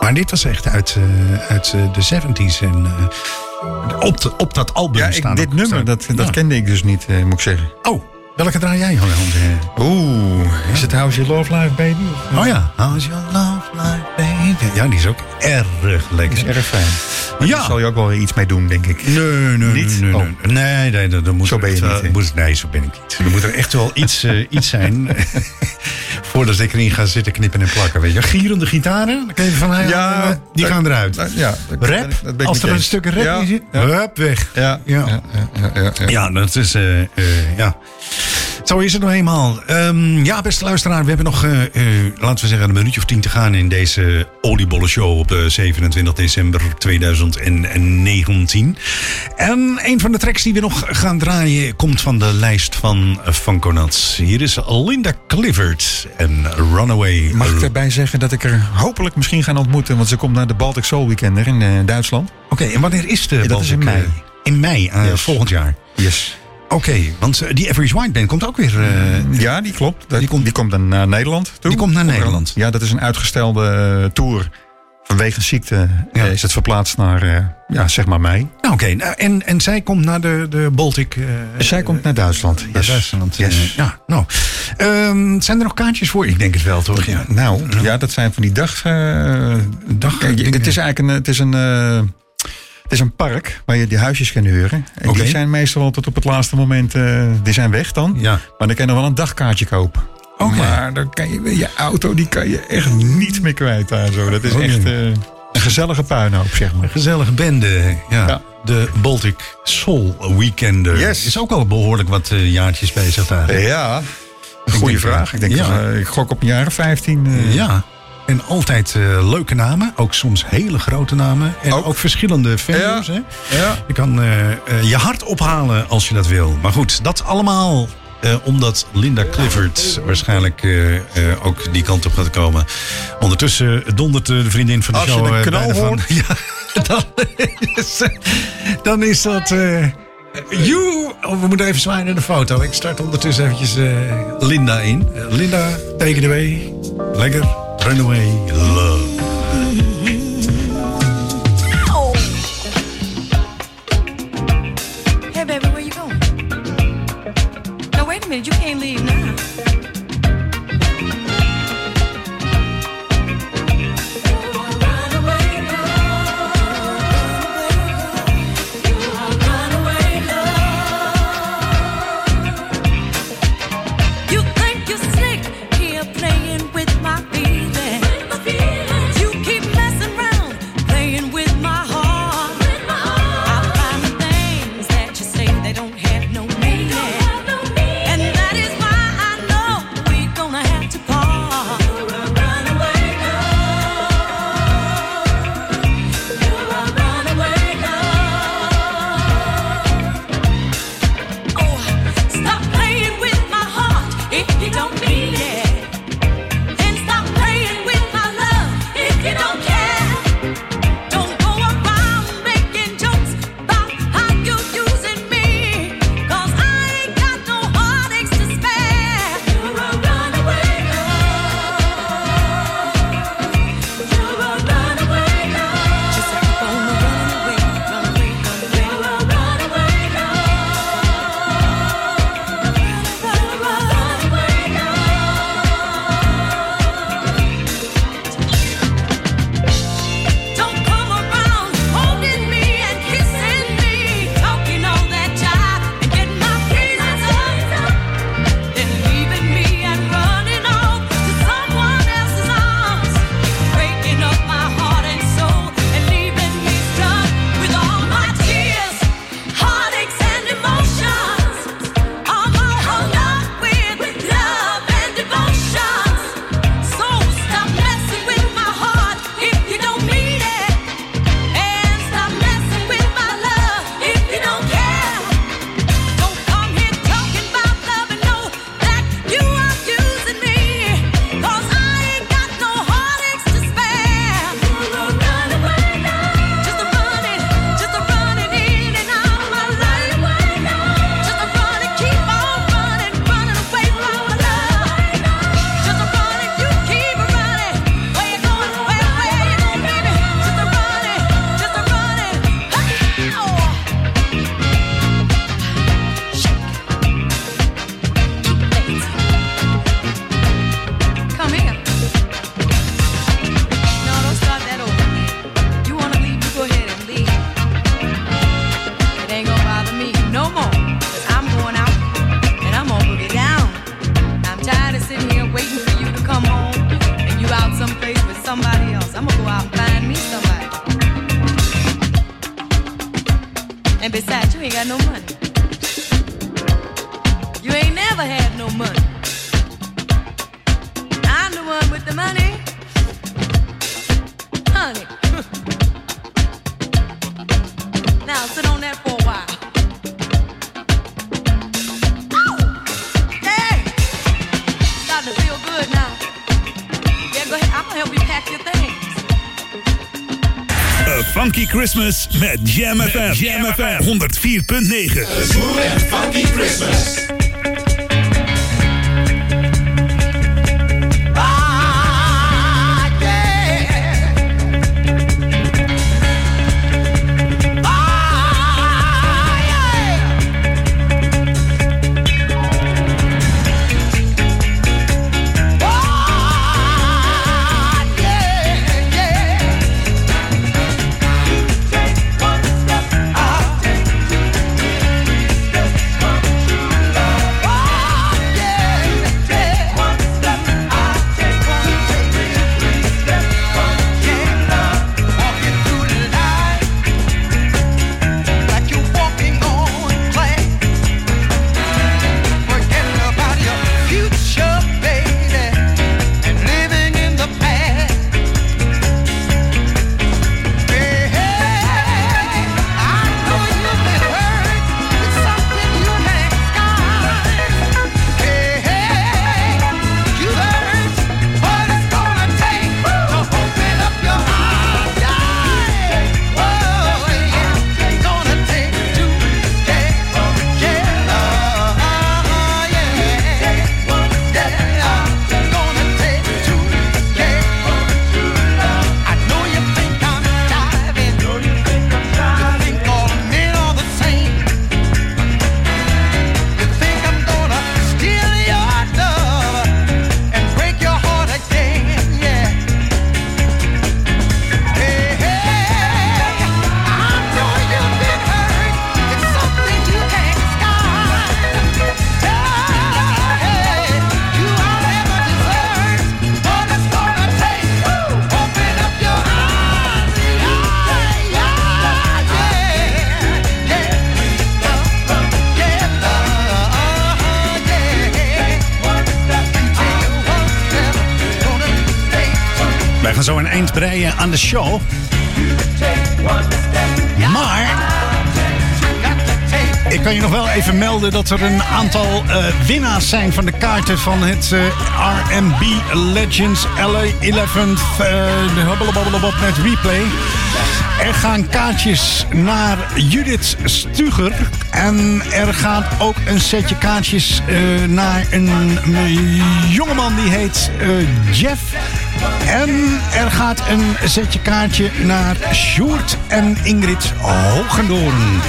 Maar dit was echt uit, eh, uit eh, de 70s. En eh, op, de- op dat album Ja, staan ik, dit ook- nummer, staan- dat, dat Ja. kende ik dus niet, moet ik zeggen. Oh, welke draai jij, Hans? Oeh, is het How's Your Love Life, baby? Oh ja, How's Your Love Life, baby? Ja, die is ook erg lekker. is erg fijn. Maar Ja. Daar zal je ook wel iets mee doen, denk ik. Nee, nee, Niet? nee, nee. Oh. Nee, nee, nee, dat- dat moet Zo ben je wel- niet, moet- nee, zo ben ik niet. Er moet er echt wel iets, eh, iets zijn. voordat ik erin ga zitten knippen en plakken. Weet je. Gierende gitaren, dan kun je van mij Ja, eh, die dat- gaan eruit. dat- ja, dat rap, dat ik als er een stuk rap Ja, in zit, ja. hup, weg. Ja, Ja. ja, ja, ja, ja, ja. Ja, dat is, eh, eh, ja. Zo is het nou eenmaal. Ehm, ja, beste luisteraar, we hebben nog, eh, eh, laten we zeggen, een minuutje of tien te gaan in deze oliebollen show op de 27 december 2019. En een van de tracks die we nog gaan draaien komt van de lijst van Funkonats. Hier is Linda Clifford en Runaway. Mag ik daarbij zeggen dat ik er hopelijk misschien ga ontmoeten, want ze komt naar de Baltic Soul Weekender in eh, Duitsland. Oké, en wanneer is de Ja, dat is in mei. eh, In mei, eh, Yes. volgend jaar. Yes. Oké, want eh, die Average White Band komt ook weer... eh, Ja, die klopt. Die komt, die komt dan naar Nederland toe. Die komt naar Nederland. Ja, dat is een uitgestelde eh, tour. Vanwege ziekte eh, is het verplaatst naar, eh, ja, zeg maar mei. Nou, Oké, nou, en, en zij komt naar de, de Baltic... Zij komt naar Duitsland. naar Yes. Duitsland. Yes. ja, nou. Ehm, zijn er nog kaartjes voor? Ik denk het wel, toch? Ja. Nou, ja, dat zijn van die dag... Dag- het is eigenlijk een, het is een, het is een park waar je die huisjes kan huren. En die zijn meestal wel tot op het laatste moment... eh, die zijn weg dan. Ja. Maar dan kan je nog wel een dagkaartje kopen. Oké. Maar dan kan je, je auto die kan je echt niet meer kwijt daar zo. Dat is Oké. echt eh, een gezellige puinhoop, zeg maar. Gezellige bende, ja. Ja. De Baltic Soul Weekender. Yes. Is ook al behoorlijk wat eh, jaartjes bezig daar. Ja, goede vraag. Ik denk, ja. ik gok op een jaar of 15. eh, Ja. En altijd eh, leuke namen. Ook soms hele grote namen. En ook, Ook. verschillende venues. Ja. Hè? Ja. Je kan eh, eh, je hart ophalen als je dat wil. Maar goed, dat allemaal omdat Linda Clifford waarschijnlijk ook die kant op gaat komen. Ondertussen dondert de vriendin van de Als je show... een knal van- hoort. Ja, dan is, dan is dat... you! Oh, we moeten even zwaaien naar de foto. Ik start ondertussen eventjes eh, Linda in. Eh, Linda, take it away. Lekker. Runaway Love. Christmas met Jam FM. Jam FM 104.9. Smooth and funky Christmas. Show. Maar ik kan je nog wel even melden dat er een aantal eh, winnaars zijn van de kaarten van het eh, R&B Legends LA 11 uh, hubbelebabbelebop met replay. Er gaan kaartjes naar Judith Stuger. En er gaat ook een setje kaartjes eh, naar een mm, jongeman die heet Jeff. En er gaat een setje kaartje naar Sjoerd en Ingrid Hogendoorn.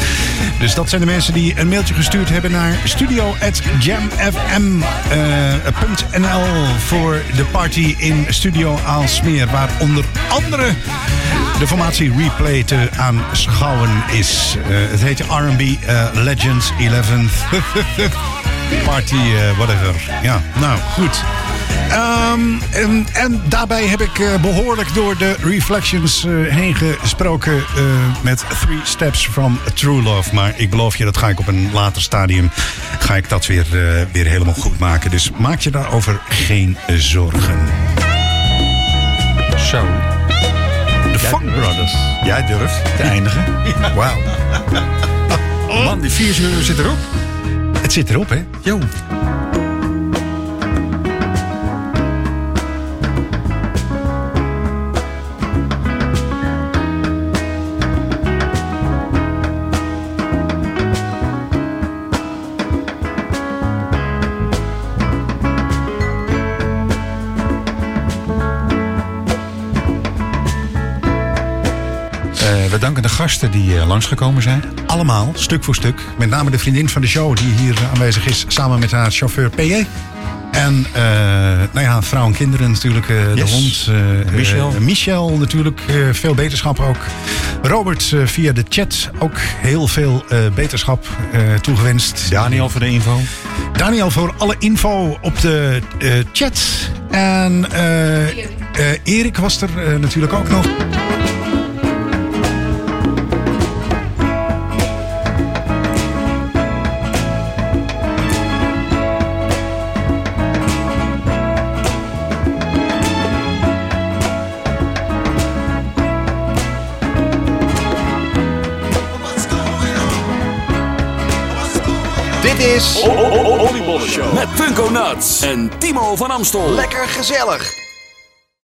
Dus dat zijn de mensen die een mailtje gestuurd hebben naar studio.jamfm.nl voor de party in Studio Aalsmeer. Waar onder andere de formatie Replay te aanschouwen is. Eh, het heet R&B eh, Legends 11 Party eh, whatever. Ja, nou goed. Ehm, en, en daarbij heb ik eh, behoorlijk door de Reflections eh, heen gesproken eh, met Three Steps from True Love. Maar ik beloof je, dat ga ik op een later stadium, ga ik dat weer, weer helemaal goed maken. Dus maak je daarover geen zorgen. Zo. De Funk Brothers. Jij durft te eindigen. Wauw. Man, die vier uur zit erop. Het zit erop, hè? Jo. Gasten die eh, langsgekomen zijn. Allemaal, stuk voor stuk. Met name de vriendin van de show die hier aanwezig is, samen met haar chauffeur PJ. En eh, nou ja, vrouw en kinderen natuurlijk, eh, de hond. eh, Michel. eh, Michel natuurlijk, eh, veel beterschap ook. Robert eh, via de chat ook heel veel eh, beterschap eh, toegewenst. Daniel voor de info. Daniel voor alle info op de eh, chat. En eh, eh, Erik was er eh, natuurlijk ook nog. Is... Show. Met Funko Nuts en Timo van Amstel. Lekker gezellig.